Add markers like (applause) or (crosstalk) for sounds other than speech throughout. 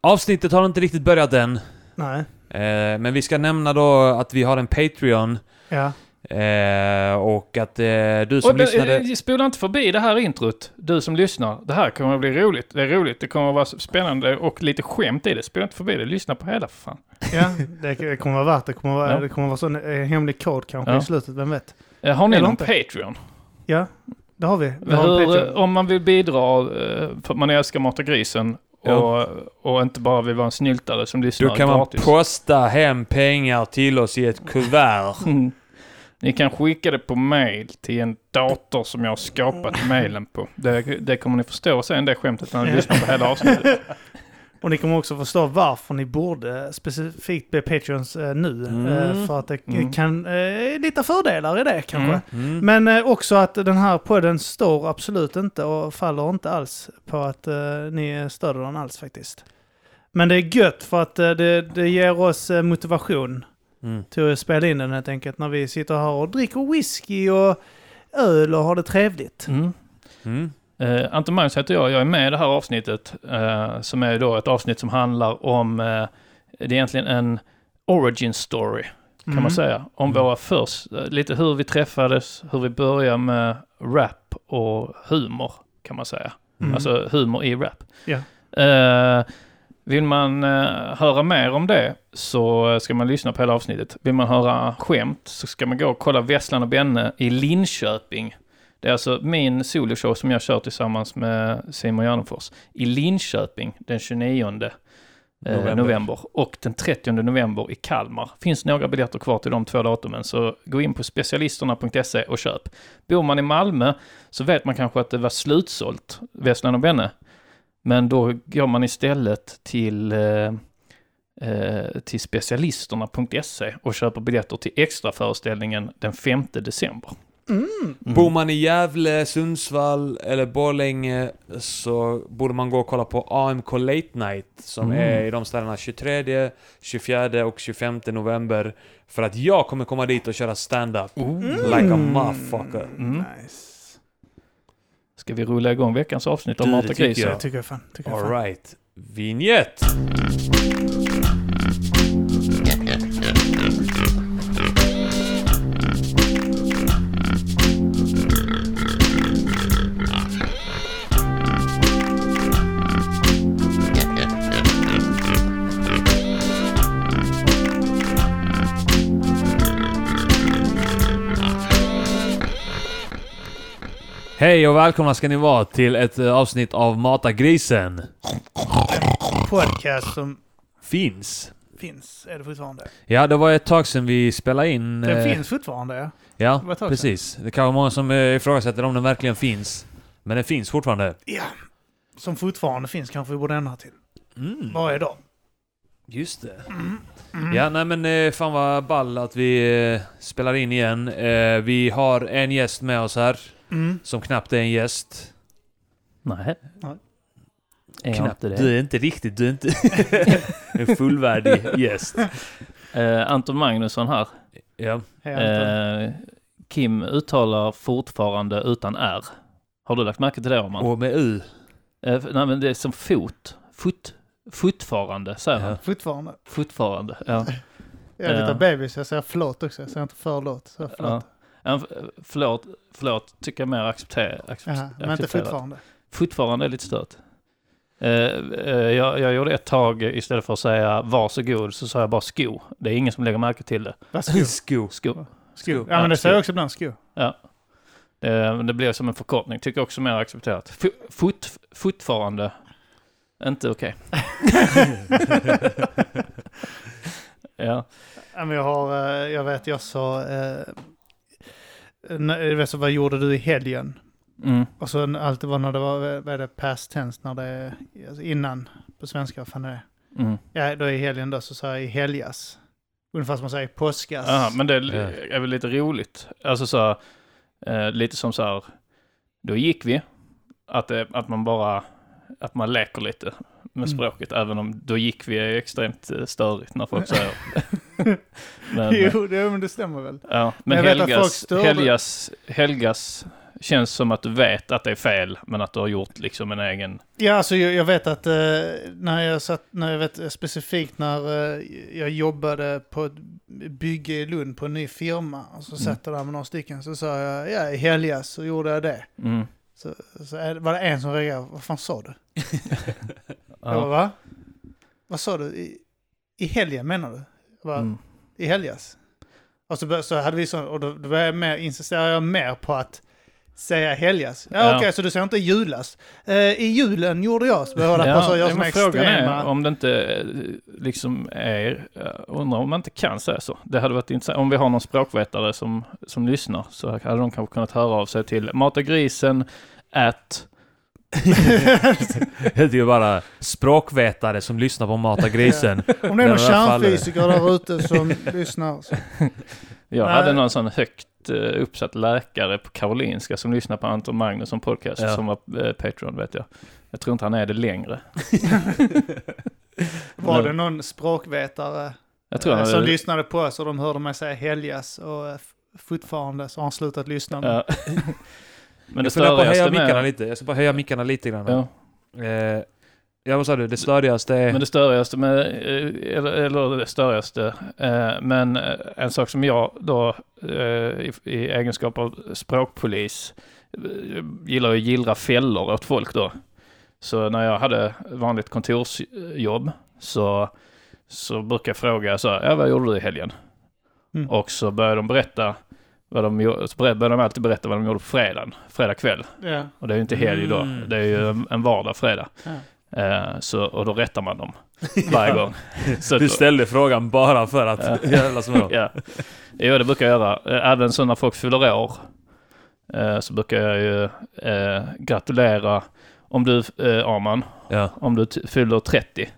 Avsnittet har inte riktigt börjat än. Nej. Eh, men vi ska nämna då att vi har en Patreon. Ja. Eh, och att eh, du som Och, lyssnade... eh, Spola inte förbi det här introt, du som lyssnar. Det här kommer att bli roligt. Det är roligt, det kommer att vara spännande och lite skämt i det. Spola inte förbi det, lyssna på hela för fan. Ja, det, kommer vara värt det. kommer vara, Ja. det kommer vara sån eh, hemlig kod kanske Ja. i slutet, vem vet? Eh, Har ni Eller någon inte. Patreon? Ja, det har vi. Vi har en Hur, om man vill bidra för att man älskar Mata Grisen och, Ja. och inte bara vill vara en snyltare som lyssnar Då kan man gratis. posta hem pengar till oss i ett kuvert. (laughs) Mm. Ni kan skicka det på mail till en dator som jag har skapat mailen på. Det, det kommer ni förstå sen det skämtet när ni lyssnar på hela avsnittet. (laughs) Och ni kommer också förstå varför ni borde specifikt bli Patreons eh, nu. Mm. Eh, för att det Mm. kan, eh, lite fördelar i det kanske. Mm. Mm. Men också att den här podden står absolut inte och faller inte alls på att ni stöder den alls faktiskt. Men det är gött för att det, det ger oss motivation Mm. till att spela in den helt enkelt när vi sitter här och dricker whisky och öl och har det trevligt. Mm. Mm. Eh, Anton Magnus heter jag. Jag är med i det här avsnittet eh, som är då ett avsnitt som handlar om, eh, det är egentligen en origin story kan Mm. man säga. Om Mm. våra först, lite hur vi träffades, hur vi började med rap och humor kan man säga. Mm. Alltså humor i rap. Eh, vill man höra mer om det så ska man lyssna på hela avsnittet. Vill man höra skämt så ska man gå och kolla Vesslan och Benne i Linköping. Det är alltså min soloshow som jag kör tillsammans med Simon Gärdenfors i Linköping den 29 eh, November. november. och den 30 november i Kalmar. Finns några biljetter kvar till de två datumen så gå in på specialisterna.se och köp. Bor man i Malmö så vet man kanske att det var slutsålt, Vesslan och Benne. Men då går man istället till, eh, eh, till specialisterna.se och köper biljetter till extraföreställningen den 5 december. Mm. Mm. Bor man i Gävle, Sundsvall eller Borlänge så borde man gå och kolla på AMK Late Night som Mm. är i de ställena 23, 24 och 25 november. För att jag kommer komma dit och köra stand-up. Like a motherfucker. Mm. Nice. Ska vi rulla igång veckans avsnitt av Du, det Mata tycker Grisen? jag. Det tycker jag fan. Tycker jag fan. Alright. Vignett! Hej och välkomna ska ni vara till ett eh, avsnitt av Mata Grisen. Podcast som Finns. finns, är det fortfarande? Ja, det var ett tag sedan vi spelade in. Den eh, finns fortfarande, ja. Ja, Det var ett tag precis. Det kan vara många som eh, ifrågasätter om den verkligen finns. Men den finns fortfarande. Ja. Som fortfarande finns kanske vi borde ändra till. Mm, Varje dag. just det. Mm. Ja, nej men eh, fan vad ball att vi eh, spelar in igen. Eh, vi har en gäst med oss här, Mm. som knappt är en gäst. Nej. Nej. Är Knappt. det? Du är inte riktigt, du är inte (laughs) en fullvärdig gäst. Eh, Anton Magnusson här. Ja. Hej. Eh, Kim uttalar fortfarande utan R. Har du lagt märke till det, Arman? Och med U. Eh, nej, men det är som fot. Fot. Fortfarande, säger han. Ja. Fortfarande. Fortfarande, ja. Jag är lite bebis, jag säger förlåt också. Jag säger inte förlåt. Så förlåt. Ja, f- Förlåt, förlåt tycker jag mer accepterar. accept- Jaha, men inte fortfarande. Fortfarande är lite stört. Eh, eh, jag, jag gjorde ett tag, istället för att säga varsågod, så sa jag bara sko. Det är ingen som lägger märke till det. Vad sko? (laughs) Sko. Sko. Sko. Ja, Ja, men det säger jag också ibland, sko. Ja. Eh, men det blev som en förkortning, tycker jag också mer accepterat. F- fot, fortfarande, inte okej. (laughs) (laughs) ja. Ja, men jag har, eh, jag vet, jag sa, eh, när- jag vet så, vad gjorde du i helgen? Mm. Och så när- allt det var när det var, vad är det, past tense, när det är, alltså innan, på svenska, vad fan är det? Mm. Ja, då i helgen då så sa jag i helgas. Ungefär som man säger påskas. Ja, men det Ja. är väl lite roligt. Alltså så eh, lite som så här, då gick vi, att, det, att man bara, att man leker lite med Mm. språket, även om då gick vi extremt eh, störigt när folk (laughs) säger. men, jo, det, men det stämmer väl. ja, men folk helgas, helgas, helgas Känns som att du vet att det är fel, men att du har gjort liksom en egen... Ja, alltså jag, jag vet att eh, när jag satt, när jag vet eh, specifikt när eh, jag jobbade på ett bygge i Lund på en ny firma. Och så Mm. satt jag där med några stycken så sa jag, ja i helgas så gjorde jag det. Mm. Så, så är- var det en som reagerade, vad fan sa du? (laughs) Jag bara, Ja. va? Vad sa du? I, I helgen menar du? Bara, Mm. I helgas? Och så, bör- så hade vi så, och då, då började jag mer, insisterade jag mer på att säga helgas. Ja, Ja. okej, så du säger inte julas. Eh, I julen gjorde jag, så började jag så, göra men såna frågan extrema... är om det inte eh, liksom är, jag undrar om man inte kan säga så. Det hade varit intressant, om vi har någon språkvetare som, som lyssnar så hade de kanske kunnat höra av sig till matagrisen at (laughs) Det är ju bara språkvetare som lyssnar på Mata grisen. (laughs) Om det är någon kärnfysiker där ute som lyssnar. Så. (laughs) Jag Nej. hade någon sån högt eh, uppsatt läkare på Karolinska som lyssnar på Anton Magnusson podcast Ja. som var eh, Patreon vet jag. Jag tror inte han är det längre. (laughs) Var det någon språkvetare Jag tror eh, som hade, lyssnade på oss och de hörde mig säga helgas och eh, fortfarande så har han slutat lyssna. nu. ja. (laughs) Men det Jag funderar på att höja mickarna med... lite. Jag ska bara höja mickarna lite grann. Ja. Eh, ja, vad sa du? Det störigaste är... Men det störigaste med, eh, eller, eller det störigaste, eh, men eh, en sak som jag då eh, i, i egenskap av språkpolis eh, gillar att gillra fällor åt folk då. Så när jag hade vanligt kontorsjobb så, så brukar jag fråga så här, ja vad gjorde du i helgen? Mm. Och så börjar de berätta vad de, så börjar de alltid berätta vad de gjorde på fredagen, fredag kväll. Ja. Och det är ju inte helg då, Mm. det är ju en- en vardag, fredag. Ja. Eh, så, och då rättar man dem (laughs) varje gång. Så Du ställde frågan bara för att jävlas med dem. ja. Jo, det brukar jag göra. Eh, Även så när folk fyller år eh, så brukar jag ju eh, gratulera. Om du, eh, Arman, Ja, om du fyller 30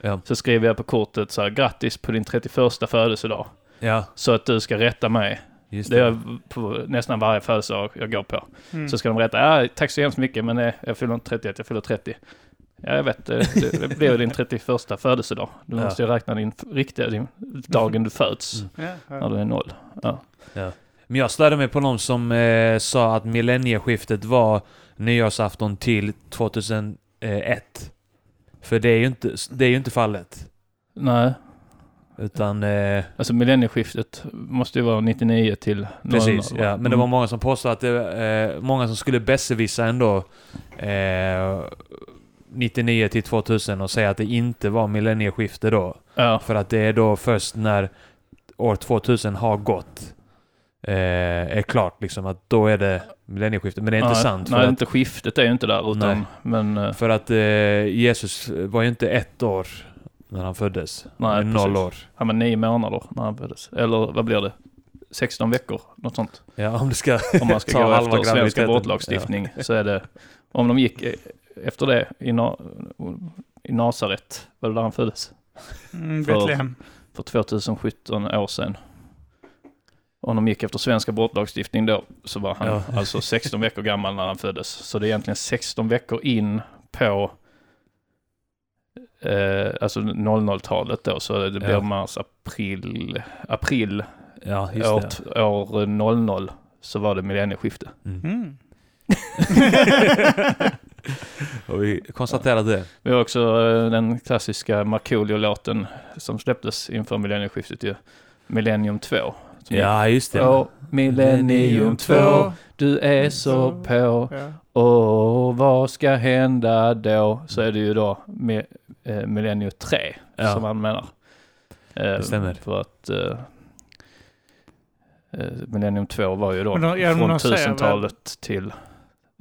ja, så skriver jag på kortet så här grattis på din 31 födelsedag. ja. Så att du ska rätta mig. Just Det det. jag på nästan varje födelsedag jag går på. Mm. Så ska de rätta, ja, tack så hemskt mycket men eh, jag fyller inte 31, jag fyller 30. Ja, jag vet, det, det blir din 31 födelsedag. Du Ja. måste ju räkna din riktiga, din, dagen du föds, Mm. Ja, när ja. du är noll. Ja. Men jag störde mig på någon som eh, sa att millennieskiftet var nyårsafton till 2001. För det är ju inte, det är ju inte fallet. Nej, Utan, eh, alltså millennieskiftet måste ju vara 99 till 00. precis. Ja. Men det var många som påstod att det eh, många som skulle besserwissa ändå eh, 99 till 2000 och säga att det inte var millennieskifte då. Ja, För att det är då först när år 2000 har gått eh, är klart liksom att då är det millennieskifte. Men det är inte nej, sant. För Nej, att, inte skiftet är ju inte där utan, Nej. men... eh, för att eh, Jesus var ju inte ett år när han föddes. Nej, noll år. Han var nio månader när han föddes. Eller vad blir det? 16 veckor, något sånt. Ja, om det ska... Om man ska (laughs) Ta gå efter graviditeten. abortlagstiftning så är det... Om de gick eh, efter det i, Na, i Nasaret, var det där han föddes? Mm, För- Betlehem. För 2017 år sedan. Om de gick efter svensk abortlagstiftning då så var han Ja. (laughs) alltså 16 veckor gammal när han föddes. Så det är egentligen 16 veckor in på eh, alltså 00-talet då. Så det blir Ja. mars, april, april Ja, just år, det. år 00 så var det millennieskifte. Mm. Mm. (laughs) (laughs) Och vi konstaterade det. Vi har också eh, den klassiska Markoolio-låten som släpptes inför millennieskiftet ju. Millennium 2. Som Ja, just det. Åh, Millennium 2, du är så på. Och vad ska hända då? Så är det ju då med eh, Millennium 3 Ja. som han menar. Eh, Det stämmer. För att eh, eh, Millennium 2 var ju då Men ja, från de säger väl- 1000-talet till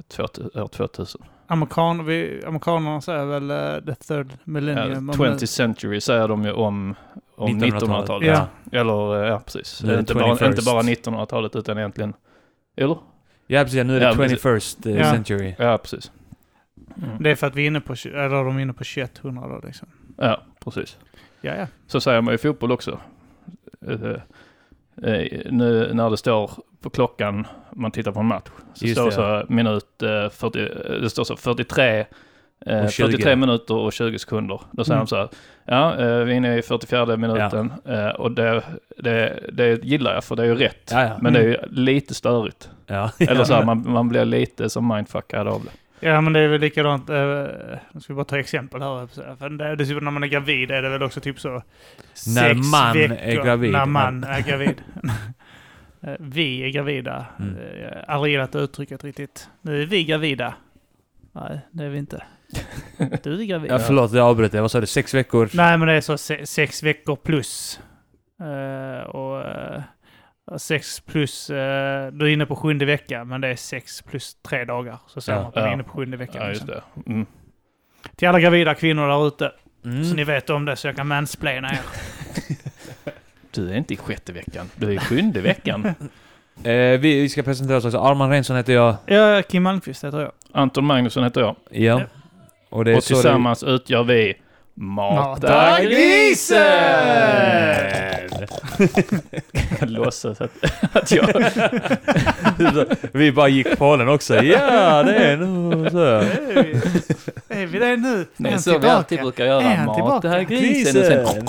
2000, år 2000. Amerikan, vi, amerikanerna säger väl eh, the third Ja, millennium. om 20th century säger de ju om, om 1900-talet. 1900-talet. Ja. Eller, eh, ja precis. Det Inte bara, 21st. inte bara 1900-talet utan egentligen, eller? Ja, precis. Nu är det Ja, precis. 21st eh, Ja. century. Ja, precis. Mm. Det är för att vi är inne på, eller de är inne på 2100 då liksom. Ja, precis. Ja, ja. Så säger man i fotboll också. Eh, eh, nu när det står på klockan, man tittar på en match, så Just står det så minut eh, 40, eh, det står så 43 Eh, Och 20. 43 minuter och 20 sekunder. Då säger Mm. de så här, ja, eh, vi är inne i 44 minuten eh, och det, det, det gillar jag för det är ju rätt. Ja, ja. Men det är ju lite störigt. (laughs) Ja. Eller så här, man, man blir lite som mindfuckad av det. Ja, men det är väl likadant. Eh, nu ska vi bara ta exempel här. För det, det, är typ när man är gravid är det väl också typ så... När man är veckor- gravid. När man är gravid. (laughs) (laughs) Eh, vi är gravida. Mm. Eh, aldrig gillat det uttrycket riktigt. Nu är vi gravida. Nej, det är vi inte. (laughs) Du är gravid. Ja, förlåt, jag avbröt dig. Vad sa du? Sex veckor? Nej, men det är så se, sex veckor plus. Eh, och eh, sex plus, uh, du är inne på sjunde veckan, men det är sex plus tre dagar. Så säger Ja. man att man är Ja. inne på sjunde veckan. Ja, just liksom. det. Mm. Till alla gravida kvinnor där ute, Mm. så ni vet om det, så jag kan mansplaina er. (laughs) Du är inte i sjätte veckan, du är i sjunde veckan. (laughs) Eh, vi, vi ska presentera oss också. Arman Reinsson heter jag. Ja, Kim Malmqvist heter jag. Anton Magnusson heter jag. Ja. Ja. Och det är Och så det- tillsammans utgör vi Mata grisen! Jag (laughs) låtsas att, att jag... (laughs) vi bara gick på den också. Ja, det är nog så. Är vi, det nu? Det Är så vi alltid tillbaka? brukar göra. Tillbaka? Mata grisen. Och sen,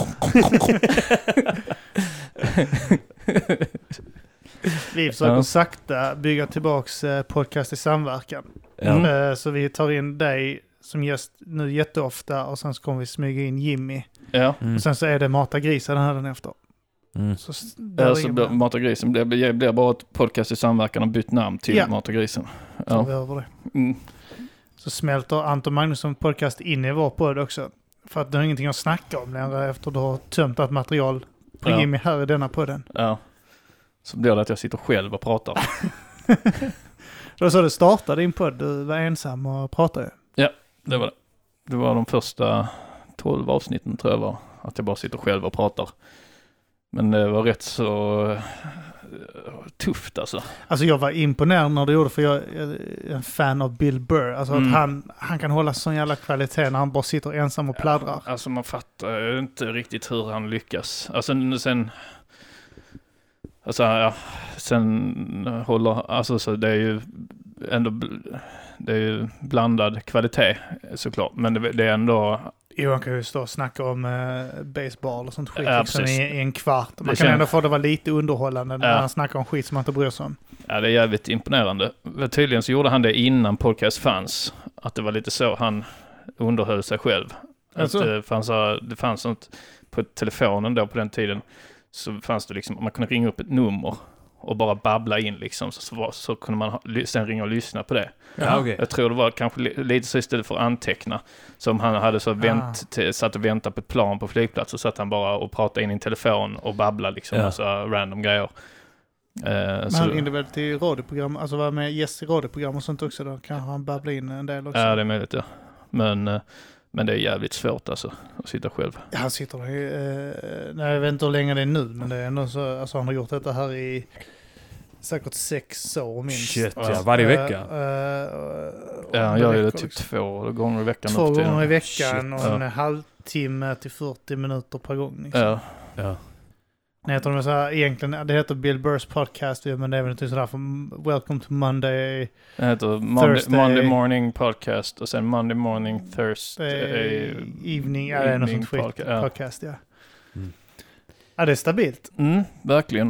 (laughs) Vi försöker Ja. sakta bygga tillbaks eh, podcast i samverkan. Ja. Mm. Eh, Så vi tar in dig som gäst nu jätteofta och sen så kommer vi smyga in Jimmy. ja. Mm. Och sen så är det Mata grisen här den efter. Mm. Så där Ja, så. Mata grisen blir, blir, blir bara ett podcast i samverkan och bytt namn till Ja. Mata grisen. Så Ja. över det. Mm. Så smälter Anton Magnusson podcast in i vår podd också. För att du har ingenting att snacka om längre efter du har tömt allt material på Ja. Jimmy här i denna podden. ja. Så blir det att jag sitter själv och pratar. (laughs) Det var så det startade din podd, du var ensam och pratade. Det var det. Det var de första 12 avsnitten tror jag var. Att jag bara sitter själv och pratar. Men det var rätt så eh, tufft alltså. Alltså jag var imponerad när du gjorde för jag är en fan av Bill Burr. Alltså Mm. att han, han kan hålla sån jävla kvalitet när han bara sitter ensam och pladdrar. Alltså man fattar inte riktigt hur han lyckas. Alltså sen... Alltså ja, sen håller, alltså så det är ju ändå, det är ju blandad kvalitet såklart. Men det, det är ändå, Johan kan ju stå och snacka om eh, baseball och sånt skit Ja, liksom, i, i en kvart. Man Det kan känns- ändå få det vara lite underhållande när Ja. han snackar om skit som man inte bryr sig om. ja det är jävligt imponerande. Tydligen så gjorde han det innan podcast fanns. Att det var lite så han underhöll sig själv. Alltså? Att det fanns, eh, det fanns sånt på telefonen då på den tiden. Så fanns det liksom, man kunde ringa upp ett nummer och bara babbla in liksom. Så, så, så kunde man ha, sen ringa och lyssna på det. Ja, okej. Jag tror det var kanske li, lite så istället för att anteckna. Som han hade så vänt, till, satt och väntade på ett plan på flygplatsen. Så satt han bara och pratade in i en telefon och babblade liksom. Ja. Massa random grejer. Eh, Men så, han ringde väl till radioprogram, alltså var med gäst i radioprogram och sånt också. Då kan han babbla in en del också. ja, det är möjligt ja. Men, eh, men det är jävligt svårt alltså. Att sitta själv. Ja, Han sitter där i, eh, nej, jag vet inte hur länge det är nu, men det är ändå så, alltså han har gjort detta här i säkert sex år minst. Shit, Ja. ja. Varje vecka. Eh, eh, Ja, han gör ju det typ liksom. två gånger i veckan. Två gånger i veckan Shit, och en ja. halvtimme till 40 minuter per gång. Liksom. Ja, Ja. Nej, jag tror de så här, egentligen, det heter Bill Burrs podcast, men det är väl inte sådär för Welcome to Monday. det heter Monday, Thursday. Monday Morning Podcast och sen Monday Morning Thursday. Eh, evening, ja det är något sånt skit. podca- ja. Podcast, ja. Mm. Ja, det är stabilt. Mm, verkligen.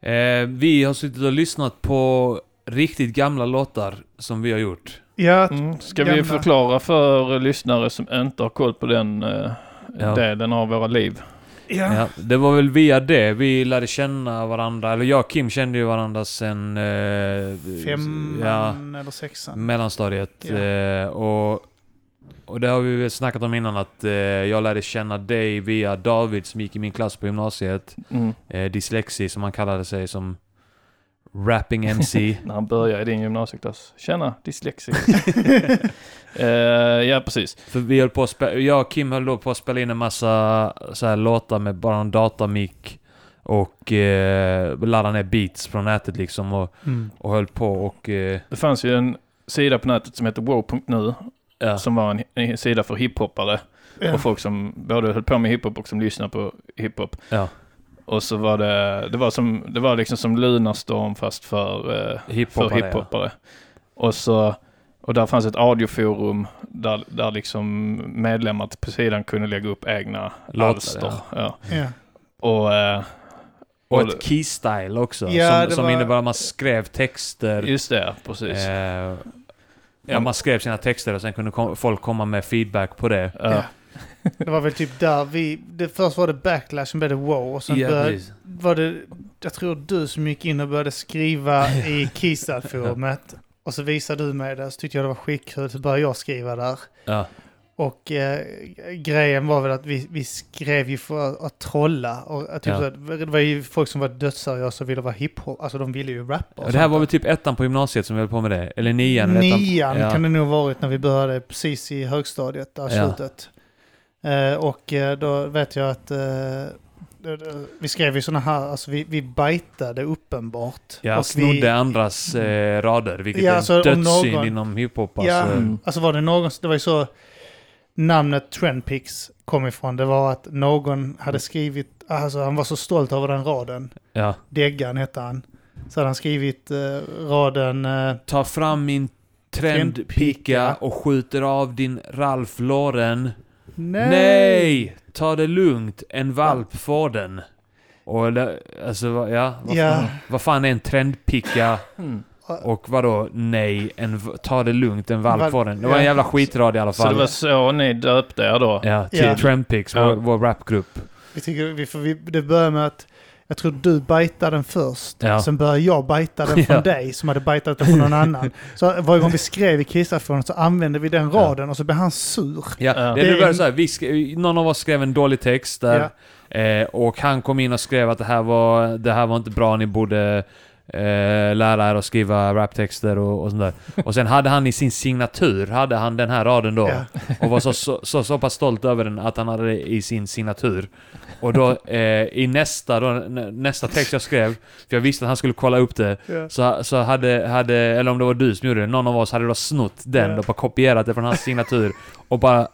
Eh, vi har suttit och lyssnat på riktigt gamla låtar som vi har gjort. Ja, Mm. Ska vi gamla- förklara för lyssnare som inte har koll på den eh, Ja. delen av våra liv? Ja. Ja, det var väl via det vi lärde känna varandra, eller jag och Kim kände ju varandra sen... Eh, femman ja, eller sexan. mellanstadiet. Ja. Eh, och, och det har vi väl snackat om innan att eh, jag lärde känna dig via David som gick i min klass på gymnasiet. Mm. Eh, dyslexi som han kallade sig som rapping (laughs) MC. När han började i din gymnasieklass. Tjena, dyslexi. (laughs) Eh, ja, precis. För vi höll på att spela, jag och Kim höll då på att spela in en massa så här låtar med bara en datamick och eh, ladda ner beats från nätet liksom och, Mm. och höll på och... Eh, Det fanns ju en sida på nätet som heter wow.nu ja. som var en, en sida för hiphoppare Ja. och folk som både höll på med hiphop och som lyssnade på hiphop. Ja. Och så var det, det var, som, det var liksom som Lunarstorm fast för, eh, för Hiphoppare, ja. hiphoppare. Och så Och där fanns ett audioforum där, där liksom medlemmar på sidan kunde lägga upp egna Låtar, alster. Ja. Ja. Och, eh, Och och ett keystyle också. Ja, som som var- innebar att man skrev texter. just det, precis. Eh, ja, man skrev sina texter och sen kunde kom, folk komma med feedback på det. Ja. Ja. Det var väl typ där vi... Det, först var det backlash, sen blev det wow. Och sen Ja, började, var det... Jag tror du som gick in och började skriva (laughs) i Keystad-forumet. Och så visade du mig det, så tyckte jag det var skitkul. Så började jag skriva där. Ja. Och eh, grejen var väl att vi, vi skrev ju för att, att trolla. Och, att typ Ja. så att, det var ju folk som var dödsseriösa och ville vara hiphop. Alltså de ville ju rappa. och Och det här var väl typ ettan på gymnasiet som vi höll på med det? Eller nian? eller ettan? Nian Ja. kan det nog varit när vi började precis i högstadiet, där Ja. slutet. Eh, och eh, då vet jag att eh, vi skrev ju sådana här, alltså vi, vi bajtade uppenbart. Ja, och snodde vi, andras eh, rader, vilket Ja, är alltså, en om dödssyn någon- inom hiphop. Ja, Alltså. Mm. alltså var det någon, det var ju så namnet Trendpix kom ifrån. Det var att någon hade skrivit, alltså han var så stolt över den raden. Ja. Deggan hette han. Så hade han skrivit eh, raden, eh, Ta fram min trendpicka och skjuter av din Ralph Lauren. Nej! Nej! Ta det lugnt, en valp får den. Och det, alltså, vad- ja, vad, Ja. Fan, vad fan är en trendpicka? Mm. Och vadå, nej, en, ta det lugnt, en valp får den. Det var en jävla skitrad i alla Så fall. det var så ni döpte er då? Ja, till Ja. Trendpix, Ja. vår, vår rapgrupp. Vi tycker, vi, vi, det börjar med att jag tror du bajtade den först. Ja. Sen började jag bajta den (laughs) från Ja. dig som hade bajtat den från någon annan. (laughs) Så varje gång vi skrev i Kissafon så använde vi den raden och så blev han sur. Ja, Ja. det, Det är en- så här, vi skrev, någon av oss skrev en dålig text där. Eh, och han kom in och skrev att det här var, det här var inte bra, ni borde eh, lära er att skriva raptexter och, och sånt där. (laughs) Och sen hade han i sin signatur, hade han den här raden då. Ja. Och var så, så, så, så pass stolt över den att han hade det i sin signatur. Och då eh, i nästa, då, nä- nästa text jag skrev, för jag visste att han skulle kolla upp det, Ja. så, så hade, hade, eller om det var du som gjorde det, någon av oss hade då snott den Ja. och bara kopierat det från hans signatur och bara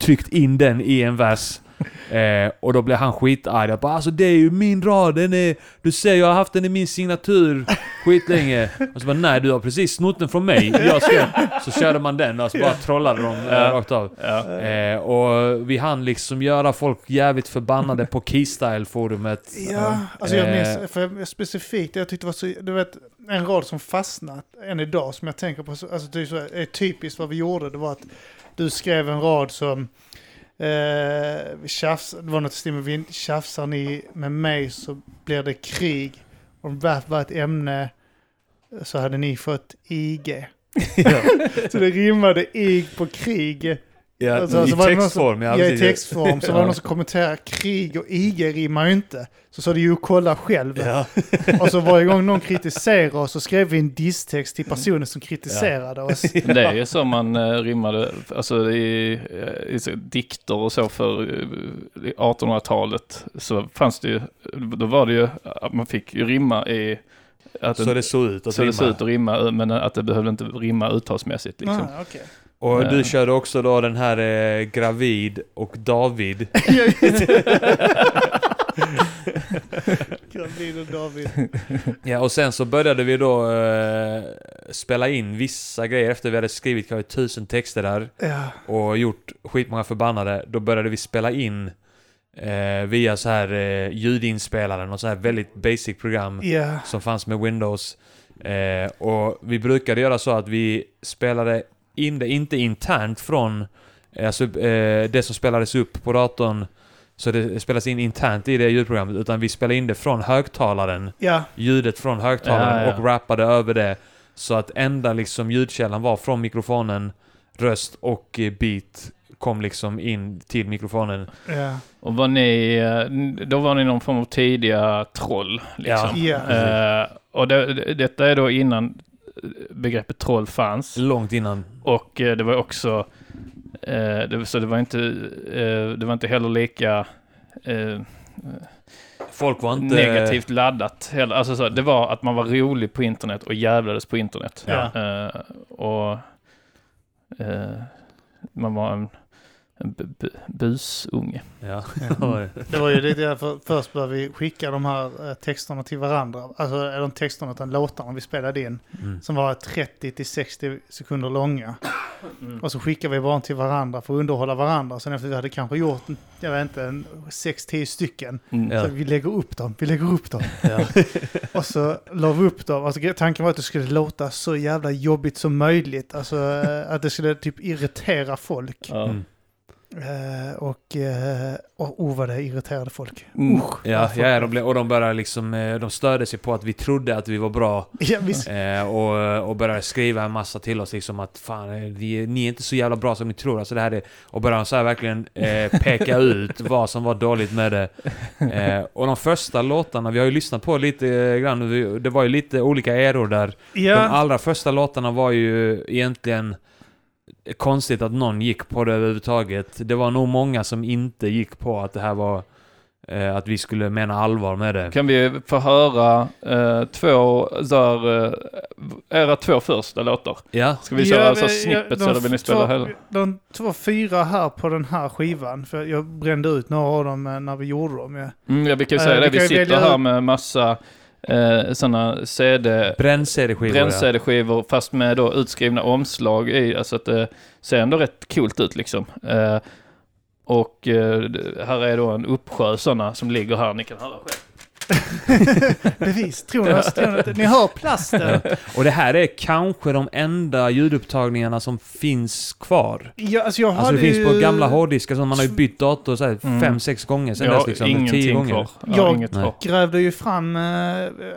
tryckt in den i en vers. (laughs) Eh, och då blev han skitarg. Jag bara alltså det är ju min rad, den är... Du ser jag har haft den i min signatur skitlänge. (laughs) Och så bara nej du har precis snott den från mig. Jag skrev. Så körde man den och så bara trollade de eh, Ja. rakt av. Ja. Eh, och vi hann liksom göra folk jävligt förbannade på Keystyle-forumet. Ja, alltså jag Eh, minns för jag, specifikt, jag tyckte det var så, du vet, en rad som fastnat än idag som jag tänker på, så- alltså det är typiskt vad vi gjorde, det var att du skrev en rad som eh, tjafs, det var något i stil med "Vi tjafsar ni med mig så blir det krig. Om rap var ett ämne så hade ni fått IG. (laughs) (laughs) så det rimmade IG på krig. Ja, Alltså, I så någon textform, ja. Ja, i textform. Så var Ja. det någon som kommenterade krig och IG rimmar ju inte. Så sa det ju kolla själv. Ja. (laughs) Och så varje gång någon kritiserade oss så skrev vi en disstext till personen som kritiserade oss. Det är ju så man eh, rimmade, alltså i, eh, i så, dikter och så för eh, i 1800-talet så fanns det ju, då var det ju att man fick ju rimma i att Så det såg ut att så det såg rimma. ut att rimma, men att det behövde inte rimma uttalsmässigt liksom. Ah, okej. Och Ja. du körde också då den här eh, Gravid och David. (laughs) (laughs) Gravid och David. Ja, och sen så började vi då eh, spela in vissa grejer efter vi hade skrivit kanske tusen texter där Ja, och gjort skitmånga förbannade. Då började vi spela in eh, via så här eh, ljudinspelaren och så här väldigt basic program ja, som fanns med Windows. Eh, och vi brukade göra så att vi spelade in det, inte internt från eh, alltså, eh, det som spelades upp på datorn, så det spelas in internt i det ljudprogrammet, utan vi spelade in det från högtalaren, ja, ljudet från högtalaren Ja, ja. och rappade över det. Så att enda liksom ljudkällan var från mikrofonen, röst och eh, beat kom liksom in till mikrofonen. ja. Och var ni, eh, då var ni någon form av tidiga troll liksom. Ja. Eh, och det, det- detta är då innan begreppet troll fanns. Långt innan. Och eh, det var också, eh, det, så det var inte, eh, det var inte heller lika Folk var inte... negativt laddat heller. Alltså så, det var att man var rolig på internet och jävlades på internet. Ja. Och man var en, busunge. Ja. (laughs) Det var ju lite därför först började vi skicka de här eh, texterna till varandra. Alltså de texterna utan låtarna vi spelade in. Mm. Som var 30 till 60 sekunder långa. Mm. Och så skickade vi bara till varandra för att underhålla varandra. Sen efter vi hade kanske gjort, jag vet inte, en 6-10 stycken. Mm. Ja. Så vi lägger upp dem, vi lägger upp dem. Ja. (laughs) Och så la vi upp dem. Alltså, tanken var att det skulle låta så jävla jobbigt som möjligt. Alltså eh, att det skulle typ irritera folk. Mm. Eh, och, och oh vad det irriterade folk. Mm. Usch, Ja, ja de blev, och de började liksom, eh, de störde sig på att vi trodde att vi var bra. (laughs) Ja, visst. Eh, och, och började skriva en massa till oss liksom att fan, vi, ni är inte så jävla bra som ni tror. Alltså det här är, och började så här verkligen eh, peka (laughs) ut vad som var dåligt med det. Och de första låtarna, vi har ju lyssnat på lite grann, vi- det var ju lite olika eror där. De Ja, allra första låtarna var ju egentligen konstigt att någon gick på det överhuvudtaget. Det var nog många som inte gick på att det här var eh, att vi skulle mena allvar med det. Kan vi få höra eh, två, där, eh, era två första låtar? Ja, Ska vi köra Ja, alltså snippets ja, eller vill ni spela två, hela? De två fyra här på den här skivan, för jag brände ut några av dem eh, när vi gjorde dem. Ja. Mm, ja, vi kan ju Eh, säga vi det. Vi ju sitter här med massa eh, sådana CD, bränn-CD-skivor ja. fast med då utskrivna omslag i. Alltså att det ser ändå rätt coolt ut liksom. Eh, och eh, här är då en uppsjö sådana som ligger här. Ni kan höra själv. (laughs) Bevis, tror ni, tror ni, att- ni hör plasten? (laughs) Och det här är kanske de enda ljudupptagningarna som finns kvar. Ja, alltså jag Alltså det finns på gamla hårddiskar som man har ju bytt dator så här Mm. fem, sex gånger sen Jag dess har liksom. Tio gånger. kvar. Jag kvar. grävde ju fram eh,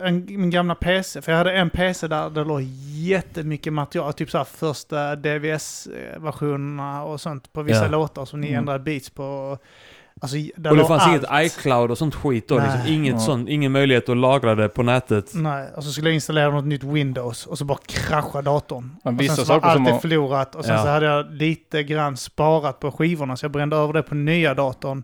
en, min gamla PC. För jag hade en PC där det låg jättemycket material. Typ så här första DVS-versionerna och sånt på vissa Ja. låtar som ni Mm. ändrade beats på. Alltså, Och det fanns allt. inget iCloud och sånt skit då. Liksom. Inget Ja. sånt, ingen möjlighet att lagra det på nätet. Nej, och så skulle jag installera något nytt Windows och så bara krascha datorn. Men och sen så var allt har- förlorat och sen Ja. så hade jag lite grann sparat på skivorna så jag brände över det på nya datorn.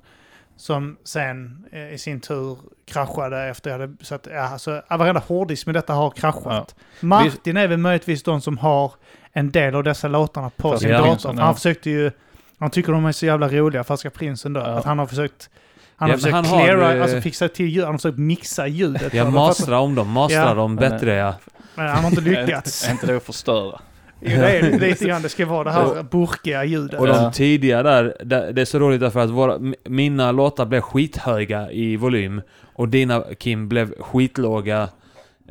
Som sen eh, i sin tur kraschade efter jag hade... Så att, ja, alltså, ja, varenda hårddisk med detta har kraschat. Martin är väl möjligtvis de som har en del av dessa låtarna på Fast sin ja. dator. För ja. Han försökte ju... Han tycker de är så jävla roliga, Färska Prinsen då. Ja. Att han har försökt... Han Ja, har försökt han har, cleara, eh, alltså fixa till ljud, han har försökt mixa ljudet. dem, mastrar om dem, mastrar Ja. dem bättre ja. Men han har inte (laughs) lyckats. inte- Är inte det att förstöra? Jo, det är det (laughs) lite grann. Det ska vara det här burkiga ljudet. Och Ja. de tidiga där, det är så roligt därför att våra, mina låtar blev skithöga i volym. Och dina, Kim, blev skitlåga.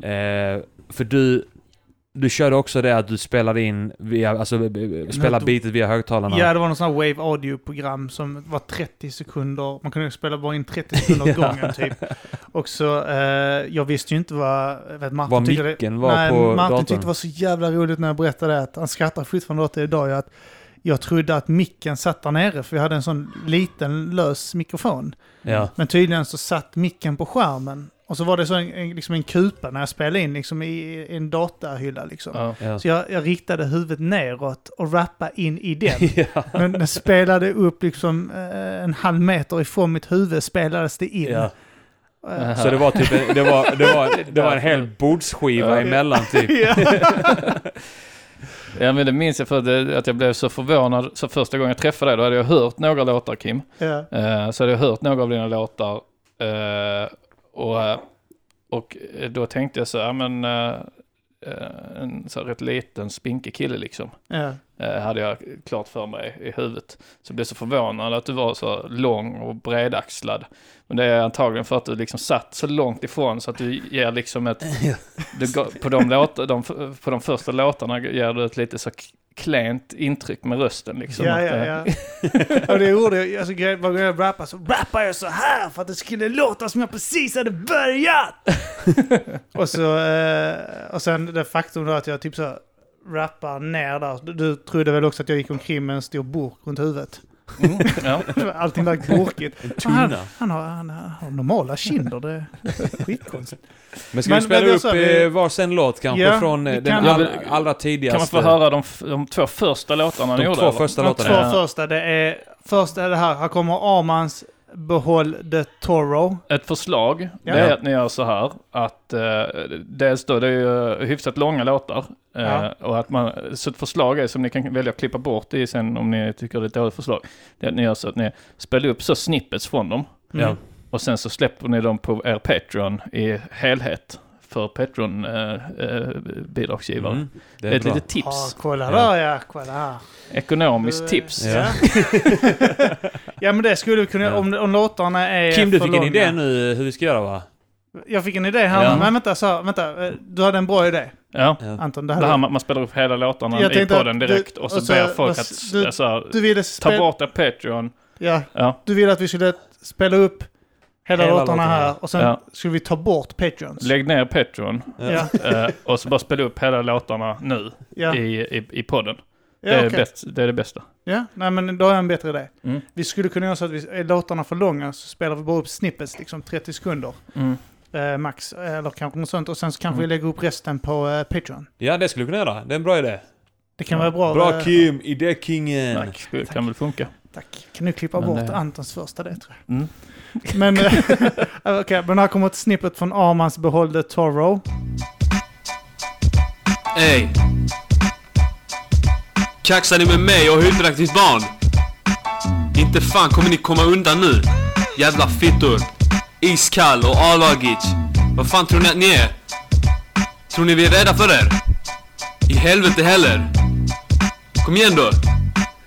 Eh, för du, du körde också det att du spelade in via, alltså b- b- spelade beatet via högtalarna. Ja, det var någon sån här Wave Audio-program som var 30 sekunder. Man kunde spela bara in 30 sekunder (laughs) åt Ja. gången typ. Och så, eh, jag visste ju inte vad, vet Martin Vad tyckte det- var Nej, på Martin datorn. tyckte det var så jävla roligt när jag berättade. Att han skrattar fortfarande åt det idag. Att jag trodde att micken satt där nere, för vi hade en sån liten lös mikrofon. Ja. Men tydligen så satt micken på skärmen. Och så var det så en, en, liksom en kupa när jag spelade in liksom i, i en datahylla liksom. Ja. Ja. Så jag, jag riktade huvudet neråt och rappade in i den. (laughs) ja. Men den spelade upp liksom eh, en halv meter ifrån mitt huvud spelades det in. ja. Eh, Så det var typ en, det var, det var, det var en hel bordsskiva Ja. emellan typ. (laughs) ja. Men det minns jag för att, det, att jag blev så förvånad. Så första gången jag träffade dig då hade jag hört några låtar Kim. ja. Eh, så hade jag hört några av dina låtar. eh, och, och då tänkte jag så här, men eh, eh, en så här rätt liten spinkig kille liksom. ja eh, hade jag klart för mig i huvudet. Så jag blev så förvånad att du var så lång och bredaxlad. Men det är antagligen för att du liksom satt så långt ifrån så att du ger liksom ett... (laughs) Du, på, de låt, de, på de första låtarna ger du ett lite så klent intryck med rösten liksom. Ja, ja, eh, (laughs) ja. och det gjorde jag. Alltså, varje gång jag rappar så rappar jag så här för att det skulle låta som jag precis hade börjat. (laughs) och, så, eh, och sen det faktum då att jag typ så rappar ner där. Du, du trodde väl också att jag gick omkring med en stor burk runt huvudet. mm, ja. (laughs) Allting var burkigt. En Han, han, har, han har normala kinder. Det är skitkonstigt. Men ska Men- vi spela men upp vi- eh, varsin låt kanske Ja, från eh, den kan- all, allra tidigaste? Kan man få höra de, de två första låtarna ni De gjorde? två eller? första De låtarna? två Ja. första, det är... Först är det här, här kommer Armans behåll the Toro. Ett förslag, Ja. det är att ni gör så här att eh, dels då, det är ju hyfsat långa låtar. Eh, Ja. och att man, så ett förslag är som ni kan välja att klippa bort i sen om ni tycker det är ett dåligt förslag. Det är att ni gör så att ni spelar upp så snippets från dem. Mm. Och sen så släpper ni dem på er Patreon i helhet för Patreon-bidragsgivare. Mm, det är ett bra. litet tips. Ja, kolla Ja. där ja, kolla här. Ekonomiskt Du, tips. Ja. ja (laughs) men det skulle vi kunna, Ja. om, om låtarna är Kim, du fick en långa. idé nu hur vi ska göra va? Jag fick en idé här, Ja. men vänta, så, vänta, eh, du hade en bra idé Ja. Ja. Anton. Det Det hade här att man spelar upp hela låtarna Jag i podden att du- direkt och så och så- ber folk vad- att du- alltså, här, du ville ta bort Patreon. ja, Ja. du ville att vi skulle spela upp hela, Hela låtarna här och sen Ja. skulle vi ta bort Patreons. Lägg ner Patreon ja, eh, och så bara spela upp hela låtarna nu ja, i, i, i podden. ja, det, är okej. bäst, det är det bästa. ja, nej men då har jag en bättre idé. Mm. Vi skulle kunna göra så att vi, är låtarna för långa så spelar vi bara upp snippets, liksom 30 sekunder. Mm. Eh, max, eller kanske något sånt. Och sen så kanske Mm. vi lägger upp resten på eh, Patreon. Ja, det skulle vi kunna göra. Det är en bra idé. Det kan vara bra. Bra eh, Kim, idékingen. Tack, det kan väl funka. Tack. Kan du klippa Men bort det- Antons första det tror jag. Men, okay, eh, (laughs) okej, men här kommer ett snippet från Armans Behåll the Toro. Ey! Kaxar ni med mig och hyperaktivt barn? Inte fan kommer ni komma undan nu. Jävla fittor. Iskall och A-lagic. Vad fan tror ni att ni är? Tror ni vi är rädda för er? I helvete heller. Kom igen då.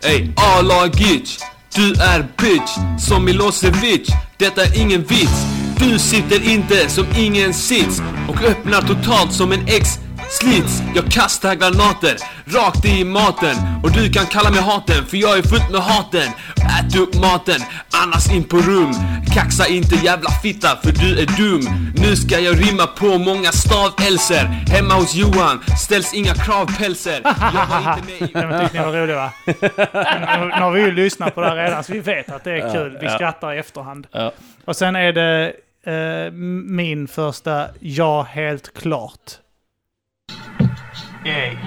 Ey, A-lagic. Du är bitch, som Milosevic. Detta är ingen vits. Du sitter inte som ingen sits och öppnar totalt som en ex slits. Jag kastar granater rakt i maten och du kan kalla mig haten för jag är fullt med haten. Ät upp maten, annars in på rum. Kaxa inte jävla fitta för du är dum. Nu ska jag rimma på många stavelser. Hemma hos Johan ställs inga kravpälser. Jag var inte (laughs) med i... Den tyckte ni var rolig va? nu, nu har vi ju lyssnat på det här redan så vi vet att det är kul. Vi skrattar i efterhand. Ja. Och sen är det eh, min första Ja, helt klart. Hey.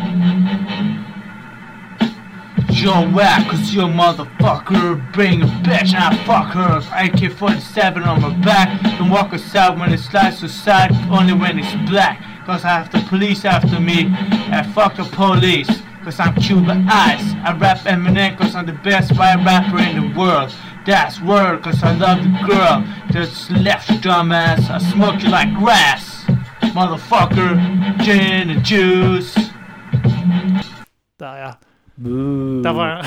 You're whack cause you're a motherfucker. Bring a bitch and I fuck her. AK 47 on my back. Don't walk aside when it's lights aside, only when it's black. Cause I have the police after me. And fuck the police. Cause I'm Cuban Ice. I rap Eminem cause I'm the best white rapper in the world. That's word cause I love the girl. Just left you dumbass. I smoke you like grass. Motherfucker. Gin and juice. Där ja. Där var (laughs)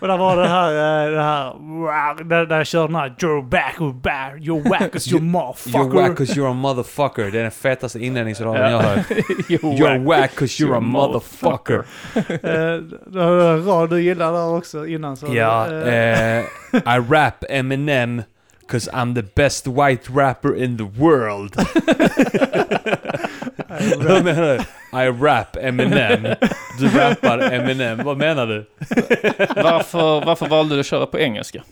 Och där var det här, eh, det här, wow, där, där jag körde den här You're back, you're back, you're whack as your (laughs) motherfucker. You're whack cause you're a motherfucker. Det är den fetaste inledningsraden Ja. jag har hört. (laughs) You're whack cause you're a motherfucker. Eh, Det var en rad du gillade där också innan. Så, Ja, eh, eh, I rap Eminem cause I'm the best white rapper in the world. (laughs) (laughs) Vad menar du? I rap Eminem. Du rappar Eminem. Vad menar du? (laughs) Varför, varför valde du att köra på engelska?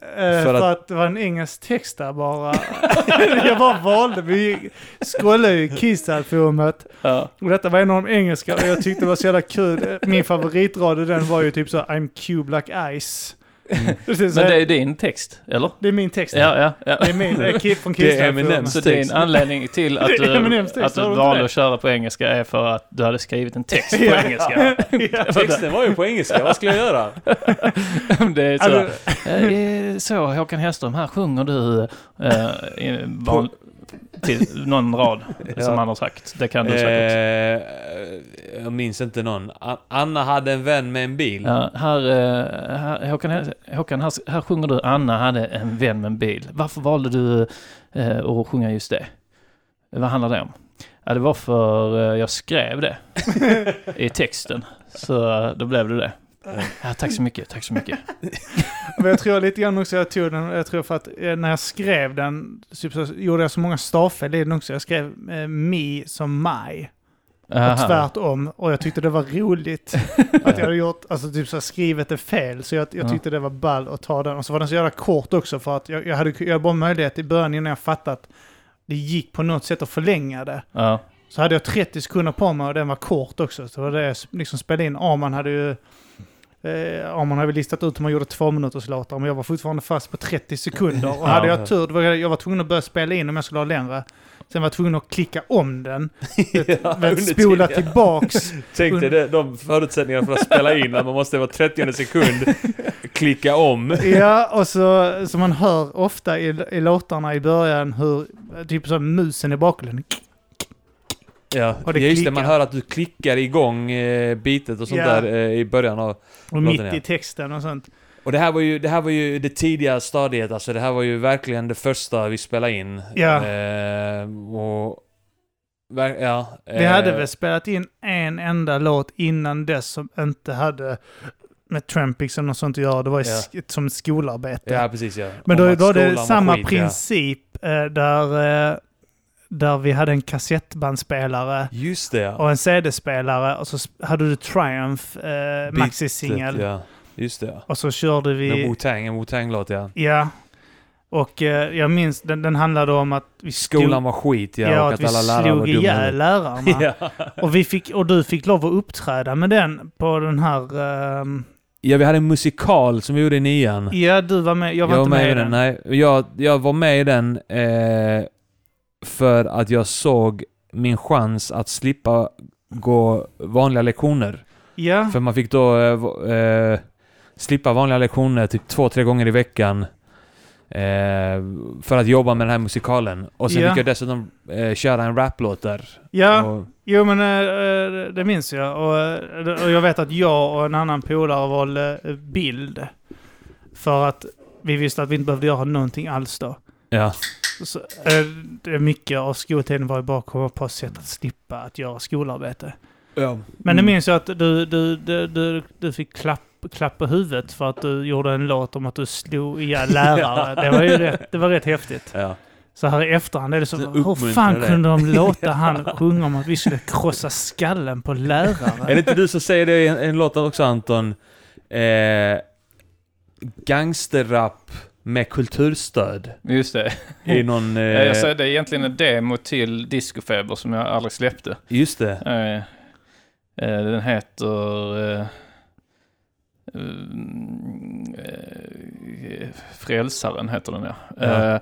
eh, för för, att- att... det var en engelsk text där bara. jag bara valde. Vi scrollade ju Kiss-albumet. Ja. Och detta var en av de engelska och jag tyckte det var så jävla kul. Min favoritrad den var ju typ så I'm cube like ice. Det, är så Men det är din text, eller? det är min text. Ja, ja, ja. Det är min, (laughs) det är Kid från Det är. Eminems Så din anledning till att (laughs) Det är du, Eminems text, att du har du inte valde det? att köra på engelska är för att du hade skrivit en text på (laughs) Ja. engelska. ja. Texten var ju på engelska. Vad skulle jag göra? Det är så, Alltså, eh, så Håkan Hellström, här sjunger du eh, i van, till någon rad (laughs) som Ja. han har sagt. Det kan du säkert. Eh, jag minns inte någon. Anna hade en vän med en bil. Ja, här, eh, här, Håkan, Håkan här, här sjunger du Anna hade en vän med en bil. Varför valde du eh, att sjunga just det? Vad handlar det om? Ja, det var för eh, jag skrev det (laughs) i texten. Så då blev det det. Ja, tack så mycket, tack så mycket. (laughs) Men jag tror lite grann också jag tog den, jag tror för att eh, när jag skrev den typ så gjorde jag så många stavfel i den också. Jag skrev eh, mi som maj och tvärtom. Och jag tyckte det var roligt (laughs) att jag hade gjort, alltså typ så här, skrivit det fel. Så jag, jag Ja. tyckte det var ball att ta den. Och så var den så jävla kort också för att jag, jag hade, jag hade bara möjlighet i början innan jag fattat det gick på något sätt att förlänga det. Ja, Så hade jag 30 sekunder på mig och den var kort också. Så det var det jag liksom spelade in. Arman hade ju Eh, Arman hade väl listat ut hur man gjorde två minuters låtar, men jag var fortfarande fast på 30 sekunder. Och Ja, hade ja. jag tur, var jag, jag var tvungen att börja spela in om jag skulle ha längre. Sen var jag tvungen att klicka om den. (laughs) Ja, spola tillbaks. (laughs) Tänk dig de förutsättningarna för att spela in, man måste vara 30 sekund (laughs) klicka om. Ja, och så, så man hör ofta i, i låtarna i början hur, typ så musen i bakgrunden. Ja, Och det ja, just det, man hör att du klickar igång eh, bitet och sånt Ja. där eh, i början av... Och mitt ja. i texten och sånt. Och det här var ju det, här var ju det tidiga stadiet, alltså det här var ju verkligen det första vi spelade in. Ja. Eh, och... Ja. Vi eh, hade väl spelat in en enda låt innan dess som inte hade med Trampix och något sånt att göra. Det var Ja. som skolarbete. Ja, precis ja. Men Om då var det samma skit, princip eh, där, eh, där vi hade en kassettbandspelare. Just det ja. och en CD-spelare och så hade du Triumph eh, maxi-singel. Ja, just det ja. Och så körde vi... Med Wu-Tang, en Wu-Tang-låt ja. Ja. Och eh, jag minns, den, den handlade om att vi stod, Skolan var skit ja, ja, och att att vi alla lärare var slog dumma. ihjäl lärarna. (laughs) ja. och, vi fick, och du fick lov att uppträda med den på den här... ehm, ja, vi hade en musikal som vi gjorde i nian. ja, du var med. Jag var inte med, i den. Nej, jag, jag var med i den eh, för att jag såg min chans att slippa gå vanliga lektioner. Ja, För man fick då eh, eh, slippa vanliga lektioner typ två, tre gånger i veckan. Eh, för att jobba med den här musikalen. Och sen Ja. fick jag dessutom eh, köra en raplåt där. ja. Och, Jo men eh, eh, det minns jag. Och, och jag vet att jag och en annan polare valde bild. För att vi visste att vi inte behövde göra någonting alls då. Ja. Så, det är mycket av skoltiden var ju bara att komma på sätt att slippa att göra skolarbete. ja. Men det Mm. minns jag att du, du, du, du, du fick klapp, klapp på huvudet för att du gjorde en låt om att du slog ihjäl (laughs) lärare. Det var ju rätt, det var rätt häftigt. Ja. Så här i efterhand är det så, Så hur fan det. kunde de låta (laughs) han sjunga om att vi skulle krossa skallen på Är det lärare? inte du som säger det i en, en låt också Anton? Eh, gangsterrap med kulturstöd. Just det. I någon... (laughs) Eh, Jag säger det är egentligen en demo till Discofeber som jag aldrig släppte. just det. Eh, eh, den heter... Eh, mm, eh, Frälsaren heter den ja. Ja. Eh,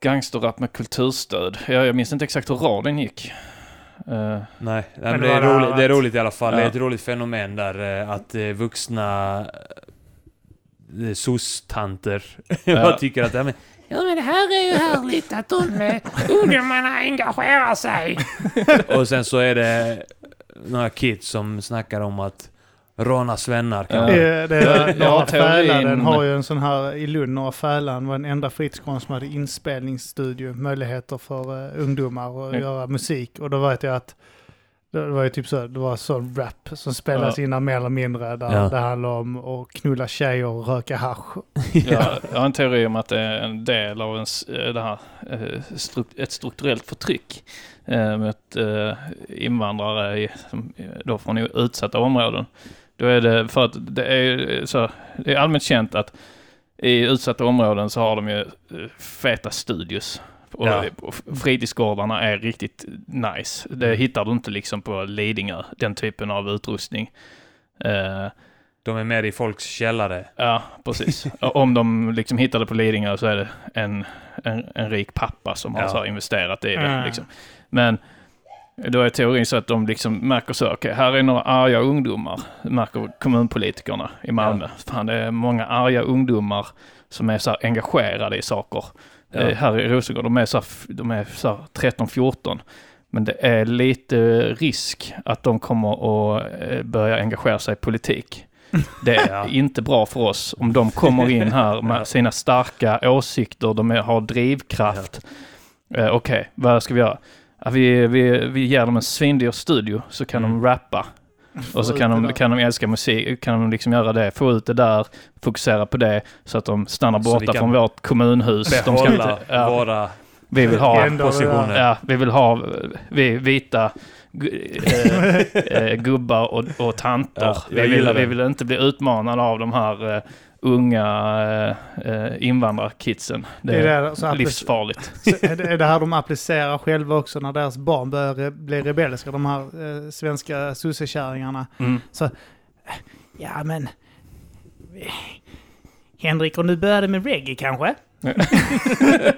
gangsterrap med kulturstöd. Jag, jag minns inte exakt hur raden gick. Eh, Nej, men det, är roligt, det är roligt i alla fall. Det är Ja. ett roligt fenomen där att vuxna eh, SOS-tanter (laughs) Ja. bara tycker att ja, men, Ja, men det här är ju härligt att de eh, ungdomarna engagerar sig. (laughs) Och sen så är det några kids som snackar om att råna svennar Ja. kanske. Det, det, Ja, Norra ja, Fälan har ju en sån här, i Lund, Norra Fälan var den enda fritidsgården som hade inspelningsstudio, möjligheter för uh, ungdomar att Ja. göra musik. Och då vet jag att det var ju typ så, det var sån rap som spelas Ja. in där mer eller mindre, där Ja. det handlar om att knulla tjejer och röka hasch. (laughs) jag, jag har en teori om att det är en del av en, eh, det här, eh, ett strukturellt förtryck eh, mot invandrare då från utsatta områden. Då är det för att det är, så, det är allmänt känt att i utsatta områden så har de ju feta studios. Och, Ja. fritidsgårdarna är riktigt nice. Det hittar du inte liksom på Lidingö, den typen av utrustning. Eh, De är med i folks källare. Ja, precis. (laughs) Och Om de liksom hittar det på Lidingö så är det en, en, en rik pappa som har Ja. här investerat i det. Mm. Liksom. Men då är teorin så att de liksom märker så, okej, här är några arga ungdomar, märker kommunpolitikerna i Malmö. Fan, det är många arga ungdomar som är så här engagerade i saker. Ja. Eh, här i Rosengård, de är så här, de är så här 13-14. Men det är lite risk att de kommer att eh, börja engagera sig i politik. (laughs) Det är inte bra för oss om de kommer in här (laughs) med sina starka åsikter, de har drivkraft. Eh, Okej, vad ska vi göra? Vi, vi, vi ger dem en svindyr studio så kan Mm. de rappa. Och så kan de, kan de älska musik, kan de liksom göra det, få ut det där, fokusera på det så att de stannar borta från vårt kommunhus. De ska inte, ja, våra vi vill ha positioner. Ja, vi vill ha vi vita (laughs) eh, gubbar och, och tanter. Ja, vi, vill, vi vill inte bli utmanade av de här eh, unga eh, eh, invandrarkidsen. Det Det är, det, så livsfarligt. (laughs) så är det är det här de applicerar själva också när deras barn börjar bli rebelliska, de här eh, svenska sossekärringarna. Mm. Ja, men... Henrik, och nu började med reggae kanske? Det (laughs) är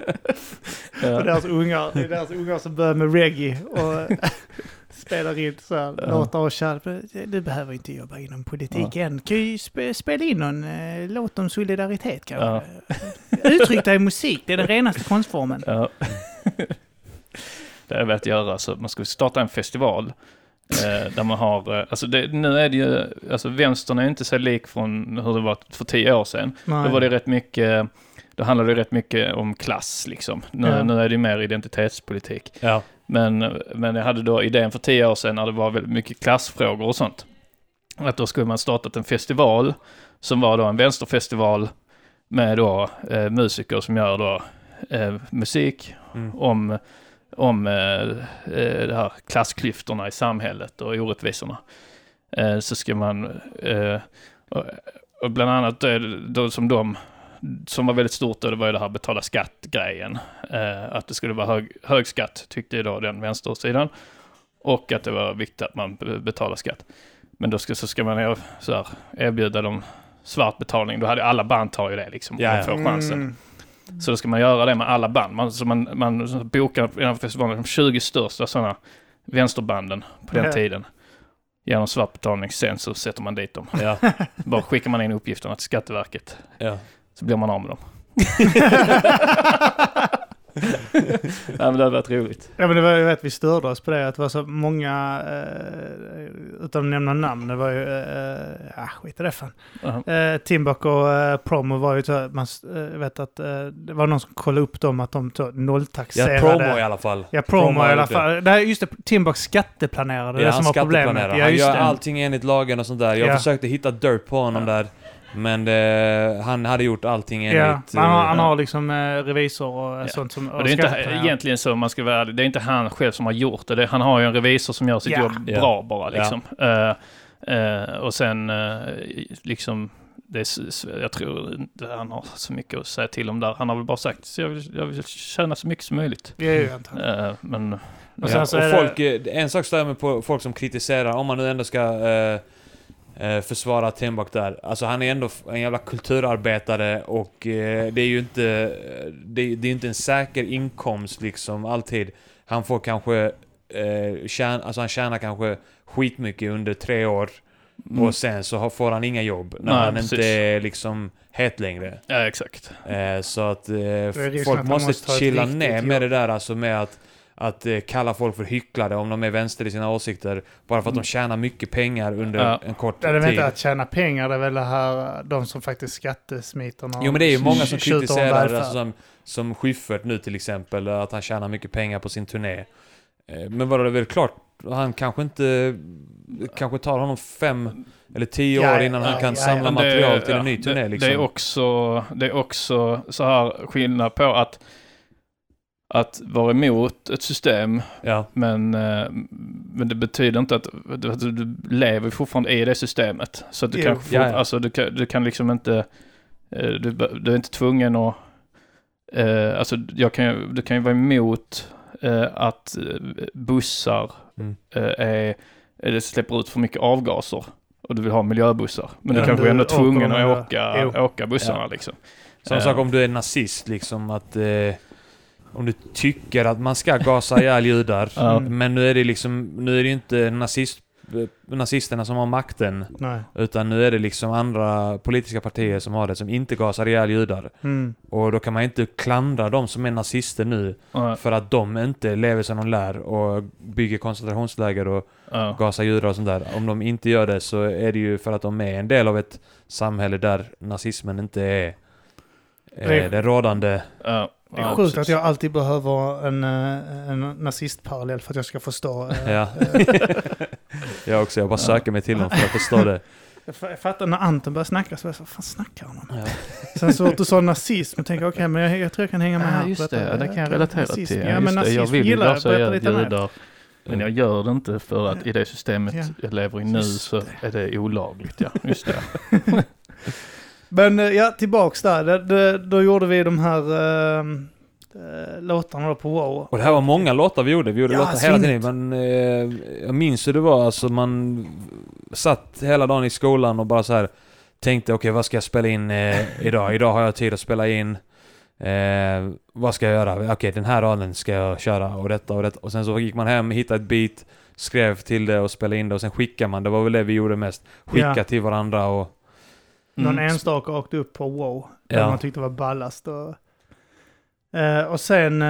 (laughs) Ja. deras ungar, det är deras ungar som börjar med reggae och spelar in så här Ja. låtar och kär. Du behöver inte jobba inom politik än. Kan ju spe, spela in någon eh, låt om solidaritet kanske. (laughs) Uttryck dig i musik, det är den renaste konstformen. Ja. det har jag velat göra, så man skulle starta en festival. Eh, där man har, eh, alltså det, nu är det ju, alltså vänstern är inte så lik från hur det var för tio år sedan. Nej. Då var det rätt mycket, då handlade det rätt mycket om klass liksom. Nu, Ja. nu är det mer identitetspolitik. Ja. Men, men jag hade då idén för tio år sedan när det var väldigt mycket klassfrågor och sånt. Att då skulle man startat en festival som var då en vänsterfestival med då eh, musiker som gör då eh, musik Mm. om, om eh, eh, det här klassklyftorna i samhället och orättvisorna. Eh, så ska man, eh, och, och bland annat då, då som de, som var väldigt stort då, det var ju det här betala skatt-grejen. Eh, att det skulle vara hög, hög skatt, tyckte ju då den vänstersidan. Och att det var viktigt att man be- betalar skatt. Men då ska, så ska man er- så här, erbjuda dem svart betalning. Då hade alla band tar ju det liksom. Ja, ja. får chansen. Mm. Så då ska man göra det med alla band. Man, så man, man så bokar här festivalen de 20 största sådana vänsterbanden på den Ja. tiden. Genom svart betalning. Sen så sätter man dit dem. Ja. Bara skickar man in uppgifterna till Skatteverket. Ja. Så blir man av med dem. (laughs) ja, men det hade varit roligt. Ja men det var ju rätt vi störde oss på det, att det var så många, eh, utan att nämna namn, det var ju, eh, ja skit i det fan. Ja. Eh, Timbuk och eh, Promo var ju så, man eh, vet att eh, det var någon som kollade upp dem att de så ja, nolltaxerade. promo i alla fall. Ja, promo, har i alla det. fall. Det här, just det, Timbuk skatteplanerade, det Ja, som han var problemet. skatteplanerar. Ja, han gör det. allting enligt lagen och sånt där. Jag Ja. försökte hitta dirt på honom där. Men det, han hade gjort allting enligt... Ja, men han, har- han eh, har liksom eh, revisor och eh, Ja. sånt som... Och det är inte skatteplanerar. egentligen så, man ska vara ärlig, det är inte han själv som har gjort det. det han har ju en revisor som gör sitt Ja. jobb Ja. bra bara liksom. Eh, eh, och sen eh, liksom, det är, jag tror inte han har så mycket att säga till om där. Han har väl bara sagt, så jag vill, jag vill tjäna så mycket som möjligt. Det är ju antagligen. Eh, men, Och Ja, så och är det- folk, eh, en sak stör mig på folk som kritiserar, om man nu ändå ska eh, eh, försvara Timbuk där. Alltså han är ändå en jävla kulturarbetare och eh, det är ju inte, det, det är inte en säker inkomst liksom alltid. Han får kanske, eh, tjäna, alltså han tjänar kanske skitmycket under tre år mm, och sen så får han inga jobb när Nej, han precis. inte är liksom het längre. ja, exakt. Eh, så att eh, folk måste, måste chilla ner med jobb. det där alltså med att, att eh, kalla folk för hycklare om de är vänster i sina åsikter. Bara för att de tjänar mycket pengar under Ja. en kort Ja, det är väl tid. inte att tjäna pengar, det är väl det här, de som faktiskt skattesmiter. Jo men det är ju många som kritiserar, alltså, som, som Schyffert nu till exempel, att han tjänar mycket pengar på sin turné. Eh, Men vadå, det är väl klart, han kanske inte... kanske tar honom fem eller tio Ja, år innan ja, han kan ja, samla material till ja, en ny turné det, liksom. Det är, också, det är också så här skillnad på att, att vara emot ett system Ja, Men, eh, men det betyder inte att du, att du lever fortfarande i det systemet. Så att du Jo. kanske får, Ja, ja. alltså du kan, du kan liksom inte, eh, du, du är inte tvungen att, eh, alltså jag kan, du kan ju vara emot eh, att eh, bussar Mm. eh, är, släpper ut för mycket avgaser. Och du vill ha miljöbussar. Men Ja, du kanske du är ändå åker tvungen att åka, åka bussarna Ja. liksom. Samma sak om du är nazist liksom att... Om du tycker att man ska gasa ihjäl judar. Ja. Mm. Men nu är det liksom, nu är det inte nazist, eh, nazisterna som har makten. Nej. Utan nu är det liksom andra politiska partier som har det, som inte gasar ihjäl judar. Mm. Och då kan man inte klandra de som är nazister nu ja, för att de inte lever som de lär och bygger koncentrationsläger och ja. gasar judar och sånt där. Om de inte gör det så är det ju för att de är en del av ett samhälle där nazismen inte är eh, det rådande. Det är ja, sjukt precis. att jag alltid behöver en, eh, en nazistparallell för att jag ska förstå. eh, Ja. (laughs) jag också, jag bara Ja. söker mig till dem för att förstå det. Jag fattar när Anton började snacka så jag så, vad fan snackar han om? Ja. Sen så att du sa nazism, jag tänker okej, men jag, jag tror jag kan hänga med Ja, här. just det. Det kan jag relatera nazism. till. Ja, Ja, men det. Jag nazism vill gillar jag. Berätta lite judar. Men jag gör det inte för att i det systemet Ja. jag lever i nu Just så är det olagligt. Ja, just det. (laughs) Men eh, ja, tillbaks där. Det, det, då gjorde vi de här eh, låtarna då på Wow. Och det här var många låtar vi gjorde. Vi gjorde Ja, låtar hela tiden. Men eh, jag minns hur det var. Alltså man satt hela dagen i skolan och bara så här tänkte okej vad ska jag spela in eh, idag? Idag har jag tid att spela in. Eh, vad ska jag göra? Okej den här raden ska jag köra och detta och detta. Och sen så gick man hem, hittade ett beat, skrev till det och spelade in det och sen skickade man. Det var väl det vi gjorde mest. Skicka Ja. till varandra och... Någon Mm. enstaka åkte upp på Wow. Där Ja. man tyckte var ballast. Och, eh, och sen, eh,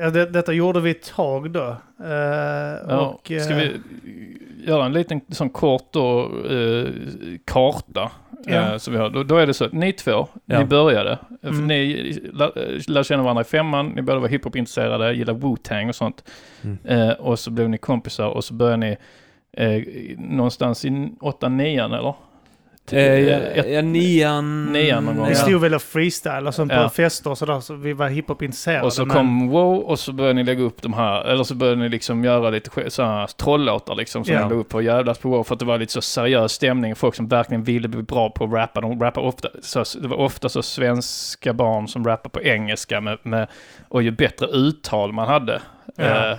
ja, det, detta gjorde vi ett tag då. Eh, Ja, och, ska eh, vi göra en liten sån kort då, eh, karta? Ja. Eh, så vi har. Då, då är det så att ni två, Ja. ni började. För Mm. Ni lär, lär känna varandra i femman, ni båda var hiphop-intresserade, gillar Wu-Tang och sånt. Mm. Eh, och så blev ni kompisar och så började ni eh, någonstans i åtta, nian eller? Eh, ja, Ett- ja, nian... Nian någon gång, Vi stod väl och freestyle och sånt på Ja. fester och sådär, så vi var hiphop-intresserade. Och så men- kom Wow och så började ni lägga upp de här, eller så började ni liksom göra lite sk- så här trollåtar liksom som Ja. ni la upp på jävlas på Wow för att det var lite så seriös stämning. Folk som verkligen ville bli bra på att rappa, de rappar ofta, så, det var ofta så svenska barn som rappar på engelska med, med och ju bättre uttal man hade, Ja.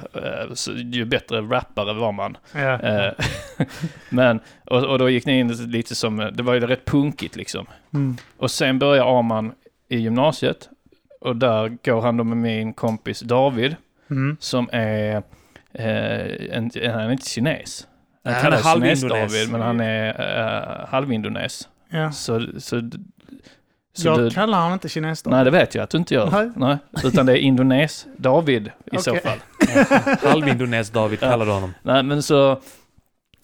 så ju bättre rappare var man. Ja. Eh, (laughs) men, och, och då gick ni in lite som, det var ju rätt punkigt liksom. Mm. Och sen börjar Arman i gymnasiet. Och där går han då med min kompis David, Mm. som är, eh, en, han är inte kines. Nej, han är halvindones. kines-David, men han är uh, halvindones. Ja. Så, så, så jag du, kallar han inte kines då. Nej, det vet jag att du inte gör. Nej. Nej. Utan det är indones-David i så Okej. fall. (laughs) Halvindones David kallade honom. Nej, men så...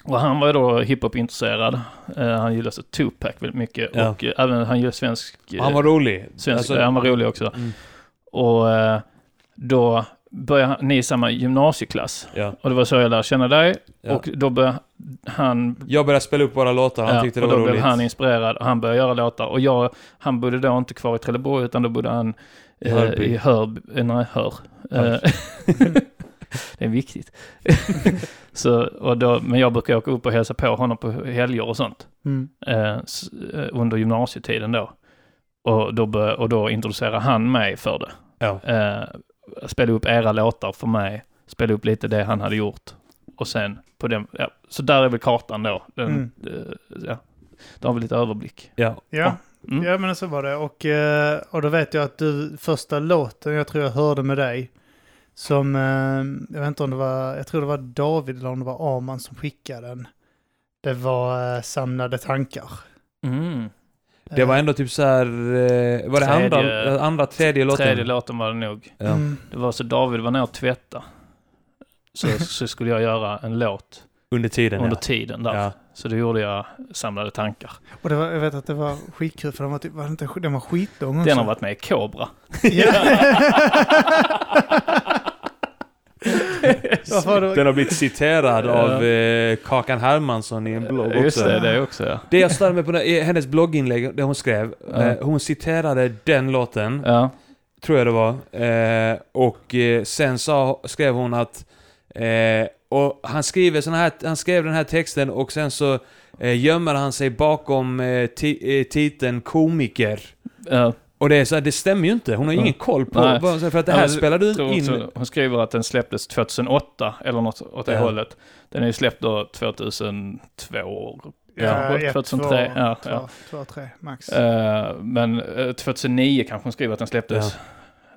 Och han var ju då hiphop-intresserad. Eh, han gillade så Tupac väldigt mycket. Ja. Och eh, även han gillar svensk... eh, Han var rolig. svensk Alltså- han var rolig också. Mm. Och eh, då började ni i samma gymnasieklass. Ja. Och det var så jag lärde känna dig. Ja. Och då började han... Jag började spela upp våra låtar, han ja, tyckte det och var då blev roligt. han inspirerad och han började göra låtar. Och jag, han bodde då inte kvar i Trelleborg utan då bodde han I eh, Hörby. i Hörby. eh, Nej, Hör. Eh, (laughs) det är viktigt. (laughs) så, och då, men jag brukar åka upp och hälsa på honom på helger och sånt. Mm. Eh, eh, under gymnasietiden då. Och då, bör, och då introducerar han mig för det. Ja. Eh, spela upp era låtar för mig. Spela upp lite det han hade gjort. Och sen på den, ja, så där är väl kartan då. Den, Mm. eh, ja, då har vi lite överblick. Ja. Ja. Mm. ja, men så var det. Och, eh, och då vet jag att du, första låten jag tror jag hörde med dig, som, eh, jag vet inte om det var, jag tror det var David eller om det var Arman som skickade den. Det var Samlade tankar. Mm. Det var ändå typ så här, eh, var det Tredje- andra, eh, andra, tredje låten? Tredje låten var det nog. Ja. Mm. Det var så David var ner och tvätta. Så, (laughs) så skulle jag göra en låt Under tiden under ja. tiden där. ja. Så då gjorde jag Samlade tankar. Och det var, jag vet att det var skitkul för den var, typ, var, det inte, den var skitlång också. Den har varit med i Cobra. (laughs) (laughs) Ja. Varför har du- Den har blivit citerad Ja. av eh, Kakan Hermansson i en blogg Just också. det, det också ja. Det jag störde mig på i hennes blogginlägg, det hon skrev, Ja. eh, hon citerade den låten, Ja, tror jag det var, eh, och eh, sen sa, skrev hon att, eh, och han skriver såna här, han skrev den här texten och sen så eh, gömmer han sig bakom eh, ti, eh, titeln komiker. ja. Och det är så här, det stämmer ju inte. Hon har Ja. ingen koll på, Nej. vad- för att det Ja, här men spelar du tror in... också, hon skriver att den släpptes 2008, eller något åt det Ja. hållet. Den är ju släppt då 2002, Ja, Ja, ett, 2003, två, ja, två, ja. två, tre max. Eh, men eh, 2009 kanske hon skriver att den släpptes.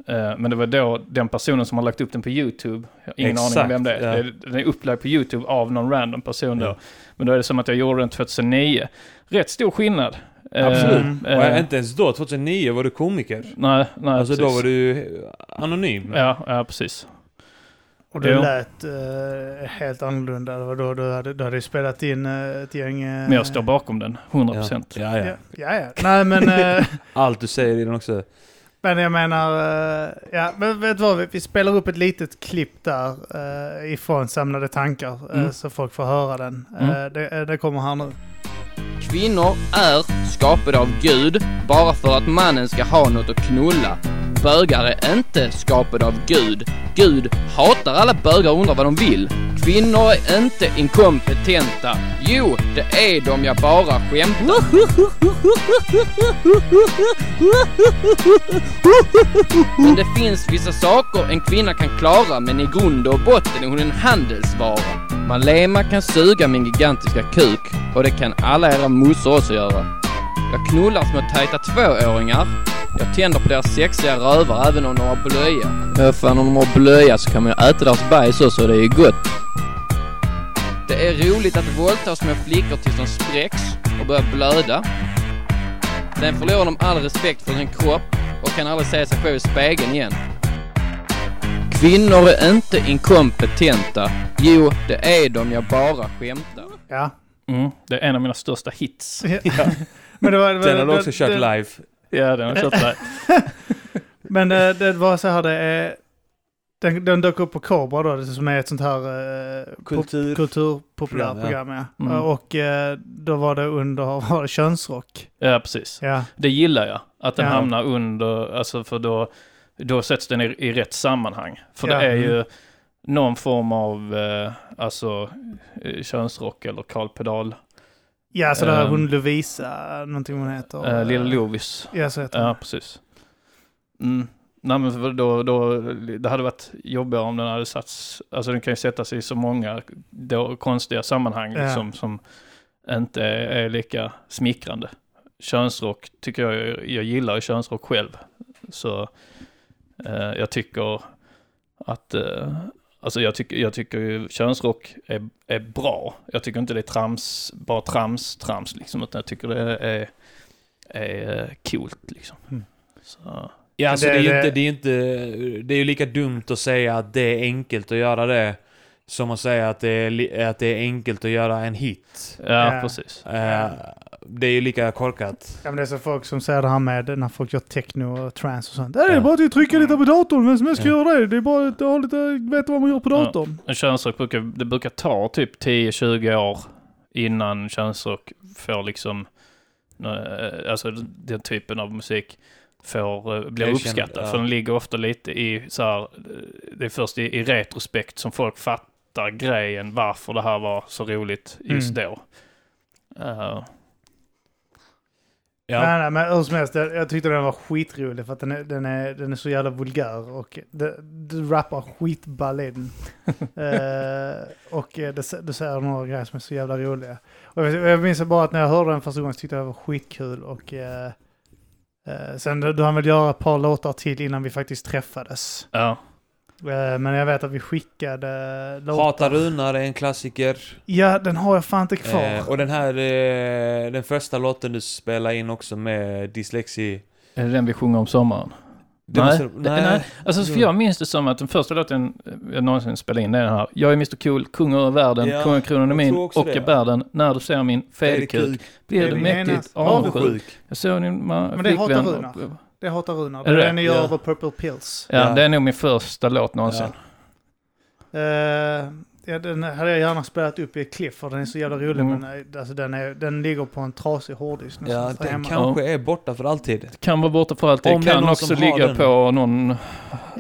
Eh, men det var då den personen som har lagt upp den på YouTube, jag har ingen aning Exakt, om vem det är. ja. Den är upplagd på YouTube av någon random person då. Ja. Men då är det som att jag gjorde den 2009. Rätt stor skillnad. Eh, Absolut. eh, Och inte ens då, 2009, var du komiker. Nej, nej Alltså då precis. var du anonym. Ja, ja, precis. Och det Jo. lät eh, helt annorlunda. Det var då du hade, du hade spelat in eh, ett gäng... eh, Men jag står bakom den, 100%. Ja, ja. Ja, ja. ja. Nej men, eh, (laughs) Allt du säger i den också. men jag menar, eh, ja men vet du vad, vi, vi spelar upp ett litet klipp där ifrån Samlade tankar Mm. så folk får höra den. Mm. Det, det kommer här nu. Kvinnor är skapade av Gud bara för att mannen ska ha något att knulla. Bögar är inte skapade av Gud. Gud hatar alla bögar och undrar vad de vill. Kvinnor är inte inkompetenta. Jo, det är de, jag bara skämtar. Men det finns vissa saker en kvinna kan klara, men i grund och botten är hon en handelsvara. Malema kan suga min gigantiska kuk, och det kan alla era mossor också göra. Jag knullar små tajta tvååringar. Jag tänder på deras sexiga rövar även om de har blöja. Ja, fan om de har blöja så kan man ju äta deras bajs också, det är ju gott. Det är roligt att våldta små flickor tills de spräcks och börjar blöda. Sen förlorar de all respekt för sin kropp och kan aldrig se sig själv i spegeln igen. Kvinnor är inte inkompetenta. Jo, det är de, jag bara skämtar. Ja. Mm, det är en av mina största hits. Men det var, det var, Den har du också kört det- live. Ja, den har jag kört där. (laughs) Men eh, det var så här, det är... Den, den dök upp på Cobra då, det som är ett sånt här eh, Kultur- pop- kulturpopulärt program, ja. Mm. Och eh, då var det under var det könsrock. Ja, precis. Ja, Det gillar jag. Att den Ja. hamnar under, alltså för då, då sätts den i, i rätt sammanhang. För Ja. det är ju någon form av, eh, alltså, eh, könsrock eller Karl Pedal. Ja så där Ehm. hon Lovisa, någonting hon heter. Eh, Lilla Lovis. Ja, så heter hon. Ja, precis. Mm. Nej, men då, då, det hade varit jobbigare om den hade satts, alltså den kan ju sätta sig i så många då, konstiga sammanhang Ja. liksom, som inte är, är lika smickrande. Könsrock tycker jag, jag gillar könsrock själv. Så eh, jag tycker att, eh, alltså jag tycker, jag tycker ju könsrock är, är bra. Jag tycker inte det är trams, bara trams, trams liksom, utan jag tycker det är, är eh, coolt liksom. Mm. Så. Ja, alltså det, Det- är ju inte, det är inte... Det är ju lika dumt att säga att det är enkelt att göra det. Som att säga att det är, att det är enkelt att göra en hit. Ja, Ja. precis. Eh, det är ju lika korkat. Ja, men det är så folk som säger det här med när folk gör techno och trance och sånt. Det är Ja. bara att trycka lite på datorn, vem som helst kan Ja. göra det. Det är bara att ha lite, veta vad man gör på Ja. datorn. En könsrock brukar, det brukar ta typ 10-20 år innan könsrock får liksom, eh, alltså den typen av musik får, eh, blir Jag uppskattad. känner- ja. För den ligger ofta lite i så här, eh, det är först i, i retrospekt som folk fattar grejen varför det här var så roligt just Mm. då. Eh, Ja. Nej, nej, men hur som helst, jag, jag tyckte den var skitrolig för att den är, den är, den är så jävla vulgär och du rappar skitball i den. (laughs) eh, och eh, det, det säger några grejer som är så jävla roliga. Och jag, jag minns bara att när jag hörde den första gången så tyckte jag det var skitkul och eh, eh, sen då då han väl göra ett par låtar till innan vi faktiskt träffades. ja. Eh, men jag vet att vi skickade låtar. Hata Runar är en klassiker. Ja, den har jag fan inte kvar. Eh, och den här, eh, den första låten du spelar in också med dyslexi. Är det den vi sjunger om sommaren? Det Nej, måste- det- nej. Alltså för jag minns det som att den första låten jag någonsin spelade in är den här. Jag är Mr Cool, kung över världen, Ja, kungakronan är min och det. jag bär den. När du ser min fäderkuk blir Det du är mäktigt avundsjuk. Jag såg din ma- Men det hatar flickvän Runar. Det hatar Runar. Är Det det är det? den ni gör Ja. över Purple Pills. Ja, Ja. det är nog min första låt någonsin. Eh, ja, den hade jag gärna spelat upp i ett klipp för den är så jävla rolig. Mm. Men eh, alltså, den, är, den ligger på en trasig hårddisk Ja, den hemma. kanske är borta för alltid. Kan vara borta för alltid. Om kan också ligga den. på någon...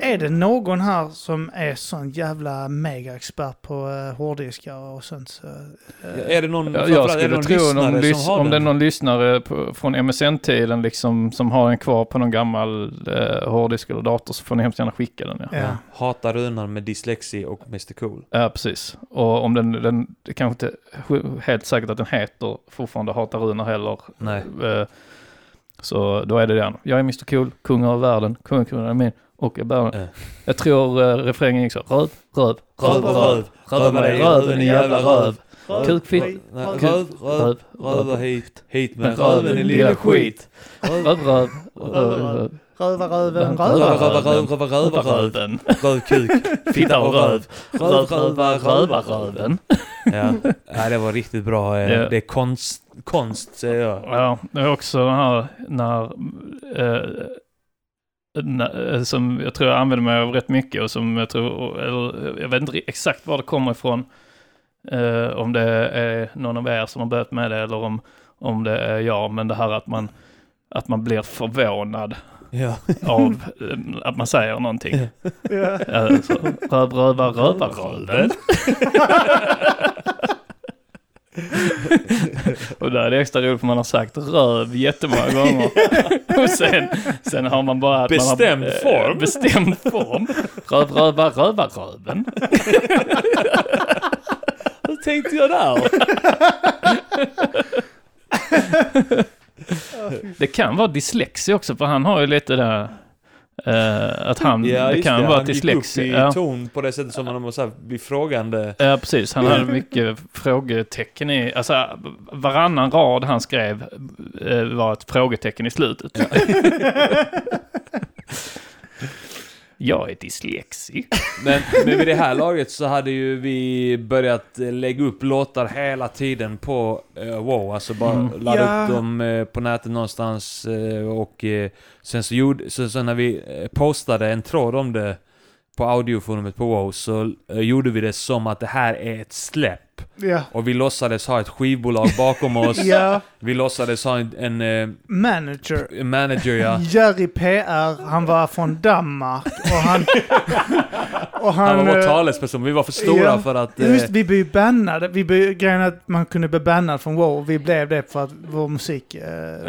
Är det någon här som är sån jävla mega-expert på uh, hårddiskar och sånt? Så, eh, Är det någon, Ja, jag det skulle någon tro någon lyssnare lys- som har om det är den? någon lyssnare på, från MSN-tiden liksom som har den kvar på någon gammal eh, hårddisk eller dator så får ni hemskt gärna skicka den. Ja. ja. Hata Runar med dyslexi och Mr Cool. Ja, precis. Och om den, den det kanske inte helt säkert att den heter fortfarande Hata Runar heller. Nej. Eh, Så då är det den. Jag är Mr Cool, kung av världen, kungakronan är min och jag bär. Ja. Jag tror uh, refrängen gick så. Röv, röv, Röv, röv, röva dig i röven din jävla röv. Kukfitt. Nej, Röv. Röv, röv, Röv, röva röv, hit, hit Men med röven din lilla skit. röv, röv, röv, röv. Röva röven, Röva, röva Röva, röven. röva, röva, röva, röv. Röven. Röv, kuk, Fitta och röv. Röv, Röv, röva, röva, röven. Ja, ja det var riktigt bra. eh, Ja. Det är konst, konst säger jag. Ja, det är också den här när, eh, när, eh, som jag tror jag använder mig av rätt mycket och som jag tror, eller jag vet inte exakt var det kommer ifrån. Eh, om det är någon av er som har börjat med det eller om, om det är jag, men det här att man, att man blir förvånad Ja. (laughs) av eh, att man säger någonting. Ja. Alltså, röv, röva, röva, röven. Och där är det extra roligt för man har sagt röv jättemånga (laughs) gånger. Och sen, sen har man bara... Att Bestämd man har, eh, form. Bestämd form. Röv, röva, röva, röven. Hur tänkte jag där? (laughs) (laughs) Det kan vara dyslexi också för han har ju lite där... eh, att han... Ja, det kan det. vara Han gick upp dyslexi. i ton på det sättet som man måste bli frågande. Ja, precis. Han hade (laughs) mycket frågetecken i... Alltså, varannan rad han skrev eh, var ett frågetecken i slutet. (laughs) Jag är dyslexi. Men, men vid det här laget så hade ju vi börjat lägga upp låtar hela tiden på uh, wow, alltså bara Mm. ladda Ja. upp dem eh, på nätet någonstans eh, och sen så gjorde, så, så när vi postade en tråd om det på audioforumet på wow så gjorde vi det som att det här är ett släpp. Ja. Och vi låtsades ha ett skivbolag bakom oss. (laughs) ja, Vi låtsades ha en, en eh, manager. manager ja. (laughs) Jerry PR, han var från Danmark och han... (laughs) och Han var vår eh, talesperson, vi var för stora ja. för att... eh, Just vi blev bannade. Vi blev, grejen att man kunde bli bannad från WoW. Vi blev det för att vår musik eh,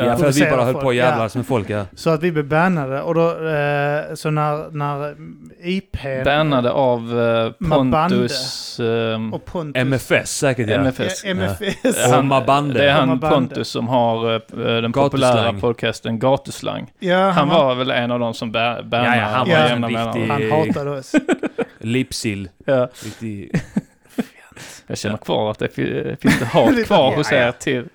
Ja, för att vi bara höll folk. på och Ja. jävlas med folk ja. Så att vi blev bannade. Och då, eh, så när, när IP... Bannade av eh. Pontus... ehm, Och Pontus. MFS säkert ja. MFS. Ja, MFS. Och Mabande. Det är han Mabande. Pontus som har eh, den populära Gatuslang. podcasten Gatuslang. Ja, Han var väl en av de som bannade Ja, ja, han var en mellanrum. Han hatade oss. (laughs) Lipsill. Ja, Riktig... (laughs) jag känner kvar att det fi- finns det hat (laughs) kvar hos er till.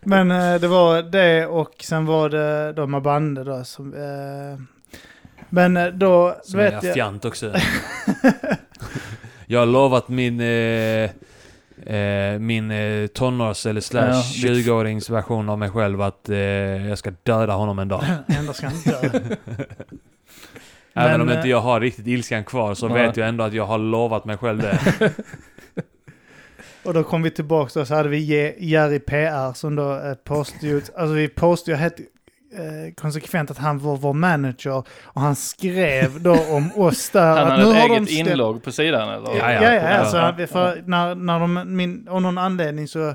Men eh, det var det och sen var det då Mabande då som... Eh, men eh, då, du Som är vet jag... fjant också. jag har lovat min... Eh, eh, min eh, tonårs eller slash Ja, ditt- 20-årings version av mig själv att eh, jag ska döda honom en dag. (laughs) Ändå ska han dö. (laughs) Även Men, om inte jag har riktigt ilskan kvar så Nej. vet jag ändå att jag har lovat mig själv det. (laughs) Och då kom vi tillbaka och så hade vi Je- Jerry PR som då eh, påstod alltså vi påstod ju helt eh, konsekvent att han var vår manager och han skrev då om oss där. Han att hade nu ett har de eget släppt- inlogg på sidan eller? Ja, ja, ja. Alltså, för när, när de, min, av någon anledning så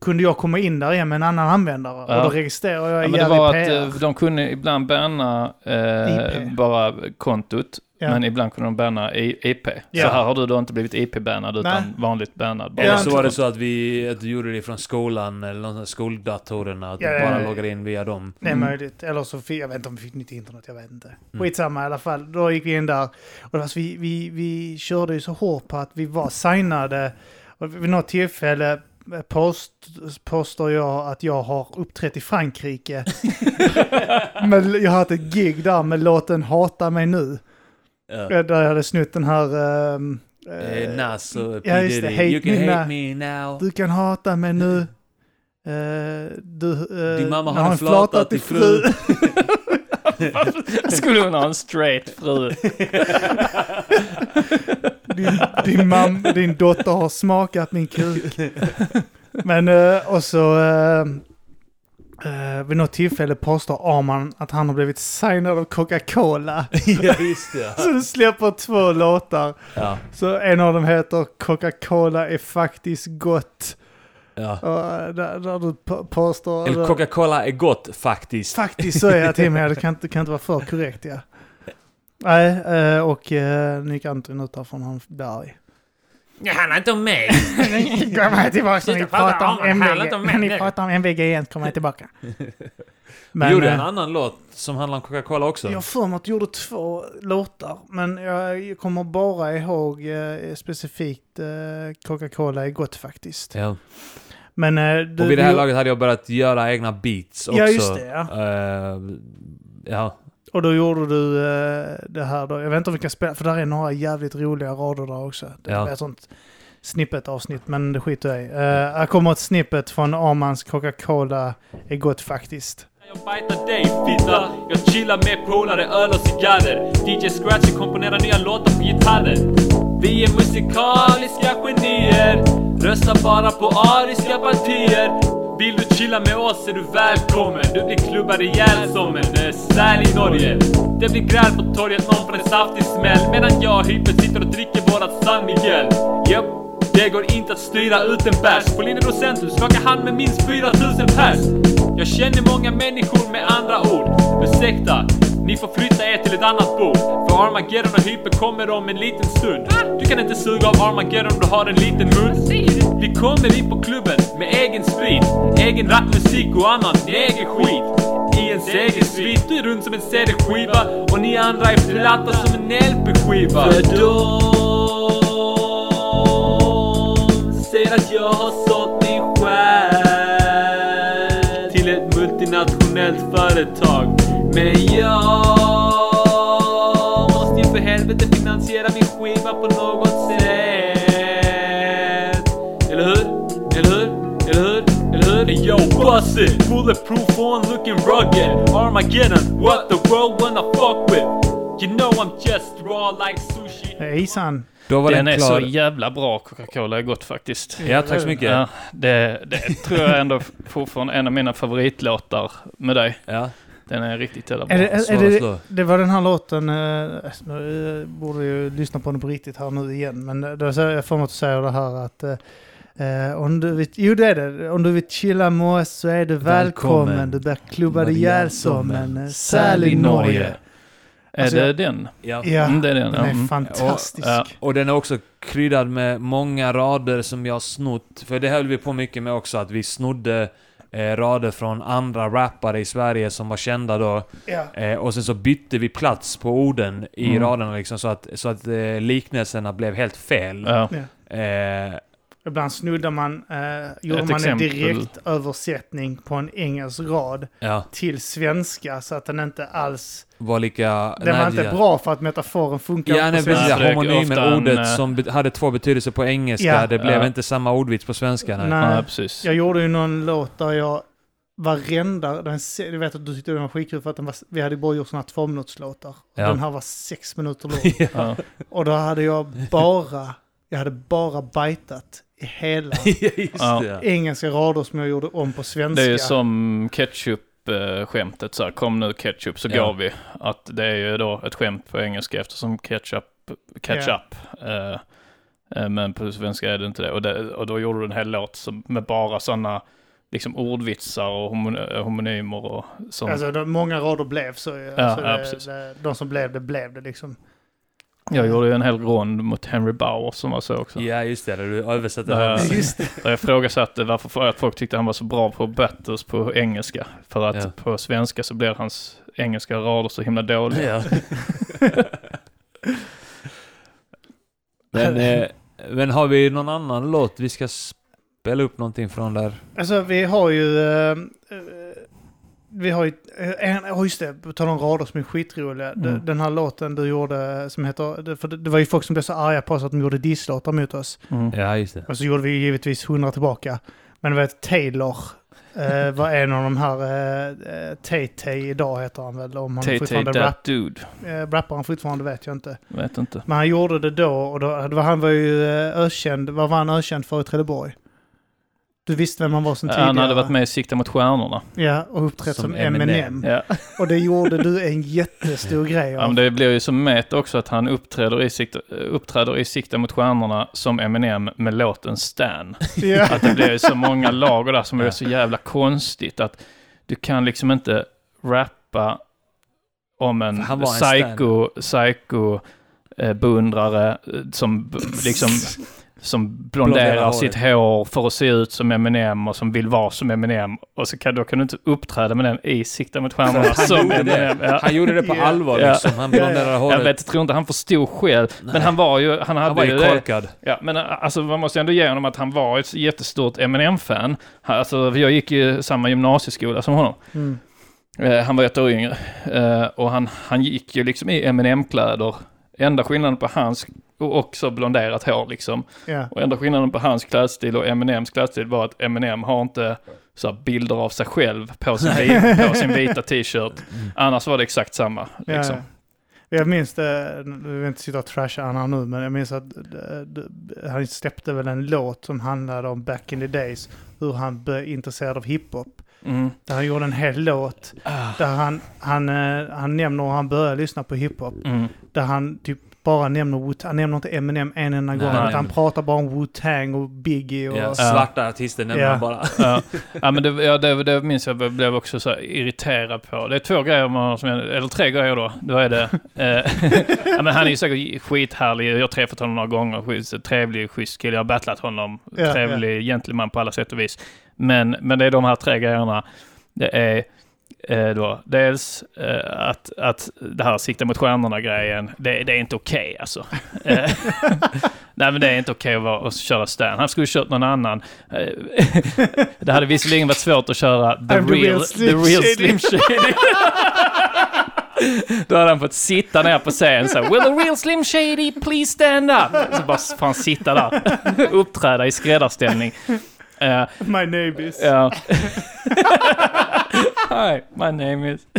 kunde jag komma in där igen med en annan användare. Ja. Och då registrerade jag Ja, men det var PR. att eh, de kunde ibland banna eh, bara kontot, Ja. men ibland kunde de banna IP. Ja. Så här har du då inte blivit IP-bannad utan Nej. vanligt bannad. bara. Eller Ja, så var det så att vi att du gjorde det från skolan eller skoldatorerna. Att Ja, du bara ja. loggade in via dem. Det är Mm. möjligt. Eller så fick, jag vet inte om vi fick nytt internet, jag vet inte. Mm. Skitsamma i alla fall. Då gick vi in där. Och det var så vi, vi, vi körde ju så hårt på att vi var signade. Och vid något tillfälle eh, post, påstår jag att jag har uppträtt i Frankrike. (laughs) Men jag har haft ett gig där med låten Hata mig nu. Ja. Eh, Där jag hade snutt den här... Eh, eh, Nas och ja, just det. Hate You can me hate now. me now. Du kan hata mig nu. Eh, du, eh, Din mamma har en flatat fru. (laughs) Skulle hon ha en straight fru? (laughs) din, din, mam, din dotter har smakat min kuk. (laughs) Men och så eh, vid något tillfälle påstår Arman att han har blivit signad av Coca-Cola. (laughs) ja, just det. Så du släpper två låtar. Ja, Så en av dem heter Coca-Cola är faktiskt gott. ja. Och, eh, där, där du på- påstår... Eller Coca-Cola är gott faktiskt. Faktiskt så är jag till mig. Det kan inte, kan inte vara för korrekt ja. Nej, eh, och uh, nu gick Anton ut därifrån han blev arg. Det handlar inte om mig. (laughs) Kom här tillbaka när ni prata pratar om MVG. När ni pratar om MVG igen kommer jag tillbaka. (laughs) Vi gjorde en eh, annan låt som handlar om Coca-Cola också. jag har för mig att jag gjorde två låtar, men jag kommer bara ihåg eh, specifikt eh, Coca-Cola är gott faktiskt. Ja. Men eh, du, Och vid det här du- laget hade jag börjat göra egna beats också. Ja, just det, ja. Eh, ja. Och då gjorde du eh, det här då. Jag vet inte om vi kan spela, för där är några jävligt roliga rader där också. Det Ja. är ett sånt snippet avsnitt, men det skiter jag i. Uh, här kommer ett snippet från Armans Coca-Cola är gott faktiskt. Jag bajtar dig fitta Jag chillar med polare, öl och cigarrer DJ Scratchy komponerar nya låtar på gitarren Vi är musikaliska genier Röstar bara på ariska partier vill du chilla med oss är du välkommen. Du blir klubbad ihjäl som en eh, säl i Norge. Det blir gräl på torget, någon får en saftig smäll. Medan jag och Hyper sitter och dricker vårat San Miguel. Japp. Det går inte att styra ut en bärs. På linje Rosenthus, skakar hand med minst 4000 pers. Jag känner många människor med andra ord. Ursäkta, ni får flytta er till ett annat bord. För Armageddon och Hyper kommer om en liten stund. Du kan inte suga av Armageddon om du har en liten mun. Vi kommer in på klubben med egen sprit, egen rapmusik och annan egen skit. I en egen svit, du är runt som en CD-skiva och ni andra är platta som en LP-skiva. För de säger att jag har sålt min själ till ett multinationellt företag. Men jag måste ju för helvete finansiera min skiva på något sätt. Eller hur? Eller hur? Eller hur? Eller hur? Hey yo, bust it! Bulletproof on looking rugged. Armageddon, what the world wanna fuck with? You know I'm just raw like sushi. Hejsan. Då var Den den, är klar. så jävla bra, Coca-Cola är gott faktiskt. Ja, tack så mycket. Ja, det, det tror jag ändå fortfarande är en av mina favoritlåtar med dig. Ja. Den är riktigt jävla bra. Är det, är, är det, det var den här låten, eh, nu borde ju lyssna på den på riktigt här nu igen, men eh, då säger jag får mig att säga det här att eh, eh, om du vill, jo det är det, om du vill chilla med oss så är du välkommen, Välkommen. du blir klubbad ihjäl som en säl i Norge. Är Alltså, det den? Ja. Ja, Mm, det är den. den är Mm. fantastisk. Ja. Och den är också kryddad med många rader som jag snott. För det höll vi på mycket med också, att vi snodde eh, rader från andra rappare i Sverige som var kända då. Ja. Eh, och sen så bytte vi plats på orden i Mm. raderna liksom, så att, så att eh, liknelserna blev helt fel. Ja. Eh, Ibland snuddar man, eh, gjorde Ett man exempel. en direkt översättning på en engelsk rad ja, till svenska så att den inte alls, var lika... den var nej, inte ja. bra för att metaforen funkar Ja, på nej, svenska. för det är Homonymen, ofta en, ordet eh, som hade två betydelser på engelska, Ja. det blev Ja. inte samma ordvits på svenska. Nej. Nej. ja, precis. Jag gjorde ju någon låt där jag varenda, den, du vet att du tyckte den var skitkul för att den var, vi hade bara gjort sådana här tvåminutslåtar. Ja. Den här var sex minuter lång. (laughs) Ja. Och då hade jag bara, jag hade bara bajtat hela (laughs) Ja. engelska rader som jag gjorde om på svenska. Det är ju som ketchup-skämtet så här, kom nu ketchup så Ja. går vi. Att det är ju då ett skämt på engelska eftersom ketchup, ketchup. eh, eh, men på svenska är det inte det. Och, det, och då gjorde du en hel låt som, med bara sådana liksom ordvitsar och eh, homonymer och sånt. Alltså de, många rader blev så. Ja, Alltså, ja, det, det, de som blev det blev det liksom. Jag gjorde ju en hel rond mot Henry Bauer som var så också. Ja, just det. Du översatte hans... Just det. Jag ifrågasatte varför för att folk tyckte han var så bra på battles på engelska. För att Ja. på svenska så blir hans engelska rader så himla dåliga. Ja. (laughs) men, eh, men har vi någon annan låt vi ska spela upp någonting från där? Alltså vi har ju... eh, vi har ju... eh, en- Ja just det, på tal om rader som är skitroliga. Den- Mm. Den här låten du gjorde som heter... det- För det, det var ju folk som blev så arga på oss att de gjorde disslåtar mot oss. Mm. Ja, just det. Och så gjorde vi givetvis hundra tillbaka. Men vet Taylor eh, var en av de här... Uh, Tay-Tay idag heter han väl. Om han Tay-Tay fortfarande That rap, Dude. uh, rappar han fortfarande vet jag inte. Vet inte. Men han gjorde det då och då, det var, han var ju eh, ökänd. Vad var han ökänd för i Trelleborg? Du visste vem han var sen tidigare? Han hade varit med i Sikta mot stjärnorna. Ja, och uppträtt som, Som Eminem. Ja. Och det gjorde du en jättestor (laughs) grej ja, av. men det blir ju som mät också att han uppträder i, Sikta, uppträder i Sikta mot stjärnorna som Eminem med låten Stan. (laughs) ja. Att det blir ju så många lager där som är Ja. så jävla konstigt att du kan liksom inte rappa om en, en psycho, psycho eh, beundrare eh, som liksom (laughs) som blonderar Blonderar sitt hår för att se ut som Eminem och som vill vara som Eminem. Och så kan, då kan du inte uppträda med den i Sikta mot stjärnorna (laughs) Han som gjorde det. Eminem. Ja. Han gjorde det på allvar Ja. liksom. Han blonderade Ja, håret. Jag vet, tror inte han förstod själv. Nej. Men han var ju, han hade han var ju det. korkad. Ja, men ä, alltså man måste ändå ge honom att han var ett jättestort Eminem-fan. Alltså, jag gick ju samma gymnasieskola som honom. Mm. Eh, han var ett år yngre. Eh, och han, han gick ju liksom i Eminem-kläder. Enda skillnaden på hans, och också blonderat hår liksom. Ja. Och enda skillnaden på hans klädstil och Eminems klädstil var att Eminem har inte så bilder av sig själv på sin, (laughs) vi- på sin vita t-shirt. Annars var det exakt samma. Ja. Liksom. Jag minns det, jag vill inte sitta och trasha här nu, men jag minns att han släppte väl en låt som handlade om back in the days, hur han blev intresserad av hiphop. Mm. Där han gjorde en hel låt Ah. där han, han, eh, han nämner hur han började lyssna på hiphop. Mm. Där han typ bara nämner Wu han nämner inte Eminem en enda gång, Nej. han pratar bara om Wu-Tang och Biggie och... Ja, svarta artister nämner Ja. man bara. Ja, (laughs) ja men det, ja, det, det minns jag, blev också så irriterad på. Det är två grejer, man, som jag, eller tre grejer då. Då är det... Eh, (laughs) ja, men han är ju säkert skithärlig, jag har träffat honom några gånger. Trevlig, schysst kille. Jag har battlat honom. Ja, trevlig gentleman på alla sätt och vis. Men, men det är de här tre grejerna. Det är eh, då dels eh, att, att det här sikta mot stjärnorna-grejen, det, det är inte okej alltså. Eh, (laughs) Nej men det är inte okej att, vara, att köra Stan. Han skulle kört någon annan. Eh, (laughs) det hade visserligen varit svårt att köra the, I'm the real, the real. Slim Shady. (laughs) Då hade han fått sitta ner på scen så Will the real Slim Shady please stand up? Så bara får han sitta där. Uppträda i skräddarställning. Eh, My name is... Ja. (laughs) Hi, my name is... (laughs)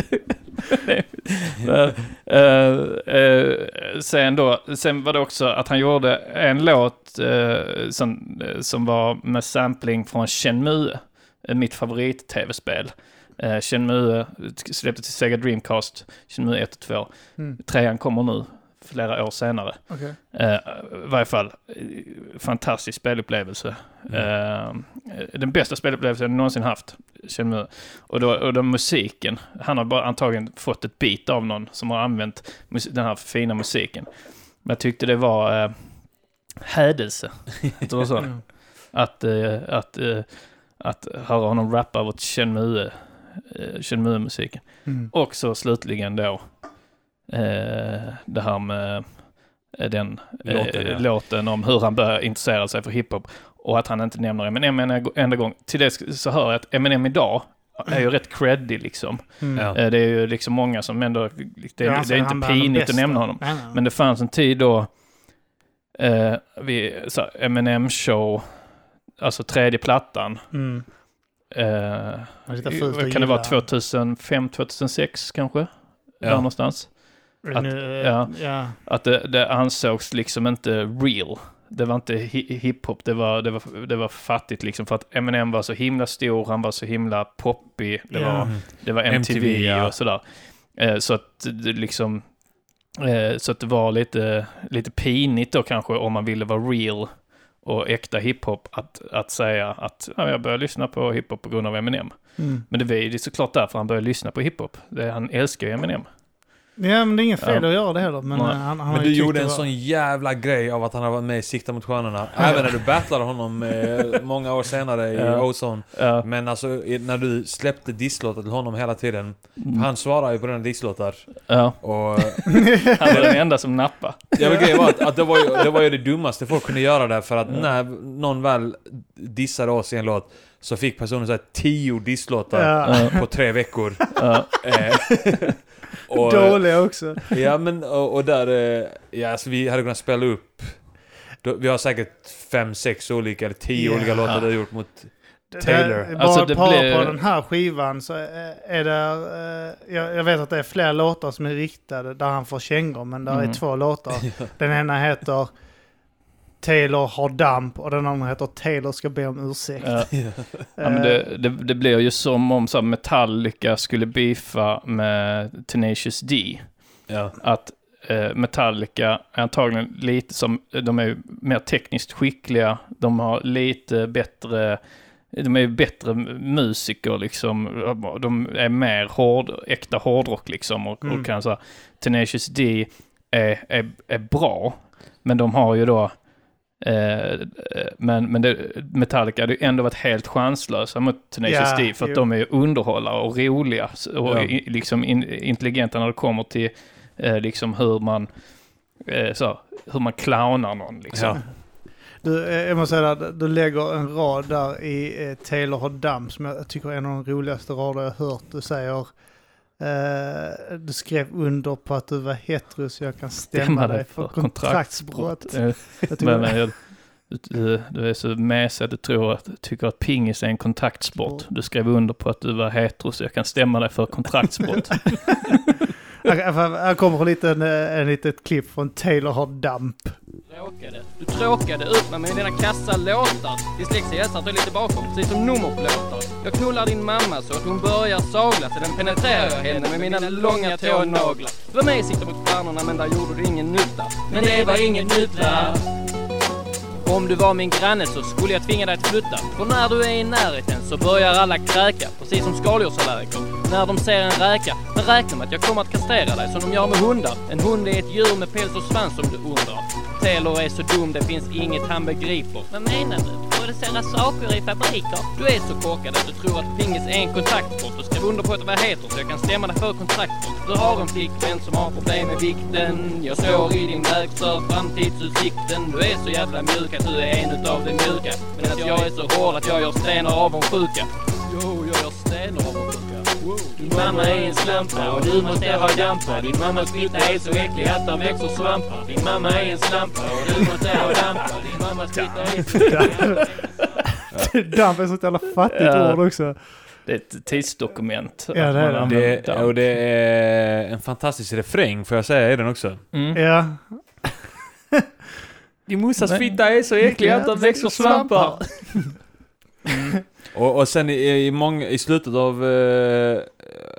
uh, uh, sen då, sen var det också att han gjorde en låt eh, som, eh, som var med sampling från Shenmue, eh, mitt favorit-tv-spel. Uh, Shenmue släppte till Sega Dreamcast, Shenmue 1 och 2. Mm. Trean kommer nu, flera år senare. Okej. Eh, I varje fall, fantastisk spelupplevelse. Eh, den bästa spelupplevelsen jag någonsin haft, känner jag. Och då, och då musiken, han har bara antagligen fått ett bit av någon som har använt den här fina musiken. Men jag tyckte det var eh, hädelse. Det var så. (laughs) Mm. Att, eh, att, eh, att höra honom rappa åt Shenmue, eh, Shenmue-musiken. Mm. Och så slutligen då eh, det här med eh, den eh, Låten, ja. låten om hur han börjar intressera sig för hiphop och att han inte nämner Eminem en enda gång. Till det så hör jag att Eminem idag är ju rätt creddig liksom. Mm. Ja. Eh, det är ju liksom många som ändå, det, Ja, är- alltså, det är inte den pinigt att nämna honom. Nej, nej, nej. Men det fanns en tid då eh, vi, så här, Eminem show, alltså tredje plattan. Mm. Eh, kan det vara gilla. 2005, 2006 kanske? Ja. Där någonstans. Att- Nu, eh, ja. ja. Att det, det ansågs liksom inte real. Det var inte hi- hiphop, det var, det, var, det var fattigt liksom. För att Eminem var så himla stor, han var så himla poppig. Det, Ja. var, det var MTV, MTV, ja. och sådär. Eh, så att det liksom... Eh, så att det var lite, lite pinigt då kanske om man ville vara real och äkta hiphop att, att säga att ja, jag började lyssna på hiphop på grund av Eminem. Mm. Men det var ju såklart därför han började lyssna på hiphop. Det, han älskar ju Eminem. Ja, men det är inget fel Ja. att göra det heller. Men, Nej. eh, han, han Men du gjorde en var- sån jävla grej av att han har varit med i Sikta mot stjärnorna. Även när du battlade honom eh, många år senare i (laughs) Ja. Ozone. Ja. Men alltså när du släppte disslåtar till honom hela tiden. Mm. Han svarar ju på dina disslåtar. Ja, Och (laughs) (laughs) han var den enda som nappade. Ja men grejen var att, att det, var ju, det var ju det dummaste folk kunde göra där för att Ja. när någon väl dissade oss i en låt så fick personen så här tio disslåtar Ja. på tre veckor. Ja. Eh, och, (laughs) Dåliga också. Ja men och, och där, eh, ja alltså vi hade kunnat spela upp då, Vi har säkert fem, sex olika eller tio Ja. olika låtar du har gjort mot Det- Taylor. Det, bara, Alltså, det bara blir- på den här skivan så är är det... eh, jag, jag vet att det är fler låtar som är riktade där han får kängor, men där Mm. är två låtar. (laughs) Den ena heter Taylor har damp och den andra heter Taylor ska be om ursäkt. (laughs) Ja. Ja, men det, det, det blir ju som om så här, Metallica skulle beefa med Tenacious D. Ja. Att eh, Metallica är antagligen lite som, de är ju mer tekniskt skickliga, de har lite bättre, de är ju bättre musiker liksom, de är mer hård, äkta hårdrock liksom och, Mm. och kan så här, Tenacious D är, är, är bra, men de har ju då Eh, men men det, Metallica hade ju ändå varit helt chanslösa mot Tenacious D för att jo. de är ju underhållare och roliga och Ja. i, liksom in, intelligenta när det kommer till eh, liksom hur man eh, så, hur man clownar någon liksom. Ja. Du, eh, jag måste säga att du lägger en rad där i eh, Taylor har damp som jag tycker är en av de roligaste rader jag hört. Du säger du skrev under på att du var hetero så jag kan stämma dig för kontraktsbrott. Eh, Jag tycker Men, eh, du, du är så mesig att du tror att, tycker att pingis är en kontaktsport. Du (laughs) skrev under på att du var hetero så jag kan stämma dig för kontraktsbrott. Här kommer en liten, eh, en litet klipp från Taylor har damp. Tråkade. Du tråkade ut mig med dina kassa låtar. Dyslexia du är lite bakom, precis som nummerplåtar. Jag knullar din mamma så att hon börjar sagla, Sedan penetrerar jag henne med mina långa tånaglar. Du var med i Sikta mot stjärnorna men där gjorde du ingen nytta. Men det var ingen nytta. Om du var min granne så skulle jag tvinga dig att flytta. För när du är i närheten så börjar alla kräka, precis som skaldjursallergiker. När de ser en räka, men räkna med att jag kommer att kastrera dig som de gör med hundar. En hund är ett djur med päls och svans om du undrar. Taylor är så dum, det finns inget han begriper. Vad menar du? Producera saker i fabriker? Du är så korkad att du tror att pingis är en kontaktsport. Du skrev under på att det heter så jag kan stämma dig för kontraktsport. Du har en flickvän som har problem med vikten. Jag står i din väg för framtidsutsikten. Du är så jävla mjuk att du är en utav de mjuka. Men att jag är så hård att jag gör stenar avundsjuka. Jo, jag gör stenar avundsjuka. Din mamma är en slampa och du måste ha dampa. Din mammas fitta är så äcklig att där växer svampar. Din mamma är en slampa och du måste ha dampa. Din mammas fitta är så äcklig. damp är ett sånt jävla fattigt Ja. ord också. Det är ett tidsdokument. Ja, det är det. Det, och det är en fantastisk refräng får jag säga i den också. Mm. Ja. (laughs) Din morsas fitta är så äcklig att den växer svampar. (laughs) Och, och sen i, i, många, i slutet av, eh,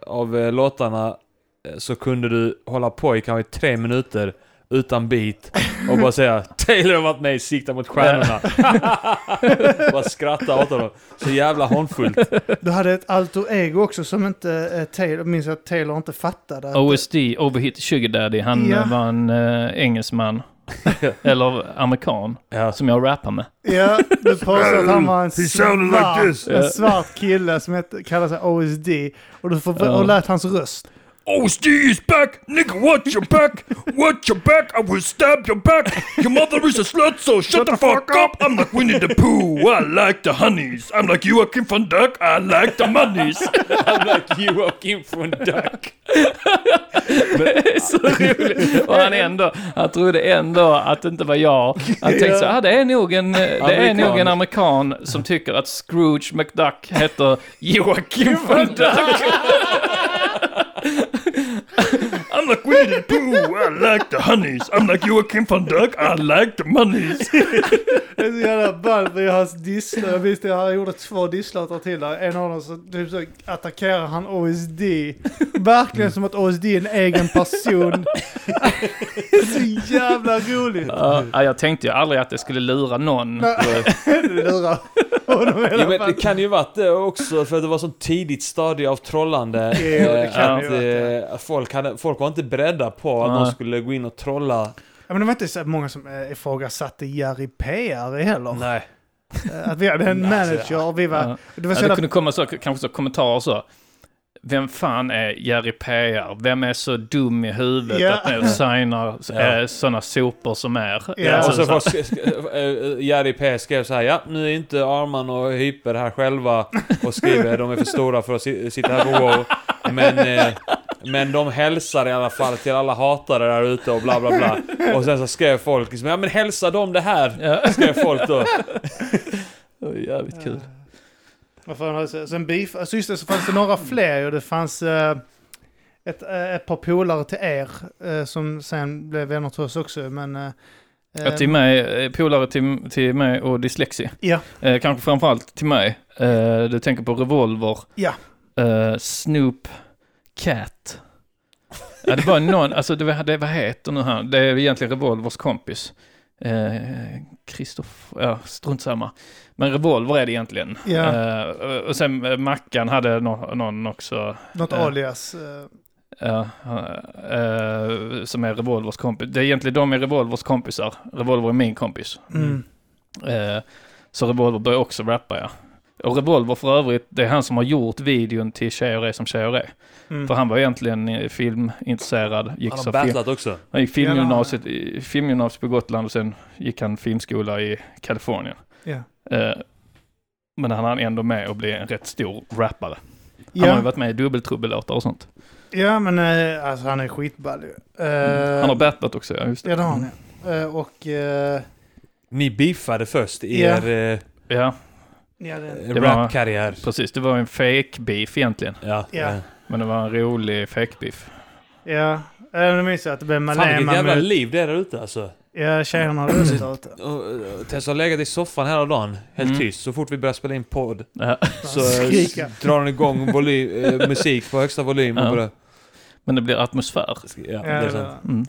av eh, låtarna eh, så kunde du hålla på i kanske tre minuter utan beat och bara säga (laughs) Taylor har varit med i Sikta mot stjärnorna. (laughs) bara skratta åt honom. Så jävla hånfullt. Du hade ett alter ego också som inte eh, Taylor, minns att Taylor inte fattade. Att, OSD, Overhit Sugar Daddy, han Ja. eh, var en eh, engelsman. (laughs) Eller amerikan. Ja. Som jag rappar med. Ja, du påstår att han var en sounded like svart, this. en svart kille som hette, kallar sig OSD. Och du får, och lät hans röst. OSD is back! Nigga watch your back! Watch your back! I will stab your back! Your mother is a slut so shut the fuck up! I'm like Winnie the Pooh! I like the honeys! I'm like Joakim von Duck! I like the monies! (laughs) I'm like Joakim von Duck! Det är så roligt. Och han ändå, han trodde ändå att det inte var jag. Han tänkte så, ah, det är nog en, det är Amerikan. nog en amerikan som tycker att Scrooge McDuck heter (laughs) Joakim von Duck. Like Winnie the Pooh! I like the honeys! I'm like Joakim von Duck! I like the monies! (laughs) Det är så jävla ballt med hans disslåt. Jag minns det, han gjorde två disslåtar till där. En av dem så, typ så attackerar han OSD. Verkligen som att OSD är en egen person. så jävla roligt. Ja, jag tänkte ju aldrig att det skulle lura någon. Honom i Ja, men det kan ju varit det också för att det var så tidigt stadie av trollande. Kan att, eh, folk, hade, folk var inte beredda på att Nej. de skulle gå in och trolla. Ja, men det var inte så många som eh, ifrågasatte Jerry PR heller. Nej. Eh, Att vi hade en (laughs) Nej, manager och vi var... Ja. Det var Ja, det kunde komma så, kanske så kommentarer så. Vem fan är Jerry PR? Vem är så dum i huvudet Ja. att nu signar (laughs) Ja. eh, sådana sopor som är? Ja, Alltså, och så så- var, sk- sk- äh, Jerry P skrev så här, ja nu är inte Arman och Hyper här själva och skriver, de är för stora för att si- sitta här på WoW. (laughs) Men, eh, men de hälsar i alla fall till alla hatare där ute och bla bla bla. Och sen så skrev folk liksom, ja men hälsa dem det här. Skrev folk då. Det var jävligt kul. Vad fan sagt? Sen beef, alltså just det så fanns det några fler och det fanns eh, ett, eh, ett par polare till er eh, som sen blev vänner till oss också men... Eh, Ja, till mig, eh, polare till, till mig och dyslexi. Ja. Eh, kanske framförallt till mig. Eh, du tänker på Revolver. Ja. Eh, Snoop Cat. Ja, det var någon, alltså det, var- det, vad heter nu han? Det är egentligen Revolvers kompis. Kristoffer, ja strunt samma. Men Revolver är det egentligen. Ja. Eh, och sen eh, Mackan hade nå- någon också. Något Ja. alias. eh, Ja, eh, som är Revolvers kompis. Det är egentligen de är Revolvers kompisar. Revolver är min kompis. mm. Eh, så Revolver börjar också rappa ja. Och Revolver för övrigt, det är han som har gjort videon till Tjejer är som tjejer är. Mm. För han var egentligen eh, filmintresserad. Gick Han har film, battlat också. han gick filmgymnasiet, i- filmgymnasiet på Gotland och sen gick han filmskola i Kalifornien. Ja. Eh, men han hann ändå med att bli en rätt stor rappare. Han har ju Ja, varit med i dubbeltrubbellåtar och sånt. ja, men eh, alltså han är skitball ju. Eh, Han har battlat också, ja just det. Ja, det har han ja. Eh, Och... Ni beefade först i Ja. er eh, Ja, ja, det, Det var- rapkarriär. precis. Det var en fake beef egentligen. Ja. Ja. Men det var en rolig fake beef. Ja, äh, nu minns jag att det blev Fan vilket Malema jävla liv det är där ute alltså. Ja, tjejerna hade röst där ute. (clears throat) Och, och Tessa har legat i soffan hela dagen, helt Mm. tyst. Så fort vi börjar spela in podd Ja. så eh, (laughs) Skrika. drar hon igång voly, eh, musik på högsta volym och Ja. börjar... Men det blir atmosfär. Ja, Ja, det är det sant. Mm.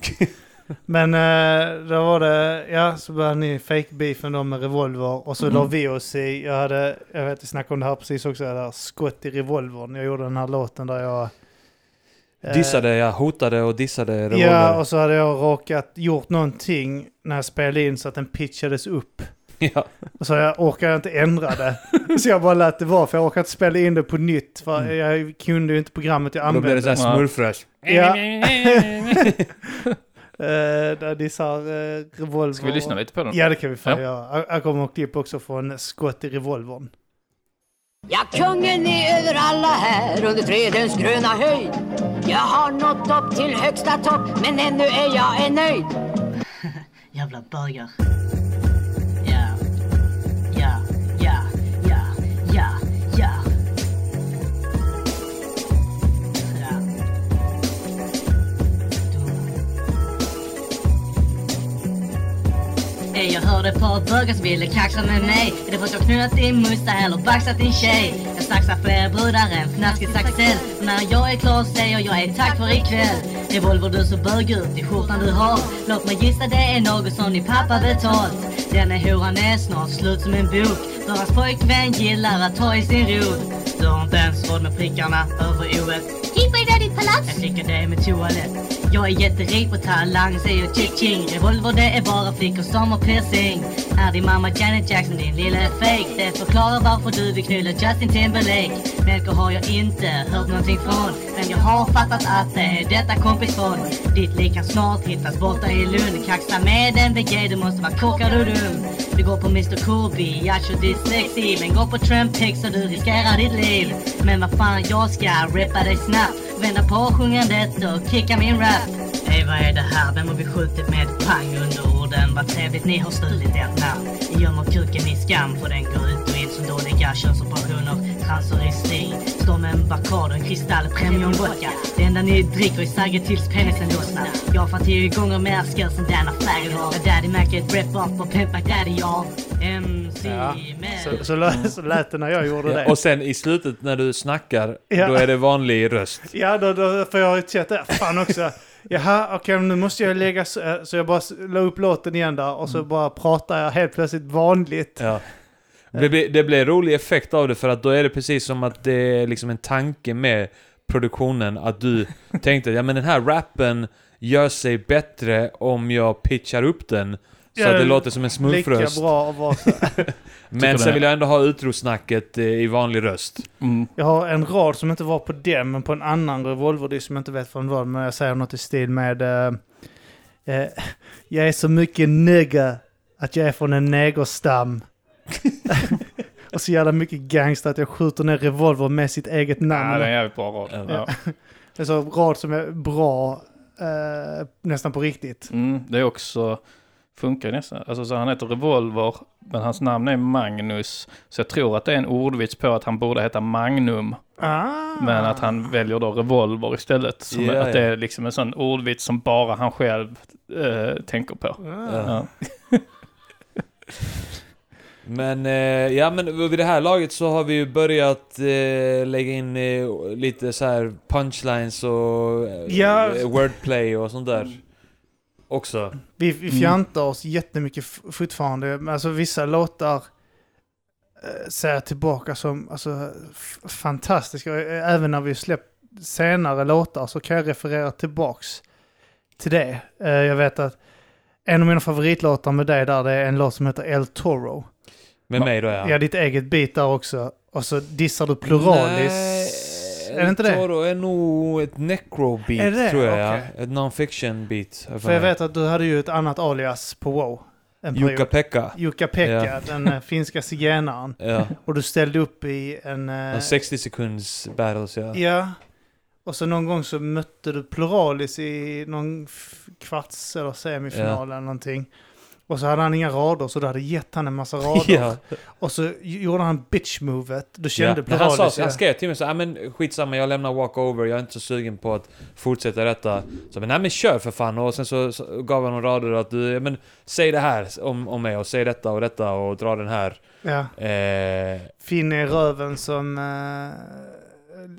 Men eh, då var det, ja, så började ni fake-beefen då med revolver och så Mm. la vi oss i, jag hade, jag vet, vi snackade om det här precis också, det där skott i revolvern. Jag gjorde den här låten där jag... eh, Dissade, jag hotade och dissade Ja, revolver. och så hade jag råkat gjort någonting när jag spelade in så att den pitchades upp. (laughs) Ja. Och så jag orkade inte ändra det. (laughs) så jag bara lät det vara, för jag orkade inte spela in det på nytt. För Mm. jag kunde ju inte programmet jag Och då blir det använde. såhär Ja. smurfröst. (laughs) Ja. Eh, där dissar uh, revolver. Ska vi lyssna lite på den? Ja, det kan vi fan Ja. göra. Jag- Jag kommer att klipp också från skott i revolvern. Ja, kungen är över alla här under trädens gröna höjd. Jag har nått upp till högsta topp, men ännu är jag en nöjd. (laughs) Jävla bögar. Ey, jag hörde på bögar som ville kaxa med mig. Är det för att jag knullat din musta eller baxat din tjej? Jag saxar fler brudar än fnaskig saxell. Och när jag är klar säger jag är tack för ikväll. Revolver du så bög ut i skjortan du har. Låt mig gissa det är något som din pappa betalt. Denna horan är snart slut som en bok. För hans pojkvän gillar att ta i sin rod Du har inte ens råd med prickarna över oet jag tycker det är med toalett jag är jätterik på talang, säger Chiching Revolver det är bara flickor som har piercing. Är din mamma Janet Jackson, din lille fake. Det förklarar varför du vill knulla Justin Timberlake. Melker har jag inte hört någonting från Men jag har fattat att det är detta kompis från. Ditt lik kan snart hittas borta i Lund. Kaxa med en VG, du måste vara korkad och dum Du går på Mr Kobe, jag kör dyslexi Men går på Trampex så du riskerar ditt liv. Men vad fan, jag ska rappa dig snabbt. Vända på sjungandet och kicka min rap. Ey vad är det här? Vem har vi skjutit med pang under orden? Vad trevligt ni har stulit ert namn. Ni gömmer kuken i skam för den går ut och in som dåliga könsoperationer Transor i sting Står med en och kristall premium vodka. Det enda ni dricker är Sagge tills penisen lossnar. Jag har fan tio gånger mer skills än Dana Faggot har Daddy är ett på Pimp My Daddy jag MC Ja. Så, så, lä- så lät det när jag gjorde Ja, det. och sen i slutet när du snackar, Ja. då är det vanlig röst. Ja, då, då, för jag ju sett det. Fan också. Jaha, okej, nu måste jag lägga... Så, eh, så jag bara s- la upp låten igen där och så bara pratar jag helt plötsligt vanligt. Ja. Det blir, det blir rolig effekt av det för att då är det precis som att det är liksom en tanke med produktionen att du tänkte ja men den här rappen gör sig bättre om jag pitchar upp den så det låter som en Lika smurfröst. bra att vara så. (laughs) Men sen vill jag ändå ha utrosnacket eh, i vanlig röst. Mm. Jag har en rad som inte var på den, men på en annan revolverdisk som jag inte vet vad den var. Men jag säger något i stil med... eh, eh, jag är så mycket nigga att jag är från en negerstam. (laughs) och så jävla mycket gangster att jag skjuter ner revolver med sitt eget namn. Ja, det är en jävligt bra rad. Ja. Det är så rad som är bra, eh, nästan på riktigt. Mm, det är också, funkar nästan. Alltså så han heter Revolver, men hans namn är Magnus. Så jag tror att det är en ordvits på att han borde heta Magnum. Ah. Men att han väljer då Revolver istället. Som Ja, att det är liksom en sån ordvits som bara han själv eh, tänker på. Ah. Ja. (laughs) Men, eh, ja men vid det här laget så har vi ju börjat eh, lägga in eh, lite så här punchlines och eh, Ja. wordplay och sånt där. Också. Vi, vi Mm. fjantar oss jättemycket fortfarande. Alltså vissa låtar eh, ser jag tillbaka som alltså, fantastiska. Eh, Även när vi släppt senare låtar så kan jag referera tillbaks till det. Eh, jag vet att en av mina favoritlåtar med dig där det är en låt som heter El Toro. Med mig då ja. Ja, ditt eget beat där också. Och så dissar du pluralis. Nej, är det inte det? Toro är nog ett necro beat Är det det? tror jag ja. Okej. Ett non-fiction beat. har För jag vet att du hade ju ett annat alias på WoW. En period. Jukka-Pekka. Jukka-Pekka, Ja. den eh, finska zigenaren. (laughs) Ja. Och du ställde upp i en... eh, En 60 sekunds battles ja. Ja. Och så någon gång så mötte du Pluralis i någon kvarts eller semifinal eller någonting. Och så hade han inga rader så du hade gett han en massa rader. (laughs) Ja. Och så gjorde han bitch-movet. Du kände Ja. Men han, sa, pluralis. han skrev till mig så men skitsamma jag lämnar walkover, jag är inte så sugen på att fortsätta detta. Så men nej men kör för fan. Och sen så, så gav han några rader att du, men säg det här om, om mig och säg detta och detta och dra den här. Ja. Eh, Finn i röven som eh,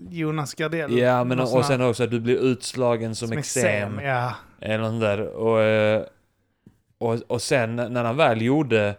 Jonas Gardell. ja men och här- sen också att du blir utslagen som, eksem. Ja. Eller något där. Och, eh, och, och sen när han väl gjorde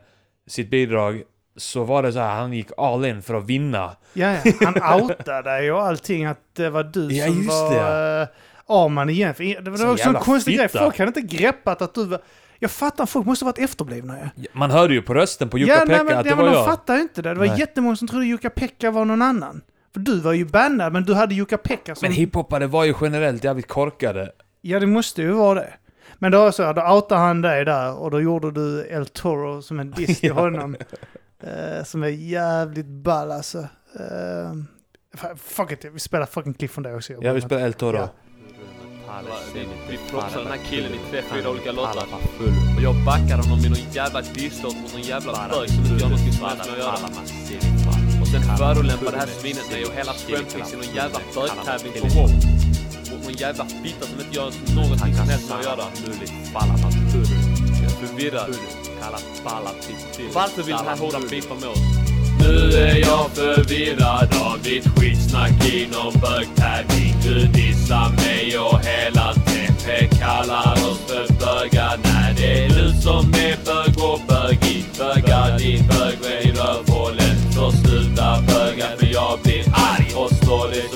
sitt bidrag så var det så här, han gick all in för att vinna. Ja, ja, han outade och allting att det var du Ja, som var det. eh, Arman igen. För Det var Så också en konstig grej. fitta. Folk hade inte greppat att du var... Jag fattar, folk måste ha varit efterblivna ja. Man hörde ju på rösten på Jukka ja, att det ja, var men de jag. fattar ju inte det. Det var Nej. jättemånga som trodde Jukka-Pekka var någon annan. För du var ju bannad, men du hade Jukka-Pekka som... Men hiphoppare var ju generellt jävligt korkade. Ja, det måste ju vara det. Men då så, då outade han dig där och då gjorde du El Toro som en diss till (laughs) honom. eh, som är jävligt ball alltså. Fa- fuck it, vi spelar fucking klipp från det också. Jag vill spela El Toro. Ja. Vi propsade den här killen i tre, fyra olika låtar. Och jag backade honom i någon jävla disslåt mot någon jävla bög som inte har någonting som helst med att göra. Och sen förolämpade det här svinet mig och hela Strömkvist i någon jävla bögtävling på WoW. Mot någon jävla fitta som inte gör någonting som helst med att göra. Jag är förvirrad. Varför vill den här horan beefa med oss? Nu är jag förvirrad av ditt skitsnack i bögtävling. Du dissar mig och hela TP kallar oss för bögar. När det är du som är bög och bögig. Bögar din bög i rövhålet. Så sluta böga för jag blir arg och slår dig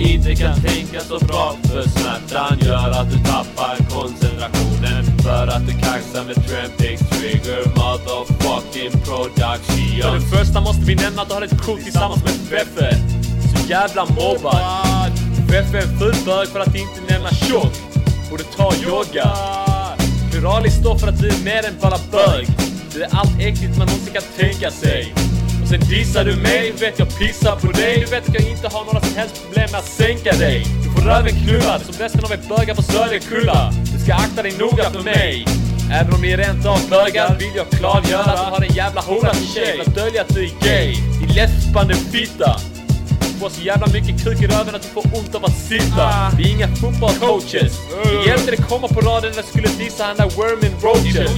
inte kan tänka så bra. För smärtan gör att du tappar koncentrationen. För att du kaxar med Trampix Trigger motherfucking production. För det första måste vi nämna att du har ett kort tillsammans med Feffe. Så jävla mobbad. Feffe är en ful bög för att inte nämna tjock. Borde ta yoga. Pluralis står för att du är mer än bara bög. Du är allt äckligt man någonsin kan tänka sig. Sen dissar du mig, du vet jag pissar på dig. Du vet att jag inte har några som helst problem med att sänka dig. Du får röven knullad som resten av er bögar på Söderkulla. Du ska akta dig noga för mig. Även om ni är rent av bögar vill jag klargöra att du har en jävla hora till tjej för att dölja att du är gay. Din läspande fitta. Du får så jävla mycket kuk i röven att du får ont av att sitta. Vi är inga fotbollscoaches. Det hjälpte dig komma på raden när du skulle dissa han där Wormin Roaches.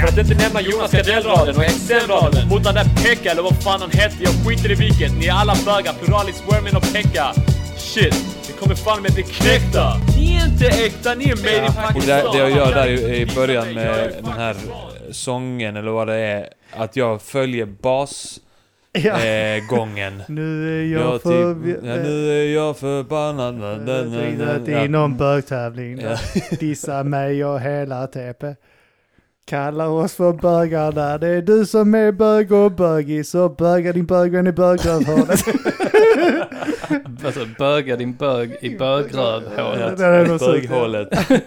För att inte nämna Jonas Gardell-raden och XM-raden. Mot den där Pekka eller vad fan han hette. Jag skiter i vilket. Ni är alla bögar. Pluralis, Wormin och Pekka. Shit, ni kommer fan med bli knäckta. Ni är inte äkta, ni är made in Och Pakistan. det, det jag gör där i, i början med den här sången eller vad det är, att jag följer basgången. Ja. Eh, gången. (laughs) Nu är jag, jag för... typ, ja, nu är jag förbannad. Na, na, na, na, Det ja. är någon bögtävling. Ja. (laughs) Dissa mig och hela TP. Kallar oss för bögar där. Det är du som är bög och bögig. Så böga din bögvän i bögrövhålet. (laughs) Alltså böga din bög i bögrövhålet. Böghålet. Ja.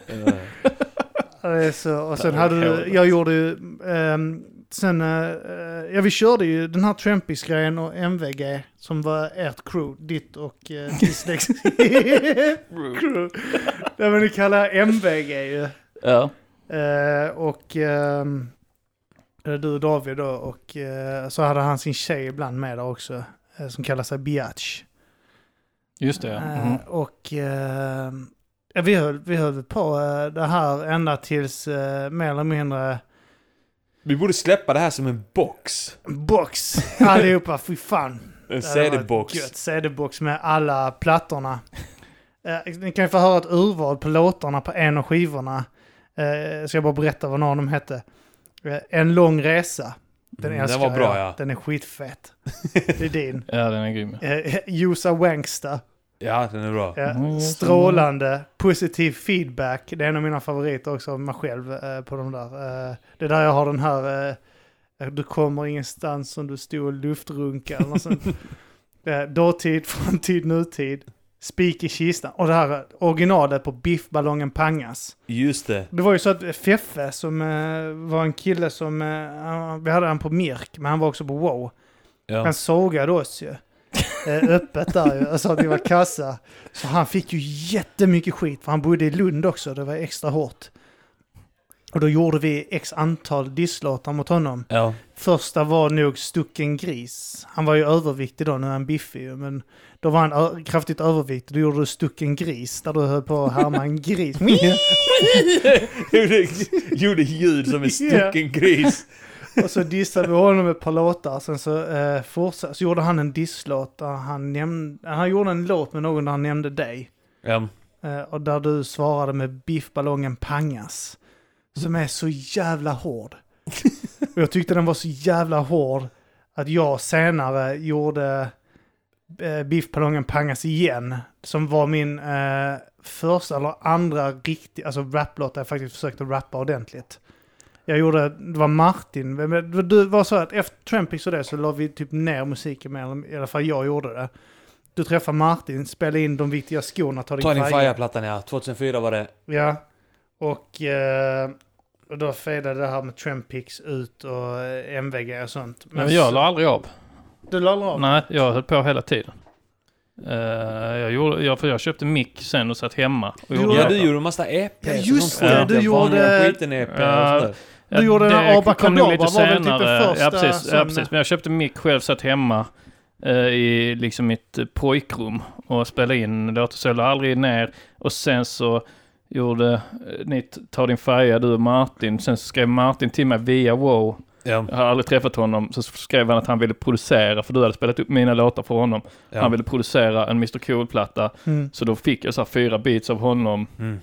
Ja, det är så. Och sen hade du, jag gjorde ju, ehm, sen, uh, ja vi körde ju den här Trampis-grejen och MVG som var ert crew, ditt och (laughs) uh, Dislex crew. Det var ni kallar MVG ju. Ja. Eh, och ehm, är du och David då och eh, så hade han sin tjej ibland med där också. eh, som kallar sig Biatch. Just det ja. Eh, Mhm. Och eh, ja, vi, höll, vi höll på eh, det här ända tills eh, mer eller mindre Vi borde släppa det här som en box. box allihopa, fy fan. En CD-box. CD-box med alla plattorna. Eh, ni kan ju få höra ett urval på låtarna på en av skivorna. Eh, ska jag bara berätta vad någon av dem hette. Eh, en lång resa. Den Mm, älskar den var bra, jag. ja. Den är skitfett. (laughs) Det är din. Ja, den är grym. Eh, Josa Wanksta. Ja, den är bra. Ja, Mm, strålande, positiv feedback. Det är en av mina favoriter också av mig själv eh, på de där. Eh, det är där jag har den här, eh, du kommer ingenstans som du stod och luftrunkade. (laughs) eh, dåtid, (laughs) framtid, nutid. Spik i kistan. Och det här originalet på biffballongen Pangas. Just det. Det var ju så att Feffe som var en kille som, vi hade han på Mirk, men han var också på Wow. Ja. Han sågade oss ju. Eh, öppet där ju. Alltså att vi var kassa. Så han fick ju jättemycket skit. För han bodde i Lund också. Det var extra hårt. Och då gjorde vi x antal disslåtar mot honom. Ja. Första var nog Stucken Gris. Han var ju överviktig då, nu är han biffig men då var han kraftigt överviktig. Då gjorde du Stucken Gris, där du höll på att härma en gris. (laughs) (laughs) gjorde, gjorde ljud som en stucken gris. Och så dissade vi honom ett par låtar. Sen så, eh, fortsatte, så gjorde han en disslåt där han nämnde... Han gjorde en låt med någon där han nämnde dig. Ja. Eh, och där du svarade med biffballongen Pangas. Som är så jävla hård. och jag tyckte den var så jävla hård att jag senare gjorde eh, biffballongen Pangas igen. Som var min eh, första eller andra riktiga, alltså raplåt där jag faktiskt försökte rappa ordentligt. Jag gjorde, det var Martin, men det var så att efter Trampix och det så la vi typ ner musiken mer, i alla fall jag gjorde det. Du träffade Martin, spelade in de viktiga skorna, ta din, Ta din faja. Fire-plattan ja. 2004 var det. Ja, och, eh, och då fadade det här med Trampix ut och eh, MVG och sånt. Men jag la aldrig av. Du la aldrig av? Nej, jag höll på hela tiden. Eh, jag, gjorde, jag, för jag köpte mick sen och satt hemma. Och Du gjorde Ja, du gjorde en massa EPs Ja, just det, du gjorde- skiten EP Ja, Du gjorde den det Abba kom nog Kadabra, var väl typ den första Ja, precis. Ja, som- precis. Men jag köpte mick själv, satt hemma eh, i liksom mitt eh, pojkrum och spelade in låtar. Så jag aldrig ner. Och sen så gjorde eh, ni Ta din färja, du och Martin. Sen så skrev Martin till mig via wow. Ja. Jag har aldrig träffat honom. Så skrev han att han ville producera, för du hade spelat upp mina låtar för honom. Ja. Han ville producera en Mr Cool-platta. Mm. Så då fick jag så här fyra beats av honom. Mm.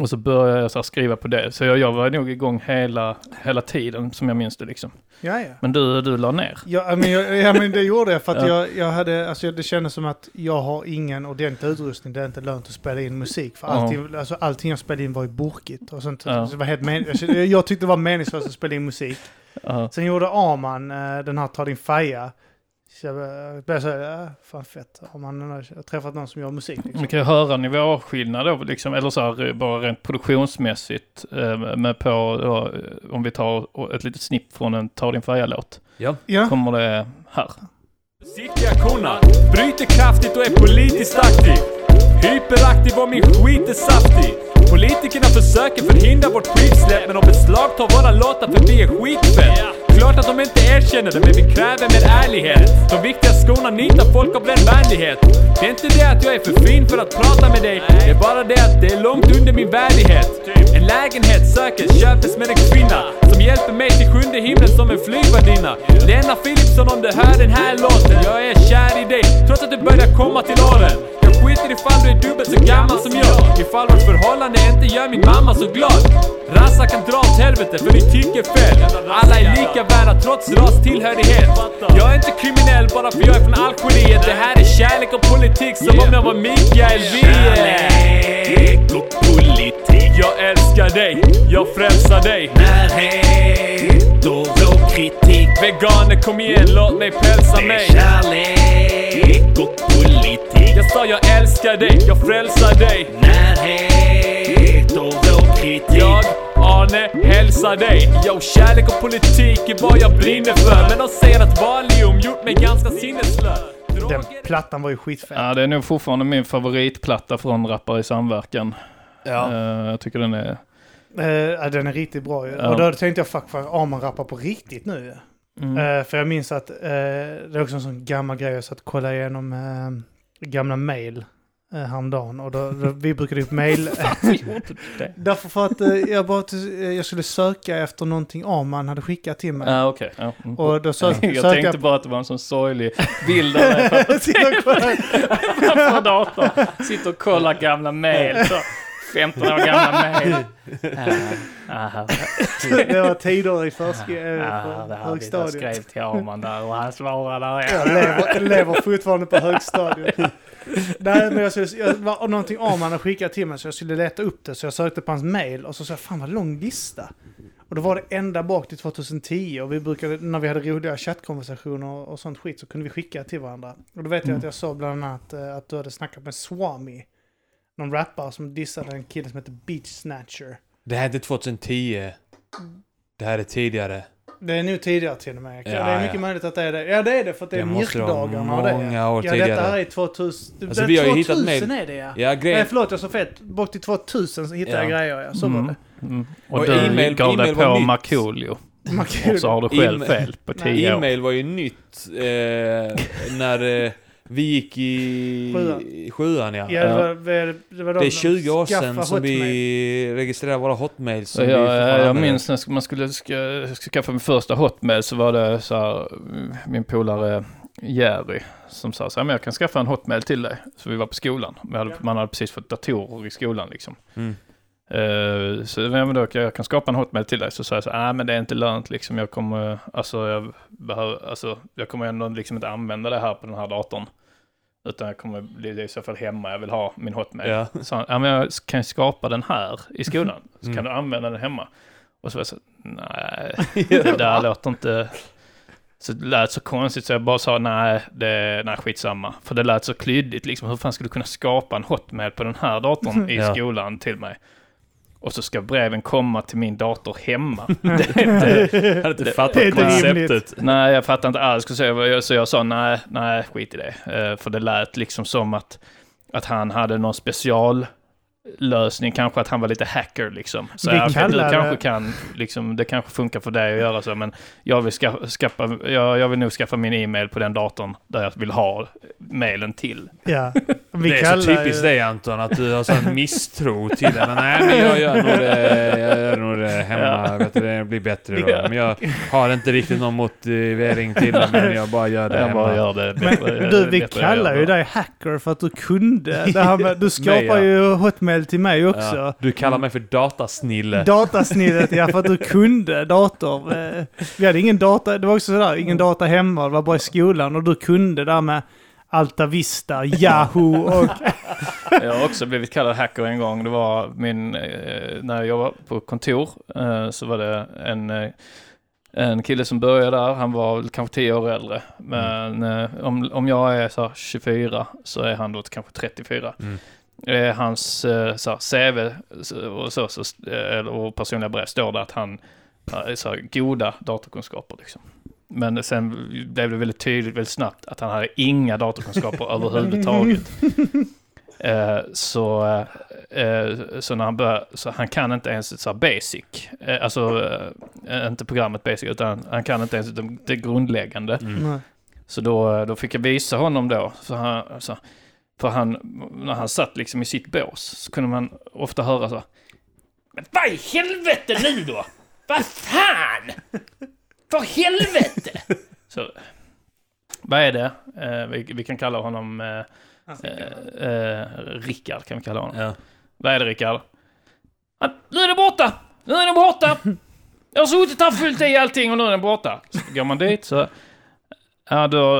Och så började jag så skriva på det. Så jag, jag var nog igång hela, hela tiden som jag minns det liksom. Ja, ja. Men du, du la ner. Ja men, jag, ja, men det gjorde jag för att (laughs) Ja. jag, jag hade, alltså det kändes som att jag har ingen ordentlig utrustning. Det är inte lönt att spela in musik. För allting, alltså, allting jag spelade in var ju burkigt och sånt. Ja. Så det var helt men, jag, kände- jag tyckte det var meningslöst att spela in musik. Ja. Sen gjorde Arman eh, den här Ta din faja. Så jag eh, började säga, ja, fan fett. Har träffat någon som gör musik. Liksom. Man kan ju höra nivåskillnad då, liksom, eller så här, bara rent produktionsmässigt. Eh, med på, då, eh, om vi tar ett litet snipp från en Ta din färja-låt. Ja. Ja. Kommer det här. Siktiga korna, bryter kraftigt och är politiskt aktiv. Hyperaktiv och min skit är saftig. Politikerna försöker förhindra vårt skivsläpp men de beslagtar våra låtar för vi är skitfett. Klart att de inte erkänner det men vi kräver mer ärlighet. De viktiga skorna nitar folk av den vänlighet. Det är inte det att jag är för fin för att prata med dig. Det är bara det att det är långt under min värdighet. En lägenhet sökes, köpes med en kvinna som hjälper mig till sjunde himlen som en flygvärdinna. Lena Philipsson om du hör den här låten. Jag är kär i dig trots att du börjar komma till åren. Skiter ifall du är dubbelt så gammal som jag. Ifall vårt förhållande inte gör min mamma så glad. Rassar kan dra åt helvete för ni tycker fel. Alla är lika värda trots rastillhörighet. Jag är inte kriminell bara för jag är från Algeriet. Det här är kärlek och politik som om jag var Mikael Wiehe. Kärlek och politik. Jag älskar dig, jag frälsar dig. Närhet och kritik. Veganer kom igen, låt mig pälsa mig. Kärlek och politik. Jag sa jag älskar dig, jag frälsar dig. Närhet och vår kritik. Jag, Arne, hälsar dig. Jag kärlek och politik är vad jag brinner för. Men de säger att Valium gjort mig ganska sinnesslö. Den plattan var ju skitfett. Ja, det är nog fortfarande min favoritplatta från Rappare i samverkan. Ja. Eh, jag tycker den är... Ja, den är riktigt bra ju. Ja. Och då tänkte jag fuck för Arman rappar på riktigt nu. Mm. Eh, för jag minns att eh, det är också en sån gammal grej. Jag satt och kollade igenom eh, gamla mail eh, häromdagen. Och då, då, vi brukade upp mail. (laughs) (laughs) Därför för att jag, bara, jag skulle söka efter någonting Arman hade skickat till mig. Ja, okej. Ja. Mm. Och då sök, (laughs) jag sökte tänkte bara att det var en sån sorglig bild av dig kollar. på datorn. Sitter och kollar gamla mail. Så 15 år gamla mail. Ah, det var tider i här jag högstadiet. skrev till Arman där och han svarade där. Jag lever, lever fortfarande på högstadiet. Nej, men jag, skulle, jag var någonting Arman hade skickat till mig så jag skulle leta upp det. Så jag sökte på hans mail och så sa jag fan vad lång lista. Och då var det ända bak till 2010 och vi brukade, när vi hade roliga chattkonversationer och sånt skit så kunde vi skicka till varandra. Och då vet jag att jag sa bland annat eh, att du hade snackat med Swami. Någon rappare som dissade en kille som heter Beach Snatcher. Det här är inte 2010. Det här är tidigare. Det är nu tidigare till och med. Ja, det är mycket ja. möjligt att det är det. Ja det är det för att det är Det måste vara mjukdagarna och det. många år ja tidigare. detta här är 2000. Alltså, det är vi har ju 2000 hittat mail. är det ja. Ja, Nej grejen... förlåt jag sa fel. Bort till 2000 så hittade jag Ja. grejer ja. Så Mm. var det. Mm. Och, Och du e-mail- gav dig på. Markoolio. Och så har du själv E-mail- fel på tio år. E-mail var ju nytt eh, när eh, vi gick i Sjuan. i sjuan. Ja. Ja, det var, det var Det är 20 år sedan som Hotmail. vi registrerade våra hotmails. Som vi jag, jag minns när man skulle ska, skaffa min första hotmail så var det så här, min polare Jerry som sa så här, men jag kan skaffa en hotmail till dig. Så vi var på skolan. Hade, Man hade precis fått datorer i skolan liksom. Mm. Eh, så ja, men då, jag kan skapa en hotmail till dig. Så sa jag så nej men det är inte lönt liksom. Jag kommer, alltså jag behöver, alltså jag kommer ändå liksom inte använda det här på den här datorn. Utan jag kommer bli det i så fall hemma, jag vill ha min hotmail. Ja. Så ja men jag kan skapa den här i (laughs) skolan. Så Mm. kan du använda den hemma. Och så var jag så, nej, (laughs) det där låter inte... Så det lät så konstigt så jag bara sa nej, det, nej skitsamma. För det lät så klyddigt liksom. Hur fan skulle du kunna skapa en hotmail på den här datorn i (laughs) Ja. skolan till mig? Och så ska breven komma till min dator hemma. (laughs) Det är inte, Jag hade inte Det- fattat det konceptet. nej, jag fattar inte alls. Så jag, så jag sa nej, nej, skit i det. Eh, För det lät liksom som att, att han hade någon special lösning, kanske att han var lite hacker liksom. Så Vi okej, du kanske det- kan, liksom, det kanske funkar för dig att göra så, men jag vill, ska, skaffa, jag, jag vill nog skaffa min e-mail på den datorn där jag vill ha mailen till. Ja. (laughs) Vi det är så typiskt ju- dig Anton, att du har sån misstro till det. Men nej, men jag gör nog det, jag gör nog det hemma. Ja. Vet du, det blir bättre då. Men jag har inte riktigt någon motivering till det, men jag bara gör det Jag hemma. bara gör det Men bättre. du, vi kallar ju dig hacker för att du kunde. Det här med, du (laughs) skapar ju hotmail till mig också. Ja. Du kallar mig för datasnille. Datasnittet, ja för att du (laughs) kunde dator. Eh, Vi hade ingen data, det var också sådär, ingen data hemma, det var bara i skolan och du kunde där med Alta Vista, Yahoo (laughs) och... Jag har också blivit kallad hacker en gång. Det var min, eh, när jag jobbade på kontor eh, så var det en, en kille som började där. Han var väl kanske 10 år äldre. Men eh, om, om jag är så här 24 så är han då kanske 34. Mm. Eh, hans eh, så här, CV så- och, så, så, eh, och personliga brev står det att han har så här, goda datorkunskaper. Liksom. Men sen blev det väldigt tydligt väldigt snabbt att han hade inga datorkunskaper (laughs) överhuvudtaget. Eh, så, eh, så när han börjar, så han kan inte ens så basic, eh, alltså eh, inte programmet basic, utan han kan inte ens det, grundläggande. Nej. Så då, då fick jag visa honom då, för han, alltså, för han, när han satt liksom i sitt bås, så kunde man ofta höra så. Men vad i helvete nu då? Vad fan? För helvete! så vad är det? Eh, vi, vi kan kalla honom eh, eh, eh, Rickard, kan vi kalla honom. Ja. Vad är det Rickard? Ja, Nu är den borta! Nu är den borta! Jag har suttit här fullt i allting och nu är den borta. Så går man dit så... Ja, du har,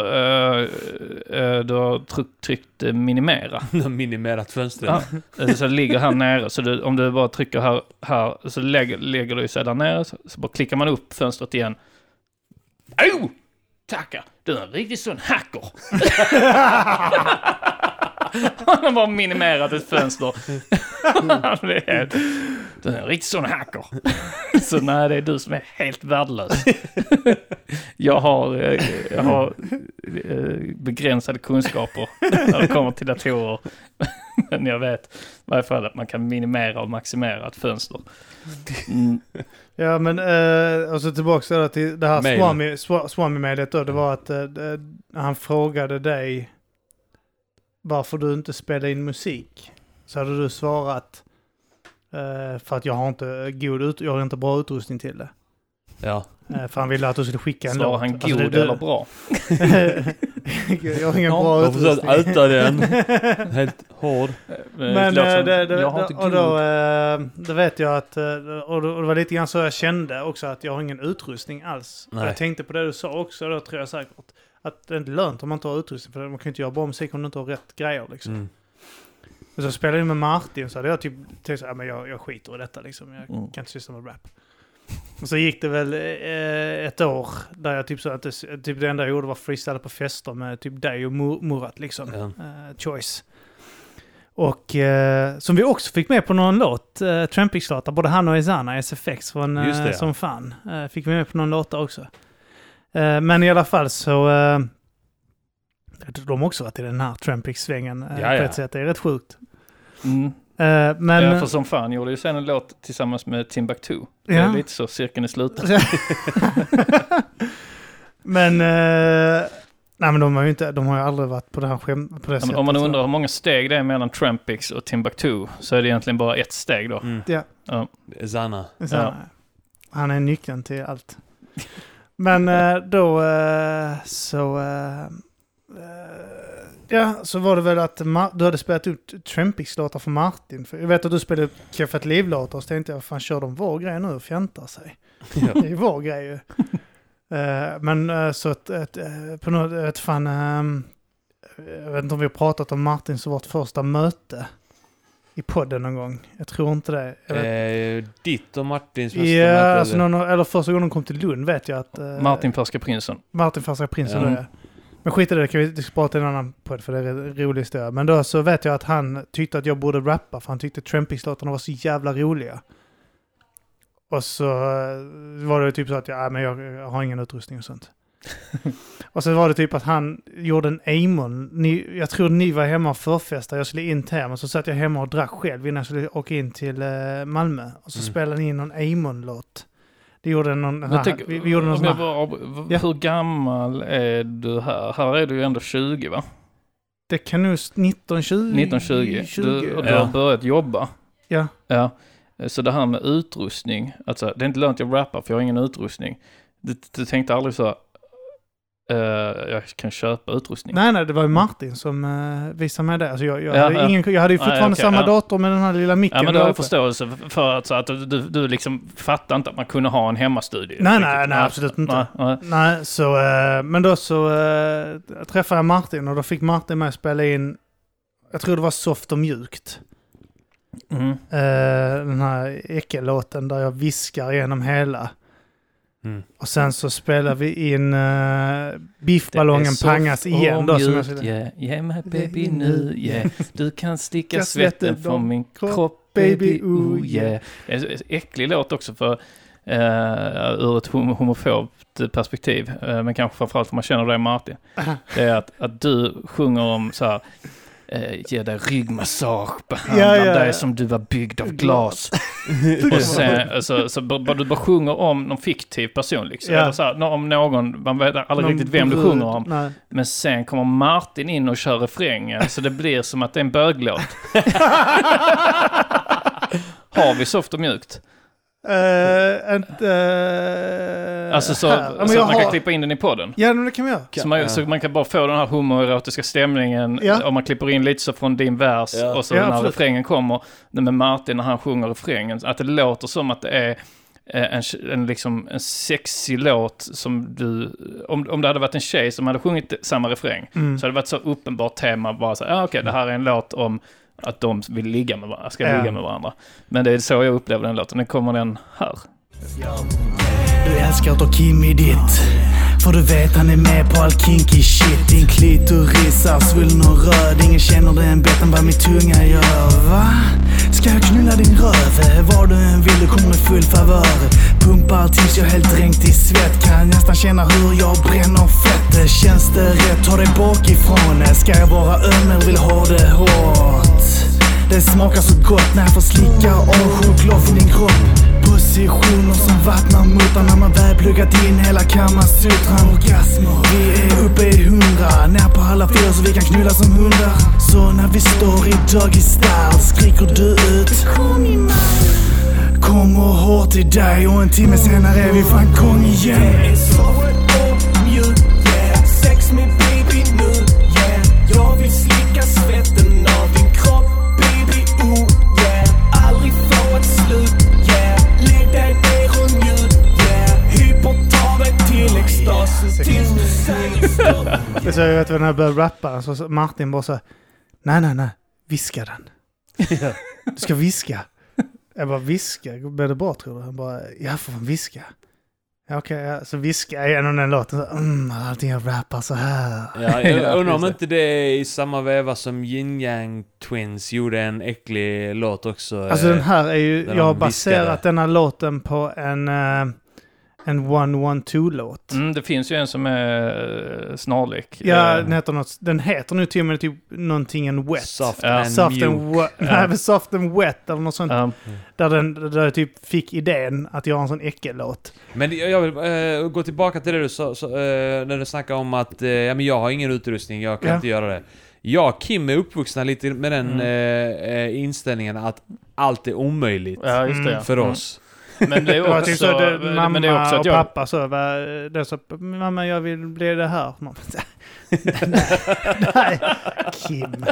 eh, du har tryck, tryckt eh, minimera. (laughs) Du har minimerat fönstret. Ja, så det ligger här nere. Så du, om du bara trycker här, här så lägger, lägger du sig där nere. Så, så bara klickar man upp fönstret igen. Oh! Tackar! Du är en riktig sån hacker. (laughs) Han har bara minimerat ett fönster. (laughs) det är, du är en riktig sån hacker. (laughs) så nej, det är du som är helt värdelös. jag har, eh, jag har eh, begränsade kunskaper när det kommer till datorer. Men jag vet i varje fall att man kan minimera och maximera ett fönster. Mm. Ja men, eh, och så tillbaka till det här Mail. Swami- Swa- Swami-mailet då. Det var att eh, det- han frågade dig varför du inte spelar in musik. Så hade du svarat eh, för att jag har inte god ut, jag har inte bra utrustning till det. Ja. Eh, för han ville att du skulle skicka en Svarar låt. han Alltså, god det- eller bra? (laughs) jag har ingen bra Jag har försökt utrustning. äta den. (laughs) Helt hård. Men låter eh, som, det, det, jag har inte och då, eh, då vet jag att, eh, och det, det var lite grann så jag kände också att jag har ingen utrustning alls. Nej. jag tänkte på det du sa också, då tror jag säkert att det är inte lönt om man inte har utrustning, för man kan inte göra bra musik om du inte har rätt grejer liksom. Mm. Men så spelade jag med Martin så hade jag typ tänkt så här, men jag, jag skiter i detta liksom, jag Mm. kan inte syssla med rap. Och så gick det väl eh, ett år där jag typ så att det, typ det enda jag gjorde var freestyla på fester med typ dig och Mur- Murat liksom. Ja. Eh, choice. Och eh, som vi också fick med på någon låt, uh, Trampix-låtar, både han och Ezana, SFX från det, eh, ja. Som fan. Eh, fick vi med på någon låta också. Eh, men i alla fall så... Uh, de har också varit i den här Trampix-svängen eh, Ja, på ja. ett sätt. Det är rätt sjukt. Mm. Eh, men... ja, för som fan gjorde ju sen en låt tillsammans med Timbuktu. Det är Ja. lite så cirkeln är sluten. (laughs) (laughs) men... nej men de har ju inte, de har ju aldrig varit på det här skämt, på det Ja, sättet. men om man så. undrar hur många steg det är mellan Trampix och Timbuktu så är det egentligen bara ett steg då. Mm. Ja. Ja. Zanna. Ja. Han är nyckeln till allt. Men eh, då eh, så... eh, ja, så var det väl att Ma- du hade spelat ut Trampix-låtar för Martin. För jag vet att du spelade upp Keff ett liv-låtar, så tänkte jag, fan kör de vår grej nu och fjantar sig? Det är ju vår grej ju. Eh, men eh, så att, ett, eh, på något, ett fan, ehm, jag vet inte om vi har pratat om Martins och vårt första möte i podden någon gång. Jag tror inte det. Jag vet, Eh, ditt och Martins första Ja, möte, alltså eller? någon, eller första gången de kom till Lund vet jag att... eh, Martin Färska Prinsen. Martin Färska Prinsen Ja. ja. Men skit i det, det kan vi det prata i en annan podd för det är en rolig historia. Men då så vet jag att han tyckte att jag borde rappa för han tyckte Trampix-låtarna var så jävla roliga. Och så eh, var det typ så att jag, "Nej, men jag, har ingen utrustning och sånt. (laughs) och så var det typ att han gjorde en Amon. Ni, jag tror ni var hemma och förfestade. Jag skulle in till er, men så satt jag hemma och drack själv innan jag skulle åka in till eh, Malmö. Och så Mm. spelade ni in någon Amon-låt. Det gjorde någon... Men tänk, vi, vi gjorde någon sån här, av- Ja. Hur gammal är du här? Här är du ju ändå 20 va? Det kan nog 1920. 1920. 20. Du, och du Ja. har börjat jobba. Ja. Ja. Så det här med utrustning, alltså det är inte lönt jag rappar för jag har ingen utrustning. Du, du tänkte aldrig så, eh, jag kan köpa utrustning. Nej, nej, det var ju Martin som uh, visade mig det. Alltså jag, jag, Ja, hade ja. ingen, jag hade ju Nej, fortfarande okej, samma ja. dator med den här lilla micken. Ja men då har förståelse för att, så att du, du, du liksom fattar inte att man kunde ha en hemmastudio. Nej, nej, nej, absolut inte. Nej, nej. Nej, så, eh, men då så eh, träffade jag Martin och då fick Martin med spela in, jag tror det var Soft och mjukt. Mm. Eh, den här Ecke-låten där jag viskar igenom hela. Mm. Och sen så spelar vi in uh, Biffballongen pangas igen. Då, som jag yeah. Ge mig baby nu, yeah. Du kan sticka svetten från min kropp, kropp, baby, ooh, oh yeah. Det är en äcklig låt också för uh, ur ett homo- homofobt perspektiv. Eh, men kanske framförallt om man känner dig Martin. (laughs) Det är att, att du sjunger om så här Uh, ge dig ryggmassage, behandla Ja, ja, dig som du var byggd av glas. (laughs) och sen, alltså, så bara du bara sjunger om någon fiktiv person liksom. Eller så här, om någon, man vet aldrig Någon riktigt vem du brud, sjunger om. Nej. Men sen kommer Martin in och kör refrängen, (laughs) så det blir som att det är en böglåt. (laughs) Har vi soft och mjukt? Uh, inte... eh, Alltså så, här. Ja, så jag att man kan har- klippa in den i podden. Ja, men det kan vi göra. Så man, så man kan bara få den här homoerotiska stämningen Ja. om man klipper in lite så från din vers Ja. och så Ja, när absolut. refrängen kommer, med Martin när han sjunger refrängen, att det låter som att det är eh, en, en, liksom, en sexig låt som du, om, om det hade varit en tjej som hade sjungit samma refräng, Mm. så hade det varit så uppenbart tema, bara så ja ah, okej, det här är en låt om att de vill ligga med varandra, ska Ja. ligga med varandra. Men det är så jag upplever den låten, den kommer den här. Du älskar att ha Kim i ditt får du vet han är med på all kinky shit Din klitoris är svullen och röd Ingen känner den bättre än vad min tunga gör Va? Ska jag knulla din röv? Var du än vill, du kommer med full favör Pumpar tills jag är helt dränkt i svett Kan nästan känna hur jag bränner fett Känns det rätt? Ta dig bakifrån Ska jag vara öm eller vill ha det hårt? Det smakar så gott när jag får slicka av choklad från din kropp. Positioner som vattnar muttan när man väl pluggat in hela kammasutran Orgasmer, vi är uppe i hundra När på alla fyra så vi kan knulla som hundar. Så när vi står i doggy style skriker du ut. Kom i Kommer hårt till dig och en timme senare är vi fan igång igen. Så jag vet när jag började rappa, så Martin bara så nej, nej, nej, viska den. Du ska viska. Jag bara, viska? Blir det bra tror du? Han bara, ja, får man viska? Ja, Okej, ja. så viskar jag igenom den låten. Så, mm, alltid jag rappar så här. Ja, jag (laughs) undrar om inte det är i samma veva som Yin Yang Twins gjorde en äcklig låt också. Alltså eh, den här är ju, jag har baserat viskade. den här låten på en, eh, En 112-låt. Mm, det finns ju en som är eh, snarlik. Ja, Eh, den heter, något, den heter nu till och med typ någonting en wet. Soft Ja. and Soft and, mjuk. wa- nej, men soft and wet eller något sånt. ja. Där, den, där jag typ fick idén att göra en sån äckellåt. Men jag vill eh, gå tillbaka till det du sa, så, när du snackade om att ja, men jag har ingen utrustning, jag kan Ja. inte göra det. Jag och Kim är uppvuxna lite med den Mm. inställningen att allt är omöjligt ja, just det. Mm, Ja. för Mm. Men det är (laughs) också, typ så, det, mamma men det är också och att jag, pappa så, va, det så, mamma jag vill bli det här. Nej, (laughs) nej, Kim.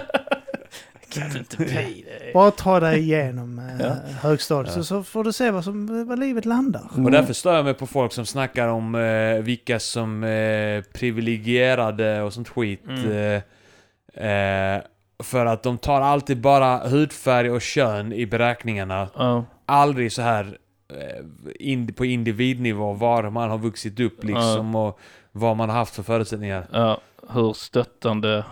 kan du inte bli det. Bara ta dig igenom eh, Ja. högstadiet Ja. så, så får du se vad, som, vad livet landar. Och därför stör jag mig på folk som snackar om eh, vilka som är privilegierade och sånt skit. Mm. Eh, eh, för att de tar alltid bara hudfärg och kön i beräkningarna. Ja. Aldrig så här eh, in, på individnivå var man har vuxit upp liksom och vad man har haft för förutsättningar. Ja, hur stöttande...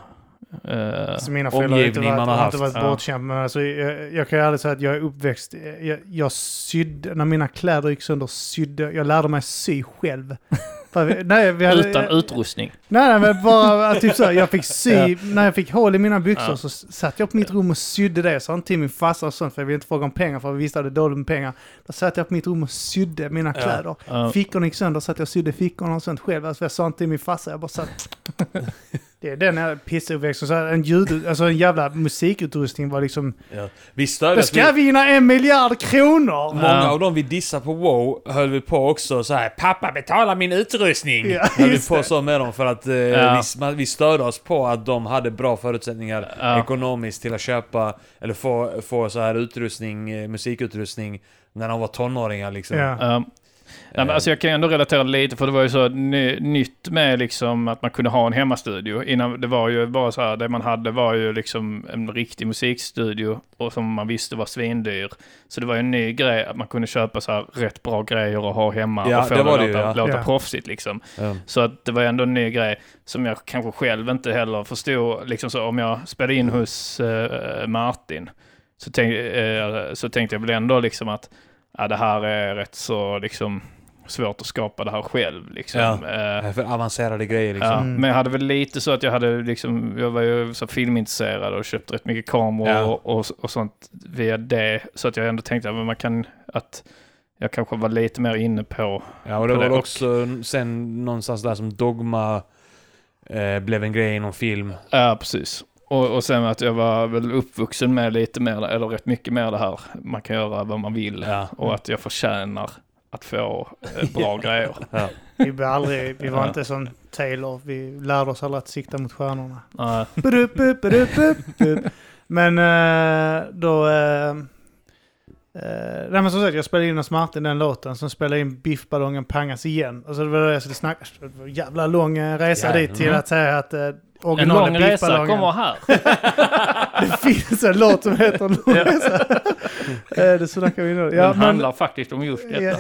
eh, Alltså mina inte omgivning varit, man har har inte haft. varit Ja. bortskämda, men alltså, jag, jag kan ju aldrig säga att jag är uppväxt. Jag, jag sydde, när mina kläder gick sönder sydde, jag lärde mig sy själv. (laughs) Vi, nej, vi hade, utan utrustning. nej, nej, men bara typ så, här, jag fick (laughs) sy, Ja. när jag fick hål i mina byxor Ja. så satt jag på mitt rum och sydde det. Så inte till min farsa och sånt, för jag ville inte fråga om pengar för jag visste att det dåligt med pengar. Då satt jag på mitt rum och sydde mina kläder. Ja. Fickorna gick sönder, så att jag sydde fickorna och sånt själv. Alltså, jag sa inte till min farsa, jag bara satt... (laughs) det är den här pissuppväxten. Så här, en ljud, alltså en jävla musikutrustning var liksom... Ja. Vi störde Jag ska vinna en miljard kronor! Många Ja. av dem vi dissar på WoW höll vi på också så här. Pappa betala min utrustning! Ja, höll vi på det. så med dem för att eh, Ja. vi, vi störde oss på att de hade bra förutsättningar Ja. ekonomiskt till att köpa eller få, få så här utrustning, eh, musikutrustning när de var tonåringar liksom. Ja. Ja. Nej, men alltså jag kan ändå relatera lite för det var ju så ny, nytt med liksom att man kunde ha en hemmastudio. Innan det var ju bara så här, det man hade var ju liksom en riktig musikstudio och som man visste var svindyr. Så det var ju en ny grej att man kunde köpa så här rätt bra grejer och ha hemma Ja, och få det det, var att det låta, ju, ja. låta Ja. proffsigt liksom. Ja. Så att det var ändå en ny grej som jag kanske själv inte heller förstod. Liksom så om jag spelade in hos eh, Martin så, tänk, eh, så tänkte jag väl ändå liksom att ja, det här är rätt så liksom svårt att skapa det här själv. Liksom. Ja. Eh, För avancerade grejer liksom. Ja, Mm. men jag hade väl lite så att jag hade liksom, jag var ju så filmintresserad och köpte rätt mycket kameror Ja. och, och, och sånt via det. Så att jag ändå tänkte att man kan, att jag kanske var lite mer inne på, Ja, och det var det. också sen någonstans där som Dogma eh, blev en grej inom film. ja precis. Och, och sen att jag var väl uppvuxen med lite mer, eller rätt mycket mer det här, man kan göra vad man vill. Ja. Och att jag förtjänar att få eh, (laughs) bra grejer. Ja. Vi, var aldrig, vi var Ja. inte som Taylor, vi lärde oss aldrig att sikta mot stjärnorna. Budup, budup. Men eh, då... eh, nej men som sagt, jag spelade in hos Martin den låten, sen spelade in Biffballongen pangas igen. Och så det var det jag skulle snacka... Det var en jävla lång resa Ja. dit till Mm. att säga att eh, En original lång resa Biffballongen... kommer här. (laughs) Det finns en låt som heter Lång resa. Eh, det snackar vi nu. Den handlar faktiskt om just detta. Ja,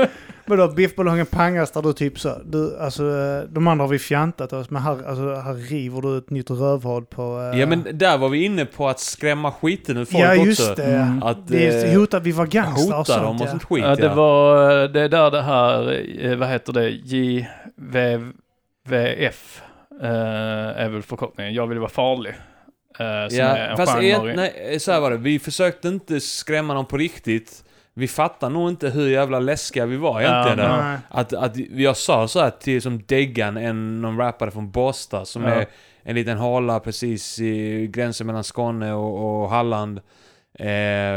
(laughs) men då biffballongen pangas där du typ så, du, alltså eh, de andra har vi fjantat oss men här, alltså, här river du ett nytt rövhål på... eh, ja men där var vi inne på att skrämma skiten ur folk Ja också. just det. Mm. Att Det är eh, hotat, vi var gangstrar och hota sånt. dem och ja. sånt skit Ja, det var det är där det här, vad heter det, JVVF eh, är väl förkortningen. Jag vill vara farlig. Är Ja, en fast genre. ett, nej, så här var det. Vi försökte inte skrämma dem på riktigt. Vi fattar nog inte hur jävla läskiga vi var egentligen. Ja. Nej. Att, att jag sa så här till som Deggan, en någon rappare från Båstad som Ja. är en liten hala precis i gränsen mellan Skåne och, och Halland. Eh,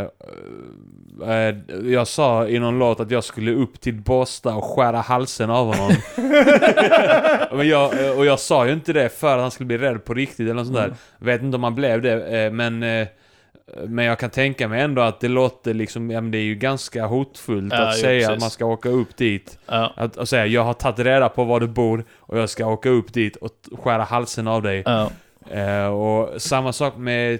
eh, jag sa i någon låt att jag skulle upp till Båstad och skära halsen av honom. (laughs) Men jag, och jag sa ju inte det för att han skulle bli rädd på riktigt eller något sånt där. Mm. Vet inte om han blev det, eh, men... eh, Men jag kan tänka mig ändå att det låter liksom, ja men det är ju ganska hotfullt Ja, att jo, säga precis. att man ska åka upp dit. Ja, Att, att säga, jag har tagit reda på var du bor och jag ska åka upp dit och skära halsen av dig. ja, Eh, och samma sak med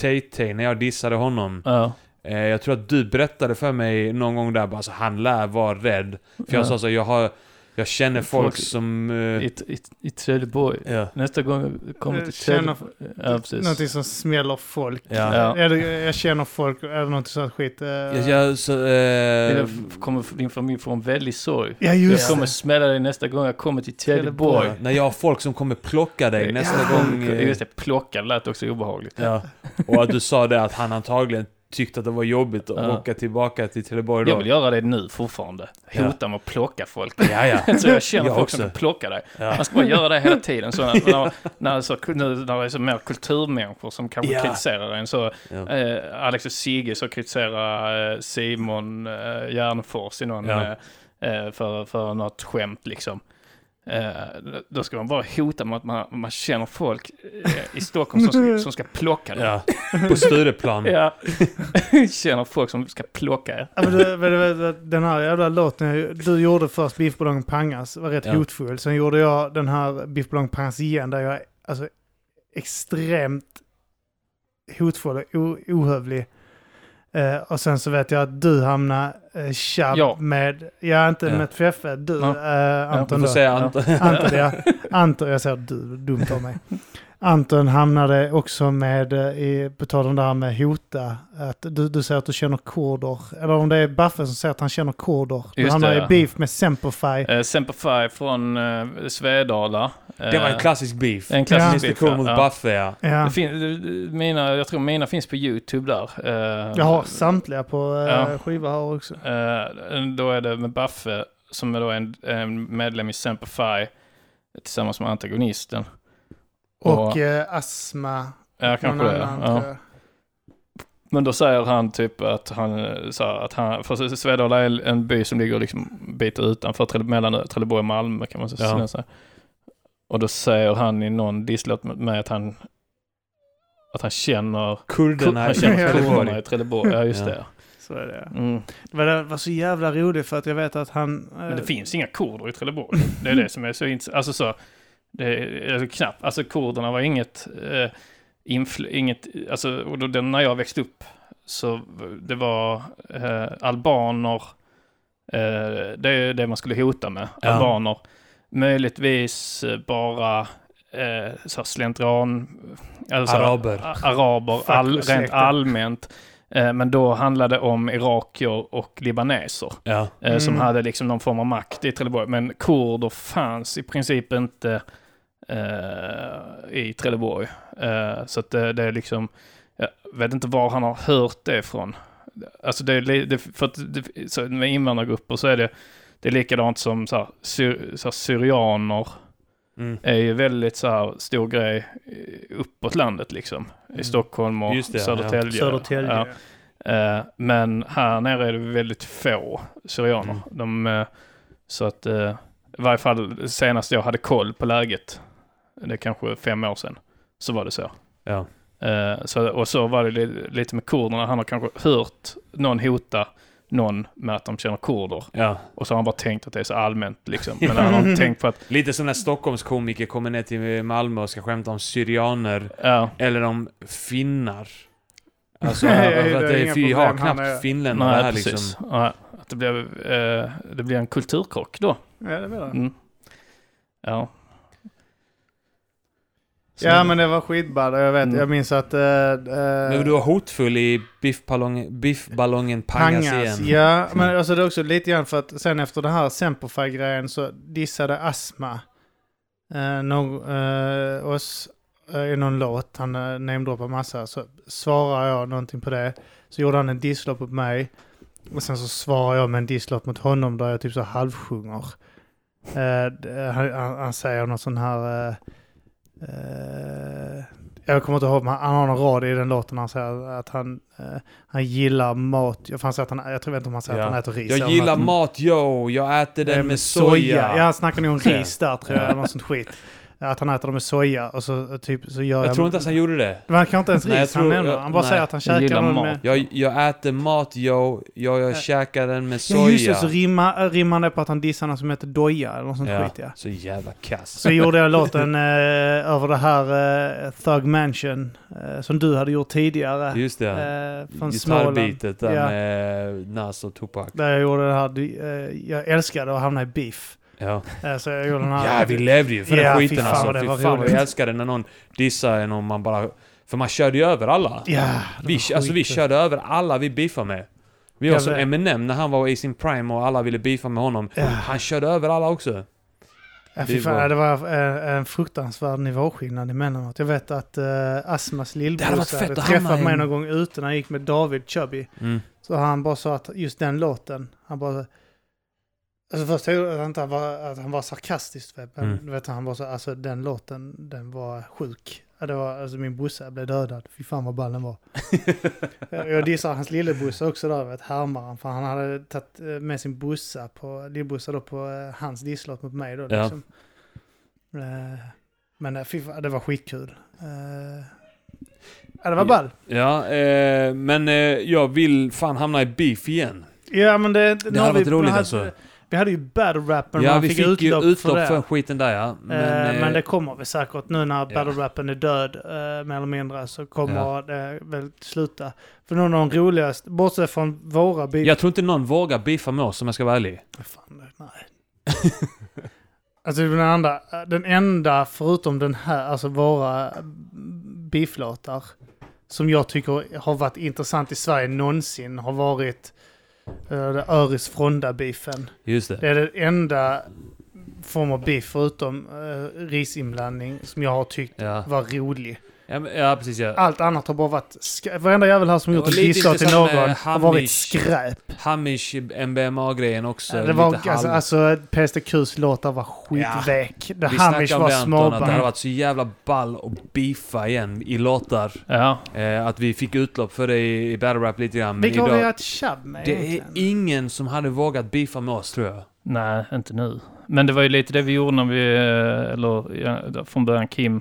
Tay-Tay när jag dissade honom. ja. Eh, jag tror att du berättade för mig någon gång där bara så han lär vara rädd. För jag Ja. sa så, jag har... Jag känner folk som... eh, I, i, i Trelleborg. ja. Nästa gång jag kommer Jag till Trelleborg. Ja, precis. Någonting som smäller folk. Ja. Ja. Det, jag känner folk, eller någonting sånt skit. eh, Jag, jag, så, eh, Jag kommer din familj få en väldig sorg. Ja, Jag just kommer det. smälla dig nästa gång jag kommer till Trelleborg. när jag har folk som kommer plocka dig nästa Ja. gång. Just det, plocka lät också obehagligt. Ja. Och att du sa det att han antagligen tyckte att det var jobbigt att Ja. åka tillbaka till Trelleborg Jag vill göra det nu fortfarande. Ja. Hota med att plocka folk. Ja, ja. (laughs) så jag känner Jag folk också. som vill plocka dig. Ja. Man ska bara göra det hela tiden. Så när, när, när, så, nu, när det är så mer kulturmänniskor som kanske Ja. kritiserar en så Ja. eh, Alex och Sigge så kritiserar eh, Simon eh, Järnfors i någon, Ja. eh, eh, för, för något skämt liksom. Eh, då ska man bara hota med att man, man känner folk eh, i Stockholm som ska, som ska plocka dig. Ja. På Stureplan. (laughs) Ja. (laughs) känner folk som ska plocka er. Ja, men du, men du vet, den här jävla låten du gjorde först, Biffballong Pangas, var rätt Ja. hotfull. Sen gjorde jag den här Biffballong Pangas igen, där jag är alltså, extremt hotfull och ohövlig. Eh, och sen så vet jag att du hamnar uh, tjabb Ja. med, ja inte Ja. med Feffe, du, Ja. eh, Du Anton får då. säga Ja. Anton. Anton, ja. (laughs) Anton, jag säger du, dumt av mig. Anton hamnade också med, eh, i, på tal om det här med hota, att du, du säger att du känner koder, eller om det är Baffe som säger att han känner koder. Du Just hamnar det, i beef med Semperfi. Eh, Semperfi från eh, Svedala. Det var en klassisk beef. en klassisk Ja. Beef, ja. mot Ja. Buffe, ja. Ja. Det fin- mina, jag tror mina finns på YouTube där. Eh, Jag har samtliga på Ja. skiva här också. Då är det med Baffe, som är då en, en medlem i Semperfi, tillsammans med antagonisten. Och eh, Asma. ja, kanske det. annan, Ja. Men då säger han typ att han eh, sa att han, för Svedala är en by som ligger liksom bit utanför Trelle, mellan Trelleborg och Malmö kan man säga. Ja. Och då säger han i någon disslåt med att han, att han känner, Kurderna han i känner kurderna Trelleborg. i Trelleborg. Ja, just Ja. det. Så är det. Mm. Det var, det var så jävla roligt för att jag vet att han... eh, Men det finns inga kurder i Trelleborg. Det är det som är så intressant. Alltså så, det är alltså knappt, alltså kurderna var inget, eh, infl- inget, alltså och då, den, när jag växte upp så det var eh, albaner, eh, det är det man skulle hota med, Ja. albaner. Möjligtvis eh, bara eh, så här slentrian, alltså, Araber. a- araber all, rent allmänt. Eh, men då handlade det om irakier och libaneser Ja. eh, som Mm. hade liksom någon form av makt i Trelleborg. Men kurder fanns i princip inte eh, i Trelleborg. Eh, så att det, det är liksom, jag vet inte var han har hört det ifrån. Alltså det, är för att det, så med invandrargrupper så är det, det är likadant som så här, syr, så här, syrianer Mm. är ju väldigt så här stor grej uppåt landet liksom. I Stockholm och Just det, ja. Södertälje. Södertälje. Ja. Eh, men här nere är det väldigt få syrianer. Mm. De, eh, så att eh, i varje fall senast jag hade koll på läget, det är kanske fem år sedan, så var det så. Ja. Eh, så och så var det li- lite med kurderna. Han har kanske hört någon hota någon med att de känner kurder. ja. Och så har han bara tänkt att det är så allmänt liksom. (laughs) Men han har tänkt på att, Lite som när Stockholmskomiker kommer ner till Malmö och ska skämta om syrianer ja, eller om finnar. (laughs) Alltså, Nej, det att är det inga är, vi har knappt är- finländare nej, här precis. liksom. Ja, att det blir, eh, det blir en kulturkrock då. Ja, det var det. Mm. Ja. Så- Ja, men det var skitball. Jag vet, Mm. jag minns att... eh, eh, Men du var hotfull i biffballongen, biffballongen pangas, igen. Ja, men alltså det är också lite grann för att sen efter den här Semperfi-grejen så dissade Asma eh, nå- eh, oss eh, i någon låt. Han eh, namedroppade massa. Så svarar jag någonting på det. Så gjorde han en disslåt mot mig. Och sen så svarar jag med en disslåt mot honom där jag typ så halvsjunger. Eh, han, han säger något sån här... Eh, eh, jag kommer inte ihåg, men han har någon rad i den låten han säger att han, eh, han gillar mat. Jag, fan att han, jag tror inte om han säger Ja. att han äter ris. Jag gillar mat, yo. Jag äter den Eh, med soja. Ja, han snackar nog om ris där tror jag, eller något sånt skit. Att han äter dem med soja och så typ så gör jag... Jag tror inte ens han gjorde det. Men han kan inte ens Nej, ris, han tror- nämner. Han bara nej. säger att han Jag käkar dem mat. med... Jag, jag äter mat, yo. Jag, jag Ja. käkar den med Ja just det, soja. så rimmar, rimmar det på att han dissar någon som heter Doja eller något sånt Ja, skit ja. så jävla kass. Så gjorde jag låten (laughs) eh, över det här eh, Thug Mansion eh, som du hade gjort tidigare. Just det. Eh, från Småland. Gitarrbitet där Ja. med Nas och Tupac. Där jag gjorde det här, eh, jag älskade att hamna i beef. Ja. Eh, Så jag gjorde den här... ja, vi levde ju för Ja, den fy skiten fan alltså. Fy var fan vad jag älskade när någon dissade en och man bara... För man körde ju över alla. Ja, Vi, var alltså vi körde över alla vi beefade med. Vi var som. Eminem när han var i sin prime och alla ville beefa med honom. Ja. Han körde över alla också. Ja, fy Det var- det var eh, en fruktansvärd nivåskillnad emellanåt. Jag vet att uh, Asmas lillbrorsa hade träffat i mig en- någon gång ute när jag gick med David Chubby. Mm. Så han bara sa att just den låten, han bara... Alltså först tänkte jag att han, inte var, att han var sarkastisk. Vet, men Mm. du vet, han bara så, alltså den låten, den var sjuk. Det var, alltså min bussa blev dödad. Fy fan vad ball den var. (laughs) jag dissar hans lillebussa också där, vet, härmaren. För han hade tagit eh, med sin bussa på, lillbussa då på eh, hans disslåt mot mig då. Ja. Liksom. Eh, men fy fan, det var skitkul. Ja, det var ball. Ja, eh, men eh, jag vill fan hamna i beef igen. Ja men det... Det hade varit roligt alltså. Vi hade ju battle rappen Ja, man vi fick, fick utlopp, utlopp för för, skiten där ja. Men, Men, eh, men det kommer vi säkert nu när ja. battle rappen är död, eh, mer eller mindre, så kommer Ja. det väl sluta. För någon av de roligaste, bortsett från våra beef... jag tror inte någon vågar beefa med oss om jag ska vara ärlig. Fan, nej. (laughs) alltså den andra, den enda förutom den här, alltså våra beeflåtar, som jag tycker har varit intressant i Sverige någonsin, har varit uh, Öris Fronda-beefen. Just det. Det är den enda form av beef förutom uh, risinblandning som jag har tyckt Ja. var rolig. Ja, ja precis ja. Allt annat har bara varit skräp. Varenda jävel här som gjort en disslåt till någon med har varit Hamish. skräp. Hamish MBMA-grejen också. det var, lite alltså, halv- alltså PSTQs låtar var skitväck. Det Vi Hamish snackade om var det Anton, att det hade varit så jävla ball att beefa igen i låtar. Ja. Eh, att vi fick utlopp för det i, i battle rap lite grann. Vilka har vi idag, haft tjabb med det är egentligen? ingen som hade vågat beefa med oss tror jag. Nej, inte nu. Men det var ju lite det vi gjorde när vi, eh, eller ja, från början Kim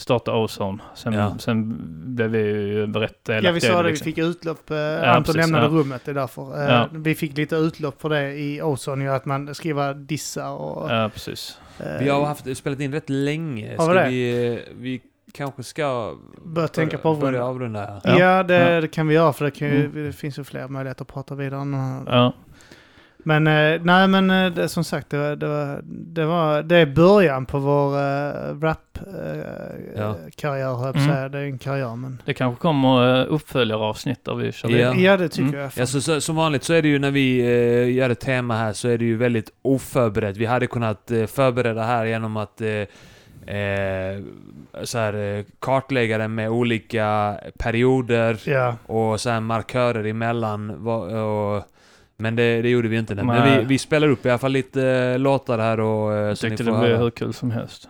startade Ozone. Sen, Ja. sen blev vi ju rätt delaktiga Ja, vi sa det. Vi liksom. fick utlopp. Eh, Anton precis, lämnade ja. rummet, det är därför. Eh, Ja. Vi fick lite utlopp för det i Ozone, ju att man skriver dissar och... Ja, precis. eh, Vi har haft, spelat in rätt länge. Har vi Ska det? vi, vi kanske ska Börja tänka på avrunda. börja avrunda. Ja, Ja. det, Ja. det kan vi göra för det, kan ju, Mm. det finns ju fler möjligheter att prata vidare. om. Ja. Men eh, nej men eh, det, som sagt det var, det, var, det var det är början på vår uh, rap-karriär Ja. karriär, höll Mm. säga. Det är en karriär men... Det kanske kommer uh, uppföljaravsnitt där vi kör Ja. Ja det tycker Mm. jag. Ja, så, så, som vanligt så är det ju när vi eh, gör ett tema här så är det ju väldigt oförberett. Vi hade kunnat eh, förbereda här genom att eh, eh, så här, eh, kartlägga det med olika perioder Ja. och så här markörer emellan. Va- Och, men det, det gjorde vi inte. Men vi, vi spelar upp i alla fall lite eh, låtar här och eh, Jag så ni tyckte får det blev hur kul som helst.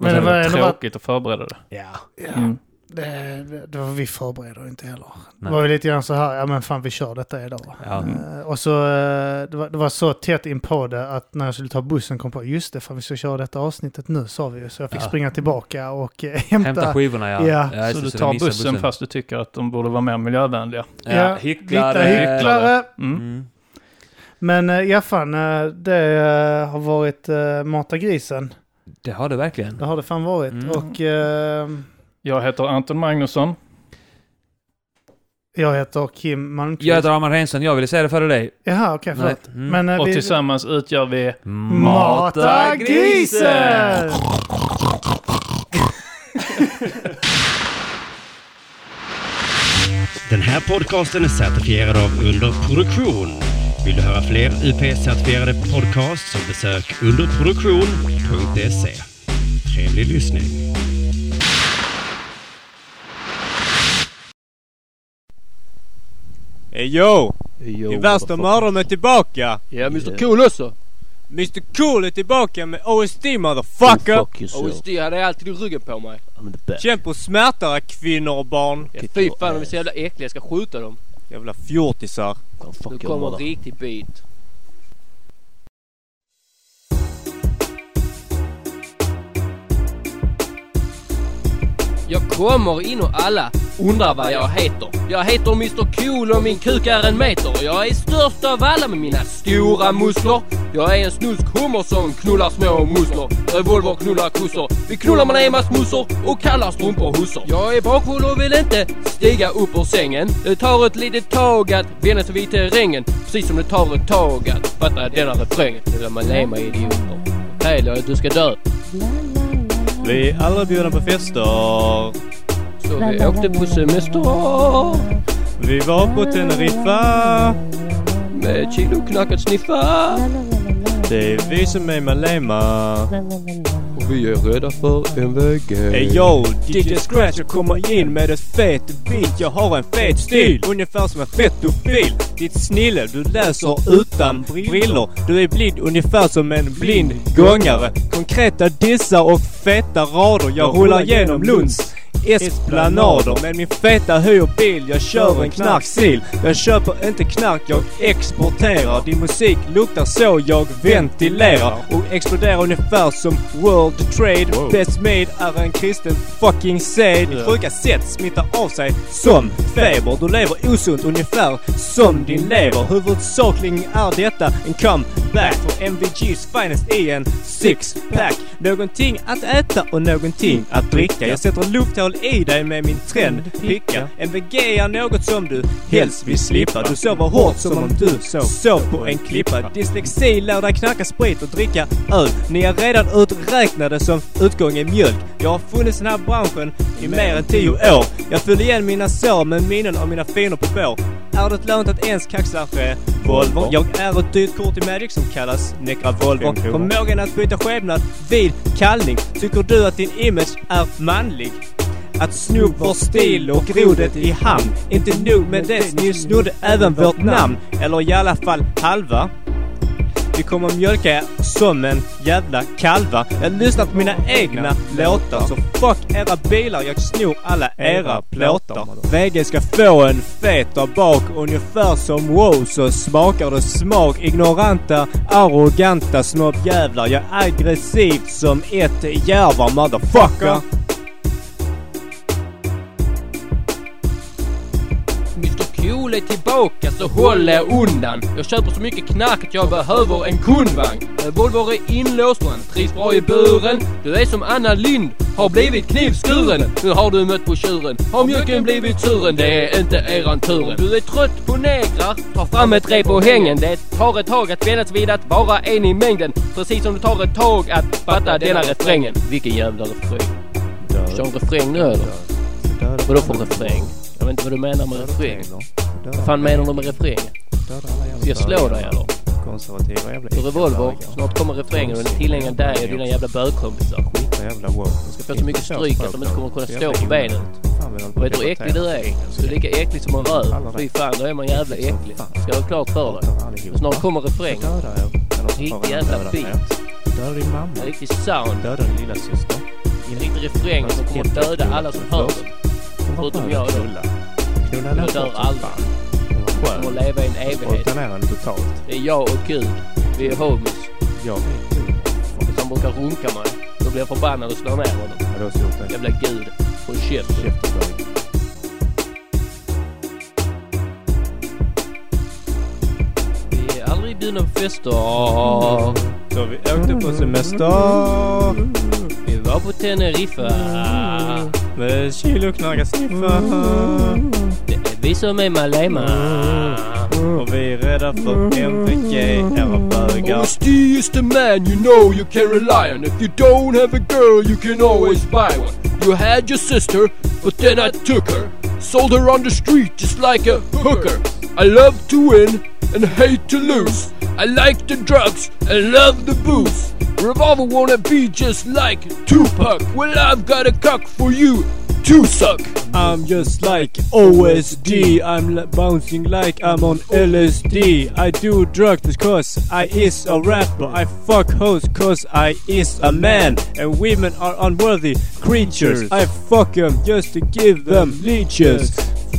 Men det var tråkigt att förbereda det. Ja. ja, Mm. det, det, det var vi förbereder inte heller. Nej. Det var ju lite grann så här, ja men fan vi kör detta idag. Ja. Eh, och så, eh, det var, det var så tätt in på det att när jag skulle ta bussen kom på, just det, för vi ska köra detta avsnittet nu sa vi ju. Så jag fick Ja. springa tillbaka och eh, hämta. Hämta skivorna ja. Ja. ja Så det, du tar missade bussen, fast du tycker att de borde vara mer miljövänliga. Ja, hycklare. Lite hycklare. Mm. Mm. Men eh, ja, fan, eh, det eh, har varit uh, Mata grisen. Det har det verkligen. Det har det fan varit. Mm. Och eh, Jag heter Anton Magnusson. jag heter Kim Malmqvist. Jag heter Arman Reinsson, jag ville säga det före dig. Jaha, okej, Nej. förlåt. Mm. Men eh, Och vi... tillsammans utgör vi... Mata grisen! Den här podcasten är certifierad av Underproduktion. Vill du höra fler UP-certifierade podcasts så besök underproduktion.se. Trevlig lyssning. Hey yo! Yo, Det är värsta mördaren är tillbaka! Ja, Mr Cool också. Mr Cool är tillbaka med OSD motherfucker! OSD hade jag alltid i ryggen på mig. Kämpa på smärtare kvinnor och barn! Ja, fy fan de är så jävla äckliga, jag ska skjuta dem. Jävla fjortisar! Nu kommer en riktig bit. Jag kommer in och alla undrar vad jag heter. Jag heter Mr Cool och min kuk är en meter. Jag är störst av alla med mina stora muskler. Jag är en snuskhummer som knullar små musslor. Revolver knullar kossor. Vi knullar med Emas mussor och kallar strumpor hussor. Jag är bakfull och vill inte stiga upp ur sängen. Det tar ett litet tag att vänja sig vid terrängen. Precis som det tar ett tag att fatta denna refrängen. Det vill man Ema idioter. Hej, du ska dö. Vi alla bjudna på fester. Så vi åkte på semester Vi var på Teneriffa. med kilo knackat sniffa. Det är vi som är Malema. Vi är rädda för MVG. Hey yo, DJ Scratch jag kommer in med ett fet beat. Jag har en fet stil, ungefär som en fettofil Ditt snille, du läser utan brillor. Du är blind ungefär som en blind gångare. Konkreta dissar och feta rader. Jag rullar genom Lunds esplanader med min feta hyrbil. Jag kör en knarksil. Jag köper inte knark, jag exporterar. Din musik luktar så jag ventilerar och exploderar ungefär som World Trade. Best made är en kristen fucking sed. Ditt sjuka sätt smittar av sig som feber. Du lever osunt ungefär som din lever. Huvudsakligen är detta en comeback för MVG's finest i en six-pack. Någonting att äta och någonting att dricka. Jag sätter lufthål i dig med min trendpicka. MVG är något som du helst vill slippa. Du sover hårt som om du sov på en klippa. Dyslexi lär dig knacka sprit och dricka öl. Ni är redan uträknade som utgång i mjölk. Jag har funnits i den här branschen i mer än tio år. Jag fyller igen mina sår med minnen av mina fiender på bår. Är det lönt att ens kaxa revolver? Jag är ett dyrt kort i Magic som kallas Necravolver. Förmågan att byta skepnad vid kallning. Tycker du att din image är manlig? Att sno vår stil och grodet i hamn. Inte nog med det, ni snodde även vårt namn. Eller i alla fall halva. Vi kommer mjölka er som en jävla kalva. Jag lyssnar på mina egna låtar. Så fuck era bilar, jag snor alla era plåtar. VG ska få en fet där bak. Ungefär som wow så smakar det smak. Ignoranta, arroganta snobbjävlar. Jag är aggressivt som ett järvar motherfucker. Cool är tillbaka så håll er undan. Jag köper så mycket knark att jag behöver en kundvagn. Revolver är inlåst och han trivs bra i buren. Du är som Anna Lind, har blivit knivskuren. Nu har du mött på tjuren. Har mjölken blivit suren? Det är inte eran turen. Du är trött på negrar, ta fram ett rep och hängen. Det tar ett tag att vänja sig vid att vara en i mängden. Precis som det tar ett tag att fatta denna refrängen. Vilken jävla refräng. Kör en refräng nu eller? Vadå för refräng? Jag vet inte vad du menar med refräng. Vad fan menar du med refräng? Ska jag slå dig eller? Konservativa jävla Du revolver, snart kommer refrängen och den är tillägnad dig och dina jävla bögkompisar. De ska få så mycket stryk att de inte kommer kunna stå på benen. Och vet du hur äcklig du är? Du är lika äcklig som en röv. Fy fan, då är man jävla äcklig. Ska du ha klart för dig. Och snart kommer refrängen. Riktig jävla beat. Döda din mamma. Riktig sound. Döda din lilla syster. En riktig refräng som kommer döda alla som hör den. Förutom jag då. Knulla Jag dör aldrig. Jag kommer leva i en evighet. Totalt. Det är jag och Gud. Vi är homies. Jag Gud. Fast han brukar runka mig. Då blir jag förbannad och slår ner honom. Har du också gjort det? Jävla Gud. Håll käften. Vi är aldrig bjudna på fester. Så vi åkte på semester. Vi var på Teneriffa. Med kilo knarka sniffa. Det är vi som er är Malema. Och vi är rädda för MVG, era bögar. Honesty is the man you know you can rely on. If you don't have a girl, you can always buy one. You had your sister, but then I took her. Sold her on the street just like a hooker. I love to win and hate to lose. I like the drugs and love the booze. Revolver wanna be just like Tupac. Well, I've got a cock for you to suck. I'm just like OSD. I'm l- bouncing like I'm on LSD. I do drugs cause I is a rapper. I fuck hoes cause I is a man. And women are unworthy creatures. I fuck them just to give them leeches.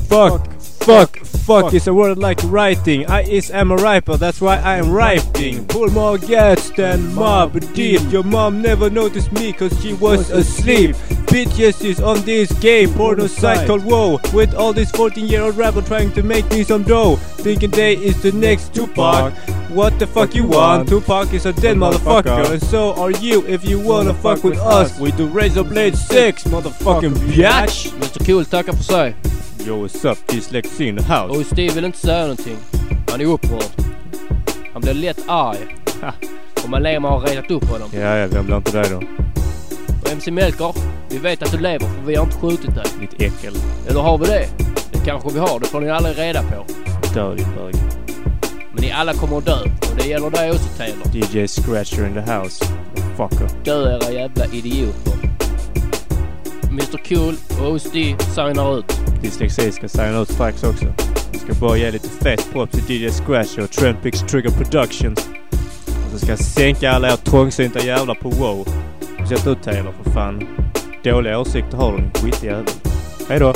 Fuck, fuck, fuck is a word like writing. I is am a riper, that's why I am writing. Pull more gas than Mob Deep. Your mom never noticed me cause she was asleep. Bitches on this gay porno site called WoW With all these 14 year old rapper trying to make me some dough Thinking they is the next Tupac What the fuck you want? Tupac is a dead motherfucker And so are you if you wanna fuck with us We do razor blade sex motherfucking bitch Mr Cool tackar för sig. Yo what's up? This Lexi in the house Och Steve vill inte säga någonting. Han är upprörd. Han blir lätt arg. Och Malema har retat upp honom. Ja, ja, vem blir inte det då? MC Melker, vi vet att du lever för vi har inte skjutit dig. Ditt äckel. Eller har vi det? Det kanske vi har, det får ni aldrig reda på. Dö din bög. Men ni alla kommer att dö. Och det gäller dig också Taylor. DJ Scratcher in the house. Fucker. Dö era jävla idioter. Mr Cool och OSD signar ut. Dyslexi ska signa ut strax också. Jag ska bara ge lite fett props till DJ Scratcher och Trendpix Trigger Productions. Och så ska jag sänka alla er trångsynta jävlar på WoW. Sätt ut Taylor för fan. Dåliga åsikter har du din skitjävel. Hejdå!